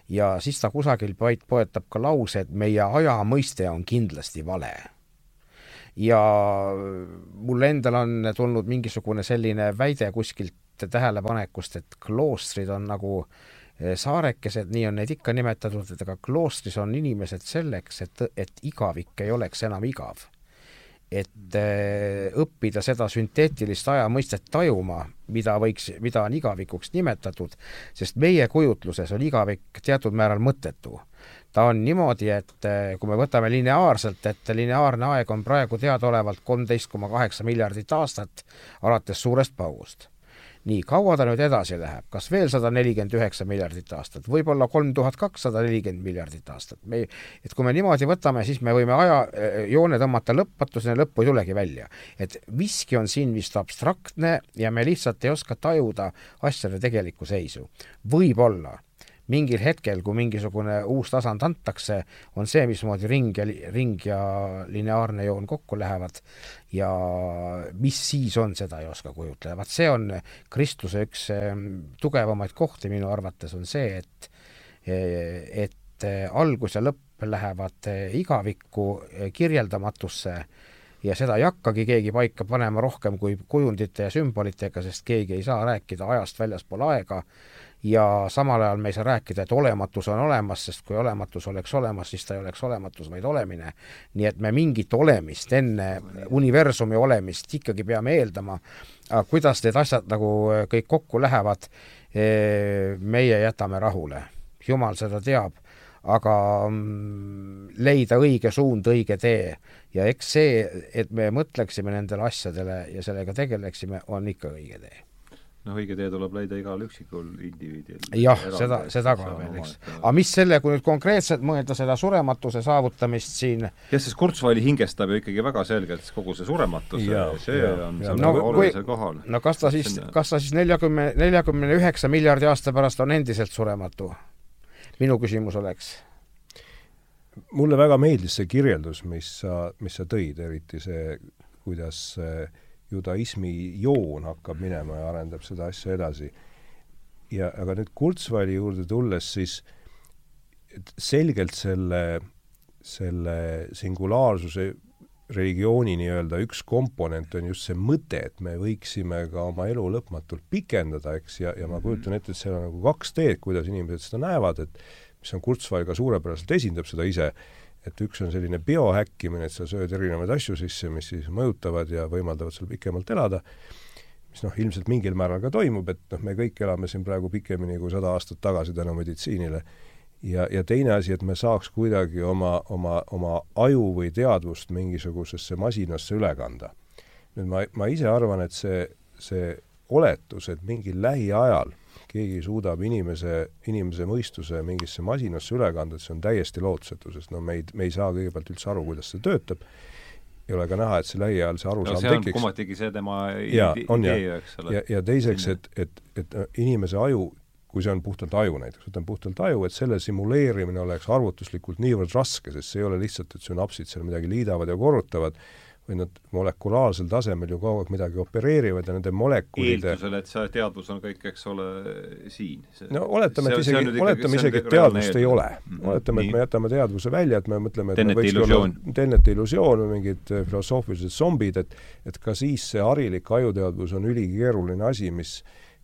ja siis ta kusagil poetab ka lause, et meie aja mõiste on kindlasti vale. Ja mulle endal on tulnud mingisugune selline väide kuskilt tähelepanekust, et kloostrid on nagu eh, saarekesed, nii on neid ikka nimetatud, et aga kloostris on inimesed selleks, et, et igavik ei oleks enam igav. et äh, õppida seda sünteetilist ajamõistet tajuma, mida võiks, mida on igavikuks nimetatud, sest meie kujutluses on igavik teatud määral mõttetu ta on niimoodi, et eh, kui me võtame lineaarselt, et lineaarne aeg on praegu teadaolevalt kolmteist koma kaheksa miljardit aastat alates suurest paugust nii, kaua ta nüüd edasi läheb, kas veel sada nelikümmend üheksa miljardit aastat, võib-olla kolm tuhat kakssada nelikümmend miljardit aastat, me, et kui me niimoodi võtame, siis me võime ajajoone tõmmata lõpmatuseni, lõppu ei tulegi välja. et miski on siin vist abstraktne ja me lihtsalt ei oska tajuda asjade tegelikku seisu. võib-olla mingil hetkel, kui mingisugune uus tasand antakse, on see, mismoodi ring ja, ring ja lineaarne joon kokku lähevad ja mis siis on, seda ei oska kujutleda. vaat see on kristluse üks tugevamaid kohti minu arvates, on see, et et algus ja lõpp lähevad igavikku kirjeldamatusse ja seda ei hakkagi keegi paika panema rohkem kui kujundite ja sümbolitega, sest keegi ei saa rääkida ajast väljaspool aega ja samal ajal me ei saa rääkida, et olematus on olemas, sest kui olematus oleks olemas, siis ta ei oleks olematus, vaid olemine. nii et me mingit olemist enne universumi olemist ikkagi peame eeldama, aga kuidas need asjad nagu äh, kõik kokku lähevad, äh, meie jätame rahule. jumal seda teab, aga mm, leida õige suund, õige tee. ja eks see, et me mõtleksime nendele asjadele ja sellega tegeleksime, on ikka õige tee noh, õige tee tuleb leida igal üksikul indiviidil. jah, seda, seda ka veel, eks. aga mis selle, kui nüüd konkreetselt mõelda seda surematuse saavutamist siin jah, sest Kurzweili hingestab ju ikkagi väga selgelt kogu see surematuse ja, see ja, on seal no, väga olulisel kohal. no kas ta siis, kas ta siis neljakümne, neljakümne üheksa miljardi aasta pärast on endiselt surematu? minu küsimus oleks mulle väga meeldis see kirjeldus, mis sa, mis sa tõid, eriti see, kuidas äh, judaismi joon hakkab minema ja arendab seda asja edasi. ja aga nüüd Kurzweili juurde tulles, siis selgelt selle, selle singulaarsuse religiooni nii-öelda üks komponent on just see mõte, et me võiksime ka oma elu lõpmatult pikendada, eks, ja, ja ma mhm. kujutan ette, et seal on nagu kaks teed, kuidas inimesed seda näevad, et mis on Kurzweil ka suurepäraselt esindab seda ise, et üks on selline biohäkkimine, et sa sööd erinevaid asju sisse, mis siis mõjutavad ja võimaldavad sul pikemalt elada, mis noh, ilmselt mingil määral ka toimub, et noh, me kõik elame siin praegu pikemini kui sada aastat tagasi tänu meditsiinile. ja, ja teine asi, et me saaks kuidagi oma, oma, oma aju või teadvust mingisugusesse masinasse üle kanda. nüüd ma, ma ise arvan, et see, see oletus, et mingil lähiajal keegi suudab inimese, inimese mõistuse mingisse masinasse üle kanda, et see on täiesti lootusetu, sest no me ei, me ei saa kõigepealt üldse aru, kuidas see töötab, ei ole ka näha, et see lähiajal see arusaam no, tekiks. kummatigi see tema idee, eks ole. ja, ja teiseks, et, et, et inimese aju, kui see on puhtalt aju näiteks, võtame puhtalt aju, et selle simuleerimine oleks arvutuslikult niivõrd raske, sest see ei ole lihtsalt, et sünapsid seal midagi liidavad ja korrutavad, või nad molekulaarsel tasemel ju kogu aeg midagi opereerivad ja nende molekulide eeldusel, et see teadvus on kõik, eks ole, siin. no oletame, et isegi, oletame isegi, et teadvust ei ole mm. -hmm. oletame, et me jätame teadvuse välja, et me mõtleme, et Tenneti illusioon. Tenneti illusioon või mingid äh, filosoofilised zombid, et et ka siis see harilik ajuteadvus on ülikeeruline asi, mis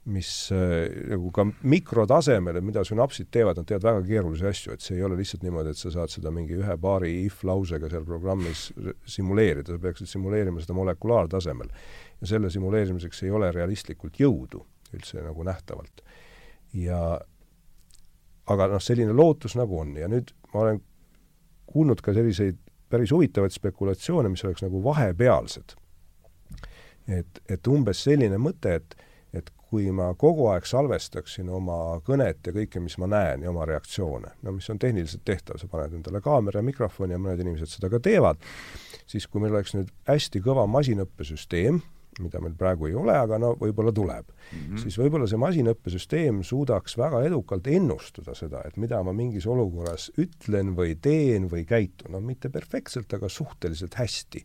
mis äh, nagu ka mikrotasemel, et mida sünapsid teevad, nad teevad väga keerulisi asju, et see ei ole lihtsalt niimoodi, et sa saad seda mingi ühe paari if lausega seal programmis simuleerida, sa peaksid simuleerima seda molekulaartasemel. ja selle simuleerimiseks ei ole realistlikult jõudu üldse nagu nähtavalt. ja aga noh, selline lootus nagu on ja nüüd ma olen kuulnud ka selliseid päris huvitavaid spekulatsioone, mis oleks nagu vahepealsed. et, et umbes selline mõte, et kui ma kogu aeg salvestaksin oma kõnet ja kõike, mis ma näen ja oma reaktsioone, no mis on tehniliselt tehtav, sa paned endale kaamera ja mikrofoni ja mõned inimesed seda ka teevad, siis kui meil oleks nüüd hästi kõva masinõppesüsteem, mida meil praegu ei ole, aga no võib-olla tuleb mm, -hmm. siis võib-olla see masinõppesüsteem suudaks väga edukalt ennustada seda, et mida ma mingis olukorras ütlen või teen või käitun, no mitte perfektselt, aga suhteliselt hästi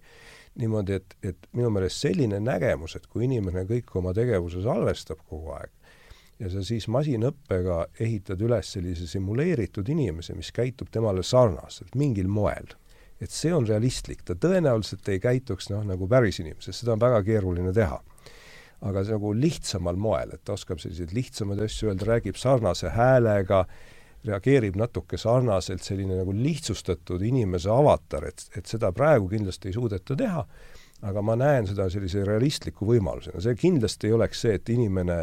niimoodi, et, et minu meelest selline nägemus, et kui inimene kõik oma tegevuse salvestab kogu aeg ja sa siis masinõppega ehitad üles sellise simuleeritud inimese, mis käitub temale sarnaselt mingil moel, et see on realistlik, ta tõenäoliselt ei käituks noh, nagu päris inimesest, seda on väga keeruline teha. aga nagu lihtsamal moel, et ta oskab selliseid lihtsamaid asju öelda, räägib sarnase häälega, reageerib natuke sarnaselt, selline nagu lihtsustatud inimese avatar, et, et seda praegu kindlasti ei suudeta teha, aga ma näen seda sellise realistliku võimalusena, see kindlasti ei oleks see, et inimene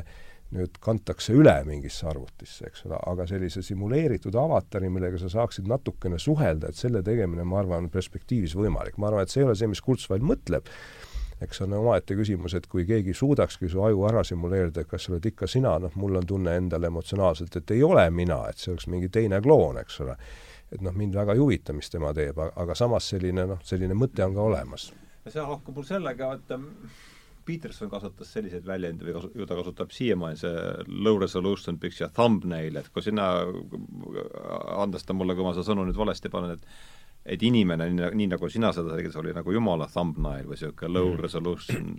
nüüd kantakse üle mingisse arvutisse, eks ole, aga sellise simuleeritud avatari, millega sa saaksid natukene suhelda, et selle tegemine, ma arvan, on perspektiivis võimalik. ma arvan, et see ei ole see, mis Kurzweil mõtleb, eks on omaette küsimus, et kui keegi suudakski su aju ära simuleerida, kas sa oled ikka sina, noh, mul on tunne endale emotsionaalselt, et ei ole mina, et see oleks mingi teine kloon, eks ole. et noh, mind väga ei huvita, mis tema teeb, aga samas selline noh, selline mõte on ka olemas. see haakub mul sellega, et Peterson kasutas selliseid väljendi või kasu-, ju ta kasutab siiamaani see low resolution picture thumbnail, et kui sina, andes ta mulle, kui ma seda sõnu nüüd valesti panen, et et inimene, nii, nagu sina seda tegid, see oli nagu jumala thumbnail või niisugune low mm. resolution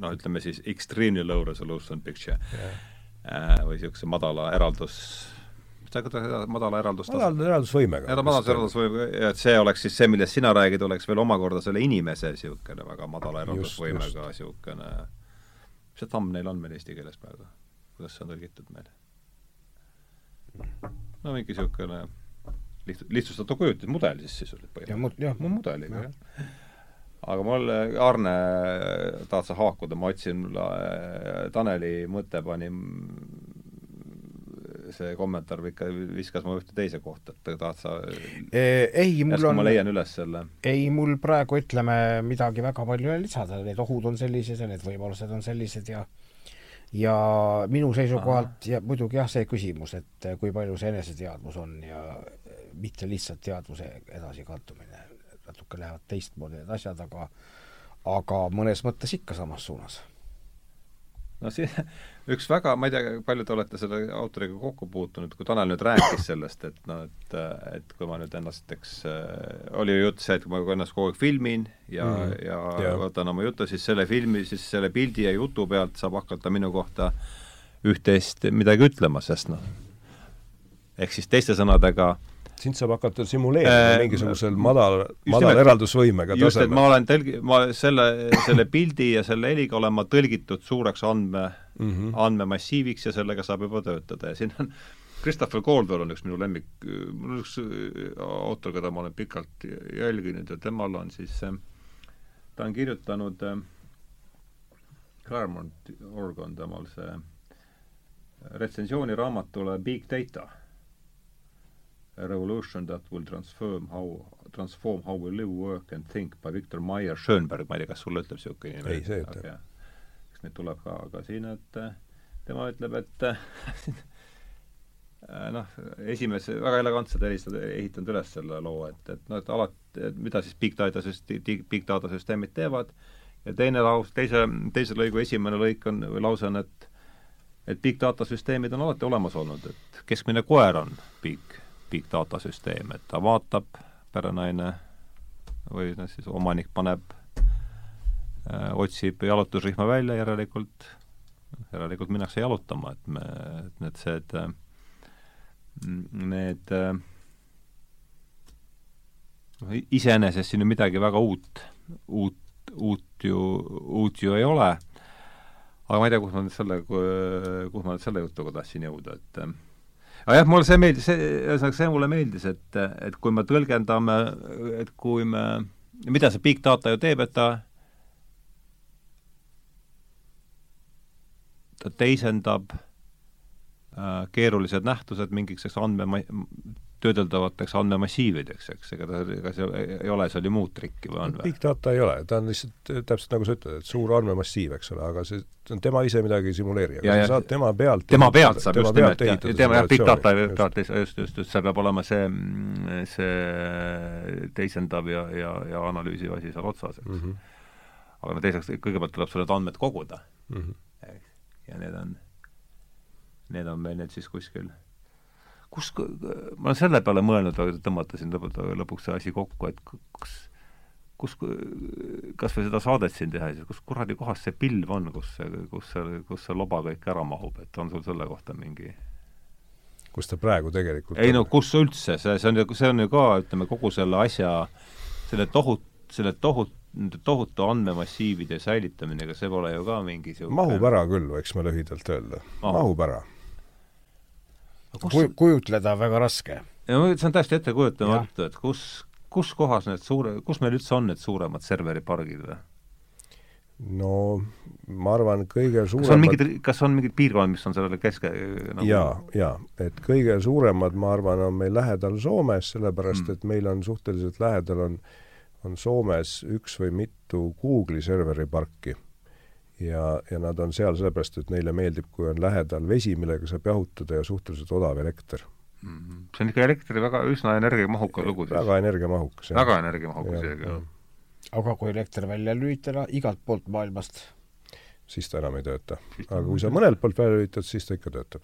noh, ütleme siis extremely low resolution picture yeah. äh, või niisuguse madala eraldus madala eraldus madala eraldusvõimega. madala eraldusvõimega, et see oleks siis see, millest sina räägid, oleks veel omakorda selle inimese niisugune väga madala eraldusvõimega niisugune mis see thumbnail on meil eesti keeles praegu? kuidas see on tõlgitud meil? no mingi niisugune liht-, lihtsustatud kujutis, mudel siis sisuliselt põhimõtteliselt. jah, jah, mudeliga, jah. aga mul, Arne, tahad sa haakuda, ma otsin, Taneli mõte pani see kommentaar ikka viskas mu ühte teise kohta, et tahad sa ei, mul on ma leian üles selle. ei, mul praegu ütleme midagi väga palju lisada, need ohud on sellised ja need võimalused on sellised ja ja minu seisukohalt ja muidugi jah, see küsimus, et kui palju see eneseteadvus on ja mitte lihtsalt teadvuse edasikandumine, natuke lähevad teistmoodi need asjad, aga aga mõnes mõttes ikka samas suunas no see, üks väga, ma ei tea, palju te olete selle autoriga kokku puutunud, kui Tanel nüüd rääkis sellest, et noh, et, et kui ma nüüd ennast, eks äh,, oli ju jutt see, et kui ma ennast kogu aeg filmin ja mm, -hmm. ja yeah. võtan oma jutu, siis selle filmi, siis selle pildi ja jutu pealt saab hakata minu kohta üht-teist midagi ütlema, sest noh, ehk siis teiste sõnadega sind saab hakata simuleerima äh, mingisugusel madal, madal eraldusvõimega tasemel. just, et ma olen tõlgi-, ma selle, selle pildi ja selle heliga olen ma tõlgitud suureks andme mm, -hmm. andmemassiiviks ja sellega saab juba töötada ja siin on Christopher Caldwell on üks minu lemmik, mul on üks äh, autor, keda ma olen pikalt jälginud ja temal on siis, äh, ta on kirjutanud äh, Claremont Oregon temal see retsensiooni raamatule Big Data A revolution that will transform how, transform how we live, work and think by Viktor Meyer Schönberg, ma ei tea, kas sulle ütleb niisugune nimi? ei, see ütleb okay.. eks neid tuleb ka, aga siin, et äh, tema ütleb, et äh, noh, esimese, väga elegantselt helistanud, ehitanud üles selle loo, et, et noh, et alati, et mida siis big data süsti-, big data süsteemid teevad, ja teine laus, teise, teise lõigu esimene lõik on, või lause on, et et big data süsteemid on alati olemas olnud, et keskmine koer on big big data süsteem, et ta vaatab, perenaine või noh, siis omanik paneb, äh, otsib jalutusrihma välja, järelikult, järelikult minnakse jalutama, et me, et need, see, et äh, need noh, iseenesest siin ju midagi väga uut, uut, uut ju, uut ju ei ole, aga ma ei tea, kus ma nüüd selle, kuhu ma nüüd selle jutuga tahtsin jõuda, et aga jah, mulle see meeldis, see, ühesõnaga see mulle meeldis, et, et kui me tõlgendame, et kui me, mida see big data ju teeb, et ta ta teisendab keerulised nähtused mingiks andme, töödeldavateks andmemassiivideks, eks, ega ta, ega see ei ole seal ju muud trikki või on või? Big data ei ole, ta on lihtsalt täpselt nagu sa ütled, et suur andmemassiiv, eks ole, aga see, tema ise midagi simuleerija, aga sa saad tema pealt tema pealt saab just nimelt, tema jah, Big data pealt just, just, just, seal peab olema see, see teisendav ja, ja, ja analüüsiv asi seal otsas, eks mm. -hmm. aga no teiseks, kõigepealt tuleb sul need andmed koguda mm. -hmm. ja need on, need on meil nüüd siis kuskil kus, ma olen selle peale mõelnud, tõmmata siin lõpuks see asi kokku, et kas kus, kas või seda saadet siin tehes, kus kuradi kohas see pilv on, kus see, kus see, kus see loba kõik ära mahub, et on sul selle kohta mingi kus ta praegu tegelikult ei on? no kus üldse, see, see on ju, see on ju ka, ütleme, kogu selle asja, selle tohut-, selle tohut-, nende tohutu andmemassiivide säilitamine, ega see pole ju ka mingi niisugune mahub ära küll, võiks ma lühidalt öelda. mahub ära kus... Kuj-, kujutleda väga raske. see on täiesti ettekujutamatu, et kus, kus kohas need suure, kus meil üldse on need suuremad serveripargid või? no ma arvan, kõige suuremad kas on mingid, kas on mingid piirkonnad, mis on sellele keske nagu... jaa, jaa, et kõige suuremad, ma arvan, on meil lähedal Soomes, sellepärast mm. et meil on suhteliselt lähedal, on on Soomes üks või mitu Google'i serveriparki ja, ja nad on seal sellepärast, et neile meeldib, kui on lähedal vesi, millega saab jahutada ja suhteliselt odav elekter mm. -hmm. see on ikka elektri väga, üsna energiamahukas lugu siis? väga energiamahukas, jah. väga energiamahukas isegi, jah. aga kui elekter välja lülitada igalt poolt maailmast? siis ta enam ei tööta. aga kui sa mõnelt poolt välja lülitad, siis ta ikka töötab.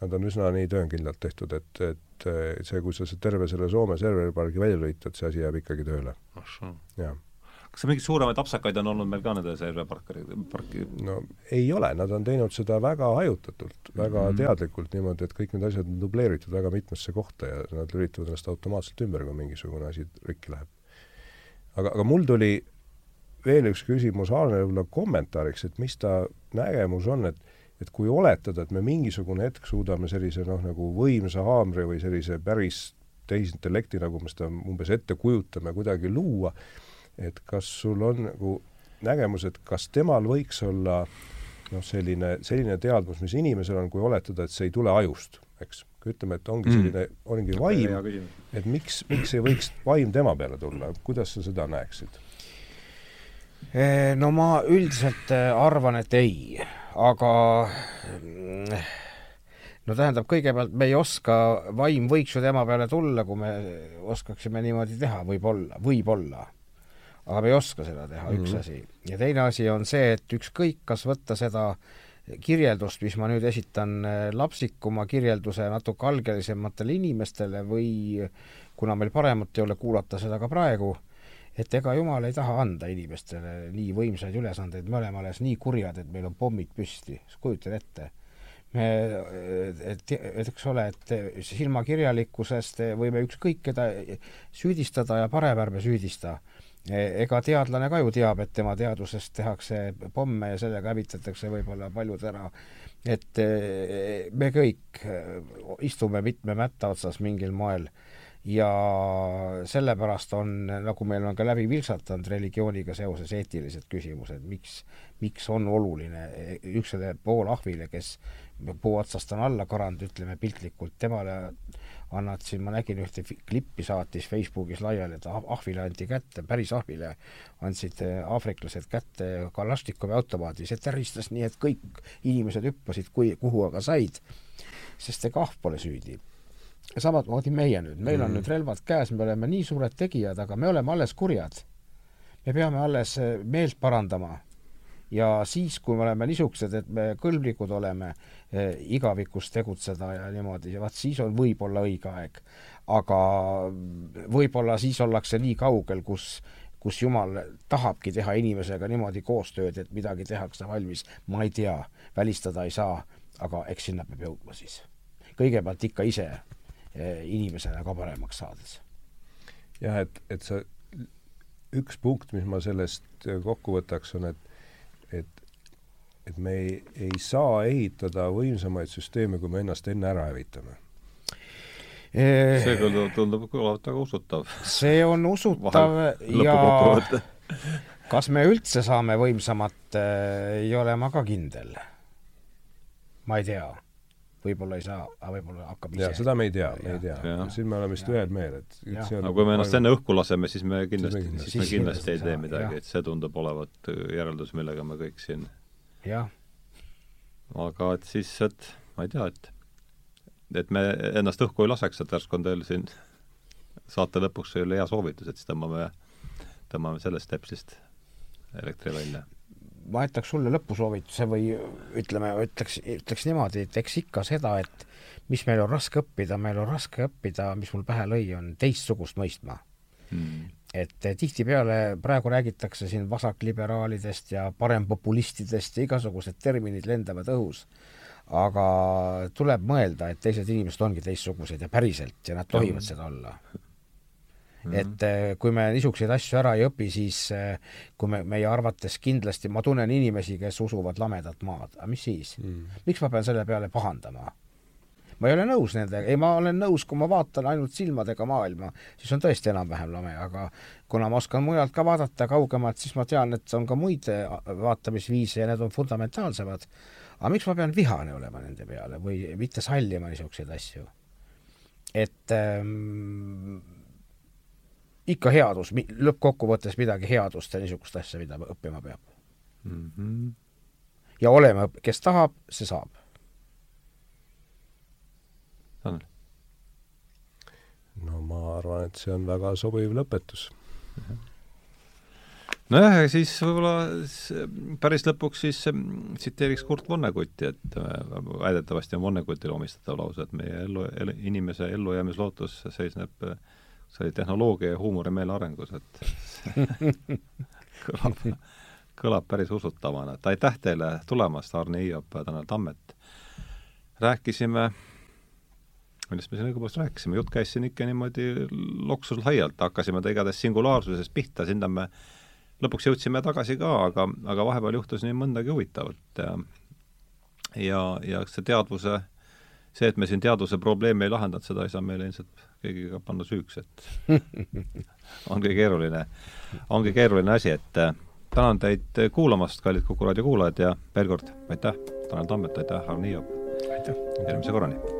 Nad on üsna nii töökindlalt tehtud, et, et see, kui sa terve selle Soome serveripargi välja lülitad, see asi jääb ikkagi tööle. jah kas mingeid suuremaid apsakaid on olnud meil ka nende serverparkide, parki? no ei ole, nad on teinud seda väga hajutatult, väga mm -hmm. teadlikult niimoodi, et kõik need asjad on dubleeritud väga mitmesse kohta ja nad lülitavad ennast automaatselt ümber, kui mingisugune asi rikki läheb. aga, aga mul tuli veel üks küsimus võib-olla kommentaariks, et mis ta nägemus on, et et kui oletada, et me mingisugune hetk suudame sellise noh, nagu võimsa haamri või sellise päris tehisintellekti, nagu me seda umbes ette kujutame, kuidagi luua, et kas sul on nagu nägemus, et kas temal võiks olla noh, selline, selline teadmus, mis inimesel on, kui oletada, et see ei tule ajust, eks. kui ütleme, et ongi selline mm., ongi vaim, et miks, miks ei võiks vaim tema peale tulla, kuidas sa seda näeksid? no ma üldiselt arvan, et ei, aga no tähendab, kõigepealt me ei oska, vaim võiks ju tema peale tulla, kui me oskaksime niimoodi teha, võib-olla, võib-olla. Aga me ei oska seda teha mm, -hmm. üks mhm. asi. ja teine asi on see, et ükskõik, kas võtta seda kirjeldust, mis ma nüüd esitan äh, lapsikuma kirjelduse natuke algelisematele inimestele või kuna meil paremat ei ole, kuulata seda ka praegu, et ega jumal ei taha anda inimestele nii võimsaid ülesandeid, me oleme alles nii kurjad, et meil on pommid püsti, kujutan ette me, et, et eks ole, et silmakirjalikkusest võime ükskõik keda süüdistada ja parem ärme süüdista. Ega teadlane ka ju teab, et tema teadusest tehakse pomme ja sellega hävitatakse võib-olla paljud ära. et me kõik istume mitme mätta otsas mingil moel ja sellepärast on, nagu meil on ka läbi vilksatanud religiooniga seoses eetilised küsimused, miks, miks on oluline üksele poolahvile, kes puu otsast on alla karanud, ütleme piltlikult, temale annad siin, ma nägin ühte klippi saatis Facebookis laiali, et ahvile anti kätte, päris ahvile andsid eh, aafriklased kätte Kalašnikovi automaadi, see täristas nii, et kõik inimesed hüppasid, kui, kuhu aga said, sest ega ahv pole süüdi. samamoodi meie nüüd, meil on mm. nüüd relvad käes, me oleme nii suured tegijad, aga me oleme alles kurjad. me peame alles eh, meelt parandama ja siis, kui me oleme niisugused, et me kõlblikud oleme eh, igavikus tegutseda ja niimoodi, vaat siis on võib-olla õige aeg. aga võib-olla siis ollakse nii kaugel, kus kus Jumal tahabki teha inimesega niimoodi koostööd, et midagi tehakse valmis, ma ei tea, välistada ei saa, aga eks sinna peab jõudma siis. kõigepealt ikka ise eh, inimesena ka paremaks saades. jah, et, et sa, üks punkt, mis ma sellest kokku võtaks, on, et et, et me ei, ei saa ehitada võimsamaid süsteeme, kui me ennast enne ära hävitame see küll tundub kõlavat väga usutav. see on usutav ja kas me üldse saame võimsamat, ei ole ma ka kindel. ma ei tea võib-olla ei saa, aga võib-olla hakkab ise. seda me ei tea, me ei tea. siin me oleme vist ühel meelel, et see on aga kui me ennast enne õhku laseme, siis me kindlasti, siis me kindlasti, siis me kindlasti ei tee midagi, et see tundub olevat järeldus, millega me kõik siin jah. aga et siis, et ma ei tea, et et me ennast õhku ei laseks, et järsku on teil siin saate lõpuks hea soovitus, et siis tõmbame, tõmbame sellest stepsist elektri välja ma jätaks sulle lõpusoovituse või ütleme, ütleks, ütleks niimoodi, et eks ikka seda, et mis meil on raske õppida, meil on raske õppida, mis mul pähe lõi, on teistsugust mõistma. Hmm. et tihtipeale praegu räägitakse siin vasakliberaalidest ja parempopulistidest ja igasugused terminid lendavad õhus, aga tuleb mõelda, et teised inimesed ongi teistsugused ja päriselt ja nad tohivad seda olla Mm -hmm. et eh, kui me niisuguseid asju ära ei õpi, siis eh, kui me, meie arvates kindlasti, ma tunnen inimesi, kes usuvad lamedat maad, aga mis siis mm? -hmm. miks ma pean selle peale pahandama? ma ei ole nõus nendega, ei, ma olen nõus, kui ma vaatan ainult silmadega maailma, siis on tõesti enam-vähem lame, aga kuna ma oskan mujalt ka vaadata kaugemalt, siis ma tean, et on ka muid eh, vaatamisviise ja need on fundamentaalsemad. aga miks ma pean vihane olema nende peale või mitte sallima niisuguseid asju? et ähm, ikka headus, lõppkokkuvõttes midagi headust ja niisugust asja, mida õppima peab mm. -hmm. ja olema, kes tahab, see saab. Tanel? no ma arvan, et see on väga sobiv lõpetus mm. -hmm nojah, ja siis võib-olla päris lõpuks siis tsiteeriks Kurt Vonnegutti, et äh, väidetavasti on Vonnegutile omistatav lause, et meie ellu, inimese ellujäämislootus seisneb äh, see oli tehnoloogia ja huumorimeele arengus, et kõlab, kõlab päris usutavana, et aitäh teile tulemast, Arne Hiiop ja Tanel Tammet. rääkisime, millest me siin õigupoolest rääkisime, jutt käis siin ikka niimoodi loksul laialt, hakkasime ta igatahes singulaarsusest pihta, sinna me lõpuks jõudsime tagasi ka, aga, aga vahepeal juhtus nii mõndagi huvitavat ja ja, ja see teadvuse, see, et me siin teadvuse probleemi ei lahendanud, seda ei saa meile ilmselt keegi ka panna süüks, et ongi keeruline, ongi keeruline asi, et tänan teid kuulamast, kallid Kuku raadio kuulajad ja veel kord aitäh, Tanel Tammet, aitäh, Niiop! aitäh! järgmise korrani!